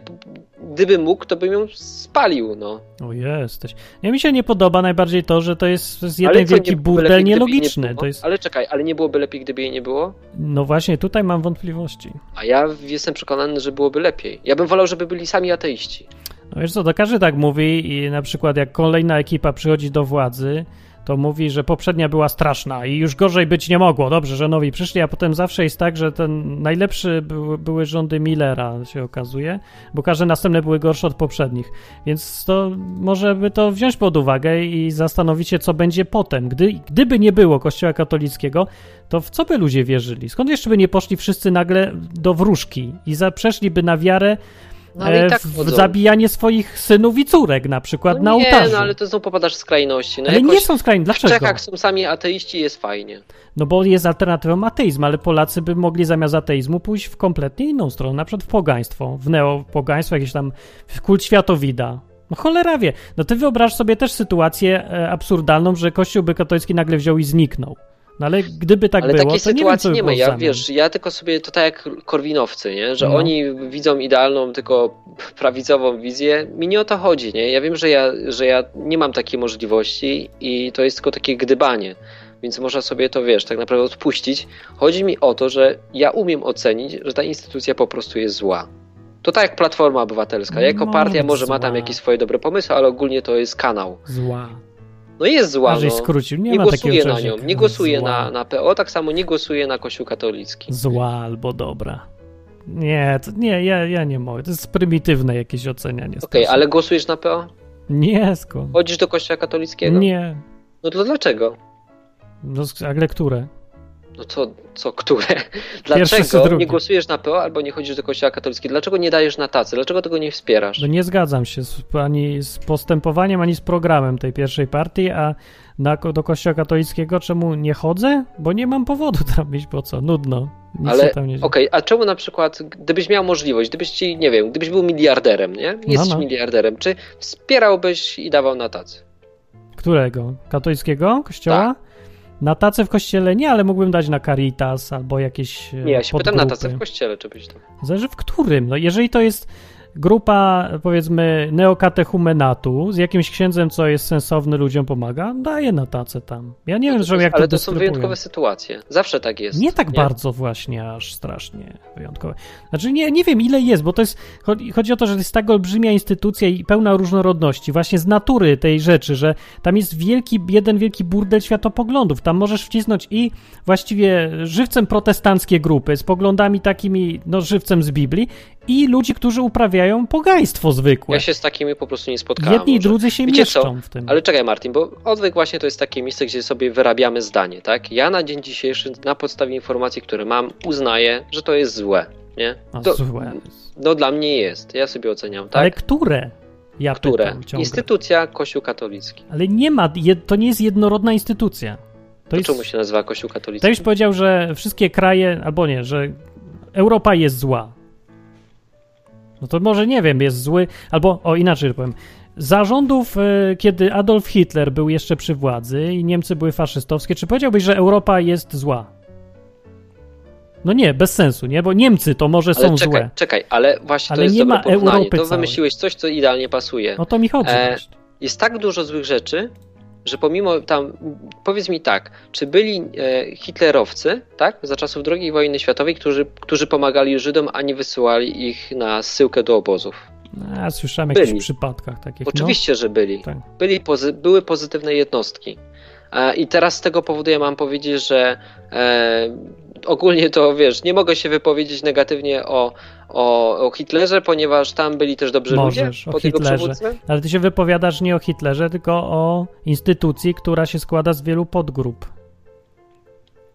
[SPEAKER 2] Gdyby mógł, to bym ją spalił. No.
[SPEAKER 1] O jesteś. Nie mi się nie podoba najbardziej to, że to jest, to jest jeden
[SPEAKER 2] co,
[SPEAKER 1] wielki
[SPEAKER 2] nie
[SPEAKER 1] burdel
[SPEAKER 2] nie
[SPEAKER 1] nielogiczny. To jest,
[SPEAKER 2] Ale czekaj, ale nie byłoby lepiej, gdyby jej nie było?
[SPEAKER 1] no właśnie, tutaj mam wątpliwości.
[SPEAKER 2] A ja jestem przekonany, że byłoby lepiej. Ja bym wolał, żeby byli sami ateiści.
[SPEAKER 1] No wiesz co, to każdy tak mówi i na przykład jak kolejna ekipa przychodzi do władzy, to mówi, że poprzednia była straszna i już gorzej być nie mogło. Dobrze, że nowi przyszli, a potem zawsze jest tak, że ten najlepszy były, były rządy Millera, się okazuje, bo każde następne były gorsze od poprzednich. Więc to może by to wziąć pod uwagę i zastanowić się, co będzie potem. Gdy, gdyby nie było Kościoła katolickiego, to w co by ludzie wierzyli? Skąd jeszcze by nie poszli wszyscy nagle do wróżki i za, przeszliby na wiarę
[SPEAKER 2] No, ale
[SPEAKER 1] e,
[SPEAKER 2] tak
[SPEAKER 1] w zabijanie swoich synów i córek na przykład na
[SPEAKER 2] no nie,
[SPEAKER 1] ołtarzu.
[SPEAKER 2] no ale to znowu popadasz w skrajności. No
[SPEAKER 1] Ale nie są skrajni.
[SPEAKER 2] w
[SPEAKER 1] Dlaczego?
[SPEAKER 2] Czechach są sami ateiści jest fajnie.
[SPEAKER 1] No bo jest alternatywą ateizm, ale Polacy by mogli zamiast ateizmu pójść w kompletnie inną stronę, na przykład w pogaństwo, w neopogaństwo, jakieś tam w kult światowida. No cholera wie. No ty wyobraź sobie też sytuację e, absurdalną, że kościół by katolicki nagle wziął i zniknął. No ale gdyby tak
[SPEAKER 2] ale
[SPEAKER 1] było,
[SPEAKER 2] takiej
[SPEAKER 1] to nie wiem,
[SPEAKER 2] sytuacji
[SPEAKER 1] co by
[SPEAKER 2] nie, ma. Ja wiesz, ja tylko sobie to tak jak korwinowcy, nie? Że
[SPEAKER 1] No.
[SPEAKER 2] oni widzą idealną, tylko prawicową wizję. Mi nie o to chodzi, nie? Ja wiem, że ja, że ja nie mam takiej możliwości i to jest tylko takie gdybanie. Więc można sobie to, wiesz, tak naprawdę odpuścić. Chodzi mi o to, że ja umiem ocenić, że ta instytucja po prostu jest zła. To tak jak Platforma Obywatelska. Jako
[SPEAKER 1] No,
[SPEAKER 2] partia może ma tam
[SPEAKER 1] zła.
[SPEAKER 2] jakieś swoje dobre pomysły, ale ogólnie to jest kanał.
[SPEAKER 1] Zła.
[SPEAKER 2] No jest zła, no.
[SPEAKER 1] skrócił. Nie,
[SPEAKER 2] Nie
[SPEAKER 1] takiego
[SPEAKER 2] na nią, nie głosuję
[SPEAKER 1] zła.
[SPEAKER 2] na, na PO, tak samo nie głosuję na Kościół katolicki.
[SPEAKER 1] Zła albo dobra. Nie, to, nie, ja, ja nie mogę. To jest prymitywne jakieś ocenianie.
[SPEAKER 2] Okej,
[SPEAKER 1] strasznie.
[SPEAKER 2] ale głosujesz na PO?
[SPEAKER 1] Nie, skąd?
[SPEAKER 2] Chodzisz do Kościoła katolickiego?
[SPEAKER 1] Nie.
[SPEAKER 2] No to dlaczego?
[SPEAKER 1] No, ale które?
[SPEAKER 2] No to co, które? Dlaczego nie głosujesz na PO albo nie chodzisz do Kościoła katolickiego? Dlaczego nie dajesz na tacy? Dlaczego tego nie wspierasz?
[SPEAKER 1] No nie zgadzam się z, ani z postępowaniem, ani z programem tej pierwszej partii, a na, do kościoła katolickiego czemu nie chodzę? Bo nie mam powodu *laughs* tam iść, po co? Nudno. Nic
[SPEAKER 2] Ale
[SPEAKER 1] się tam nie dzieje.
[SPEAKER 2] okej, a czemu na przykład, gdybyś miał możliwość, gdybyś ci, nie wiem, gdybyś był miliarderem, nie? Jesteś
[SPEAKER 1] no.
[SPEAKER 2] miliarderem, czy wspierałbyś i dawał na tacy?
[SPEAKER 1] Którego? Katolickiego kościoła?
[SPEAKER 2] Tak.
[SPEAKER 1] Na tacę w kościele nie, ale mógłbym dać na Caritas albo jakieś e,
[SPEAKER 2] Nie, ja się pytam na
[SPEAKER 1] podgrupy.
[SPEAKER 2] tacy w kościele, czy byś to...
[SPEAKER 1] Zależy w którym. No jeżeli to jest grupa, powiedzmy, neokatechumenatu z jakimś księdzem, co jest sensowny, ludziom pomaga, daje na tacę tam. Ja nie wiem, że jak
[SPEAKER 2] Ale
[SPEAKER 1] to
[SPEAKER 2] to są wyjątkowe sytuacje. Zawsze tak jest.
[SPEAKER 1] Nie tak bardzo właśnie, aż strasznie wyjątkowe. Znaczy nie, nie wiem ile jest, bo to jest, chodzi, chodzi o to, że to jest tak olbrzymia instytucja i pełna różnorodności, właśnie z natury tej rzeczy, że tam jest wielki, jeden wielki burdel światopoglądów. Tam możesz wcisnąć i właściwie żywcem protestanckie grupy z poglądami takimi, no żywcem z Biblii i ludzi, którzy uprawiają pogaństwo zwykłe.
[SPEAKER 2] Ja się z takimi po prostu nie spotkałem.
[SPEAKER 1] Jedni i drudzy się
[SPEAKER 2] Wiecie
[SPEAKER 1] mieszczą
[SPEAKER 2] co?
[SPEAKER 1] w tym.
[SPEAKER 2] Ale czekaj, Martin, bo odwyk właśnie to jest takie miejsce, gdzie sobie wyrabiamy zdanie, tak? Ja na dzień dzisiejszy, na podstawie informacji, które mam, uznaję, że to jest złe, nie?
[SPEAKER 1] No,
[SPEAKER 2] To,
[SPEAKER 1] złe.
[SPEAKER 2] no dla mnie jest. Ja sobie oceniam, tak?
[SPEAKER 1] Ale które? Ja
[SPEAKER 2] które? Instytucja Kościół katolicki.
[SPEAKER 1] Ale nie ma, to nie jest jednorodna instytucja. To
[SPEAKER 2] To
[SPEAKER 1] jest,
[SPEAKER 2] czemu się nazywa Kościół
[SPEAKER 1] to
[SPEAKER 2] katolicki?
[SPEAKER 1] już powiedział, że wszystkie kraje, albo nie, że Europa jest zła. No to może nie wiem, jest zły, albo o inaczej powiem. Zarządów, e, kiedy Adolf Hitler był jeszcze przy władzy i Niemcy były faszystowskie, czy powiedziałbyś, że Europa jest zła? No nie, bez sensu, nie? Bo Niemcy to może
[SPEAKER 2] Ale
[SPEAKER 1] są
[SPEAKER 2] czekaj,
[SPEAKER 1] złe.
[SPEAKER 2] czekaj, ale właśnie
[SPEAKER 1] Ale
[SPEAKER 2] to jest
[SPEAKER 1] nie
[SPEAKER 2] dobre
[SPEAKER 1] ma
[SPEAKER 2] porównanie.
[SPEAKER 1] Europy
[SPEAKER 2] To wymyśliłeś coś, co idealnie pasuje.
[SPEAKER 1] O to mi chodzi.
[SPEAKER 2] E, jest tak dużo złych rzeczy, że pomimo tam, powiedz mi tak, czy byli e, hitlerowcy, tak, za czasów II wojny światowej, którzy, którzy pomagali Żydom, a nie wysyłali ich na zsyłkę do obozów?
[SPEAKER 1] Ja słyszałem o jakichś
[SPEAKER 2] byli.
[SPEAKER 1] przypadkach takich.
[SPEAKER 2] Oczywiście, że byli.
[SPEAKER 1] Tak.
[SPEAKER 2] byli pozy- były pozytywne jednostki. E, I teraz z tego powodu ja mam powiedzieć, że e, ogólnie to wiesz, nie mogę się wypowiedzieć negatywnie o, o, o Hitlerze, ponieważ tam byli też dobrzy
[SPEAKER 1] Możesz,
[SPEAKER 2] ludzie
[SPEAKER 1] o Hitlerze. Ale ty się wypowiadasz nie o Hitlerze, tylko o instytucji, która się składa z wielu podgrup.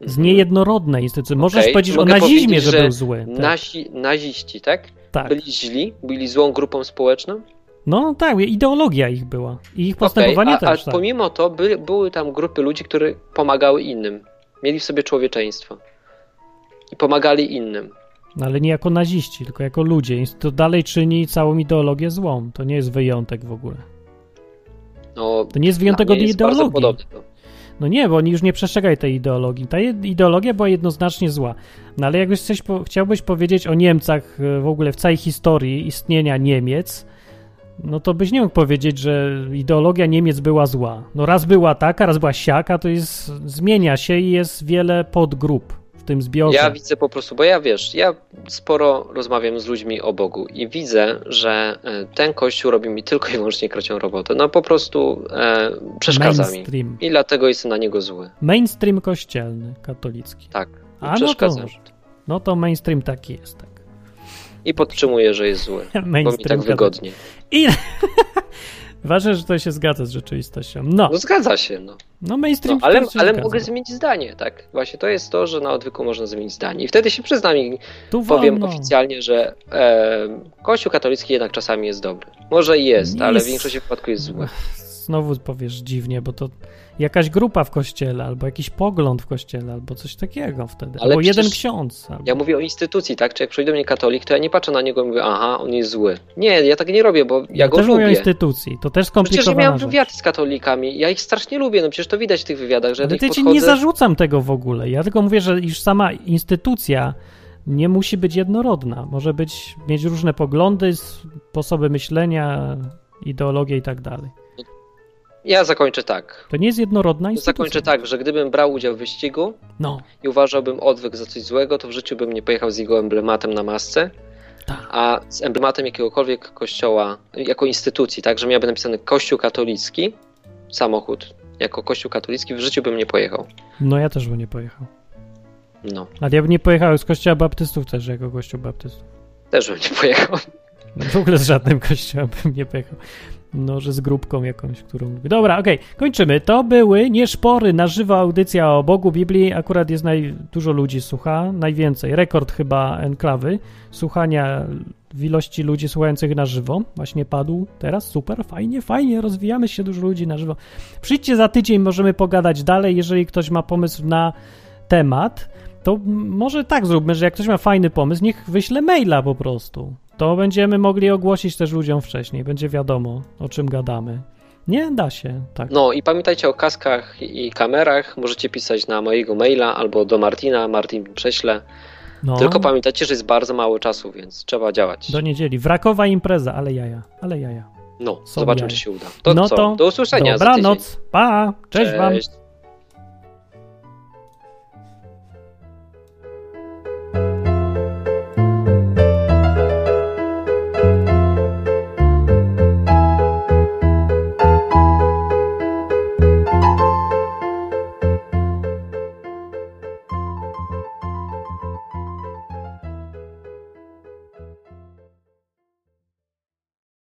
[SPEAKER 1] Z niejednorodnej instytucji. Możesz
[SPEAKER 2] Okej,
[SPEAKER 1] powiedzieć o nazizmie,
[SPEAKER 2] powiedzieć,
[SPEAKER 1] że,
[SPEAKER 2] że
[SPEAKER 1] był zły. Tak,
[SPEAKER 2] Nasi, naziści, tak?
[SPEAKER 1] tak.
[SPEAKER 2] Byli źli, byli złą grupą społeczną.
[SPEAKER 1] No tak, ideologia ich była. I ich postępowanie
[SPEAKER 2] Okej, a,
[SPEAKER 1] też.
[SPEAKER 2] a
[SPEAKER 1] tak.
[SPEAKER 2] pomimo to by, były tam grupy ludzi, które pomagały innym. Mieli w sobie człowieczeństwo. I pomagali innym.
[SPEAKER 1] No, ale nie jako naziści, tylko jako ludzie. To dalej czyni całą ideologię złą. To nie jest wyjątek w ogóle.
[SPEAKER 2] No,
[SPEAKER 1] To nie jest wyjątek od
[SPEAKER 2] jest
[SPEAKER 1] ideologii.
[SPEAKER 2] No.
[SPEAKER 1] Nie, bo oni już nie przestrzegaj tej ideologii. Ta ideologia była jednoznacznie zła. No ale jakbyś coś po- chciałbyś powiedzieć o Niemcach e, w ogóle w całej historii istnienia Niemiec, no to byś nie mógł powiedzieć, że ideologia Niemiec była zła. No raz była taka, raz była siaka, to jest, zmienia się i jest wiele podgrup w tym zbiorze.
[SPEAKER 2] Ja widzę po prostu, bo ja wiesz, ja sporo rozmawiam z ludźmi o Bogu i widzę, że e, ten kościół robi mi tylko i wyłącznie krocią robotę. No po prostu e, przeszkadza mi.
[SPEAKER 1] Mainstream.
[SPEAKER 2] I dlatego jestem na niego zły.
[SPEAKER 1] Mainstream kościelny, katolicki.
[SPEAKER 2] Tak.
[SPEAKER 1] A, no to
[SPEAKER 2] mi.
[SPEAKER 1] No to mainstream taki jest, tak.
[SPEAKER 2] I podtrzymuję, że jest zły. Bo mi
[SPEAKER 1] mainstream
[SPEAKER 2] tak wygodnie.
[SPEAKER 1] I... *laughs* Ważne, że to się zgadza z rzeczywistością. No,
[SPEAKER 2] No zgadza się, no.
[SPEAKER 1] no mainstream
[SPEAKER 2] no ale ale mogę zmienić zdanie, tak? Właśnie to jest to, że na odwyku można zmienić zdanie. I wtedy się przyznam i
[SPEAKER 1] Tu
[SPEAKER 2] powiem
[SPEAKER 1] wolno.
[SPEAKER 2] oficjalnie, że e, Kościół katolicki jednak czasami jest dobry. Może i jest,
[SPEAKER 1] Nie
[SPEAKER 2] ale
[SPEAKER 1] jest-
[SPEAKER 2] w większości przypadków jest zły.
[SPEAKER 1] Znowu powiesz dziwnie, bo to jakaś grupa w kościele, albo jakiś pogląd w kościele, albo coś takiego wtedy.
[SPEAKER 2] Ale
[SPEAKER 1] albo jeden ksiądz. Albo...
[SPEAKER 2] Ja mówię o instytucji, tak? Czy jak przyjdzie do mnie katolik, to ja nie patrzę na niego i mówię, aha, on jest zły. Nie, ja tak nie robię, bo ja,
[SPEAKER 1] Ja
[SPEAKER 2] go
[SPEAKER 1] też mówię o
[SPEAKER 2] lubię.
[SPEAKER 1] instytucji, to też
[SPEAKER 2] Przecież ja miałem wywiad z katolikami, ja ich strasznie lubię, no przecież to widać w tych wywiadach, że ja
[SPEAKER 1] Ale
[SPEAKER 2] nich
[SPEAKER 1] ty ci
[SPEAKER 2] podchodzę...
[SPEAKER 1] nie zarzucam tego w ogóle. Ja tylko mówię, że już sama instytucja nie musi być jednorodna. Może być, mieć różne poglądy, sposoby myślenia, ideologię i tak dalej.
[SPEAKER 2] Ja zakończę tak.
[SPEAKER 1] To nie jest jednorodna instytucja.
[SPEAKER 2] Zakończę tak, że gdybym brał udział w wyścigu
[SPEAKER 1] No,
[SPEAKER 2] i uważałbym odwyk za coś złego, to w życiu bym nie pojechał z jego emblematem na masce,
[SPEAKER 1] tak.
[SPEAKER 2] a z emblematem jakiegokolwiek kościoła, jako instytucji, tak, że miałby napisany Kościół katolicki, samochód jako Kościół katolicki, w życiu bym nie pojechał.
[SPEAKER 1] No ja też bym nie pojechał.
[SPEAKER 2] No,
[SPEAKER 1] Ale ja bym nie pojechał z kościoła baptystów też, jako kościół baptystów.
[SPEAKER 2] też bym nie pojechał.
[SPEAKER 1] W ogóle z żadnym kościołem bym nie pojechał. No, że z grupką jakąś, którą lubię. Dobra, okej, kończymy. To były nie szpory na żywo audycja o Bogu Biblii. Akurat jest naj... dużo ludzi słucha, najwięcej. Rekord chyba enklawy słuchania w ilości ludzi słuchających na żywo. Właśnie padł teraz. Super, fajnie, fajnie, rozwijamy się, dużo ludzi na żywo. Przyjdźcie za tydzień, możemy pogadać dalej. Jeżeli ktoś ma pomysł na temat, to może tak zróbmy, że jak ktoś ma fajny pomysł, niech wyśle maila po prostu. To będziemy mogli ogłosić też ludziom wcześniej, będzie wiadomo, o czym gadamy. Nie, da się, tak.
[SPEAKER 2] No i pamiętajcie o kaskach i kamerach. Możecie pisać na mojego maila albo do Martina. Martin prześle.
[SPEAKER 1] No,
[SPEAKER 2] Tylko pamiętajcie, że jest bardzo mało czasu, więc trzeba działać.
[SPEAKER 1] do niedzieli. Wrakowa impreza, ale jaja, ale jaja.
[SPEAKER 2] No,
[SPEAKER 1] Są
[SPEAKER 2] zobaczymy,
[SPEAKER 1] jaja.
[SPEAKER 2] czy się uda. To
[SPEAKER 1] no
[SPEAKER 2] co?
[SPEAKER 1] to
[SPEAKER 2] Do usłyszenia.
[SPEAKER 1] Dobranoc. Pa. Cześć wam.
[SPEAKER 2] Cześć.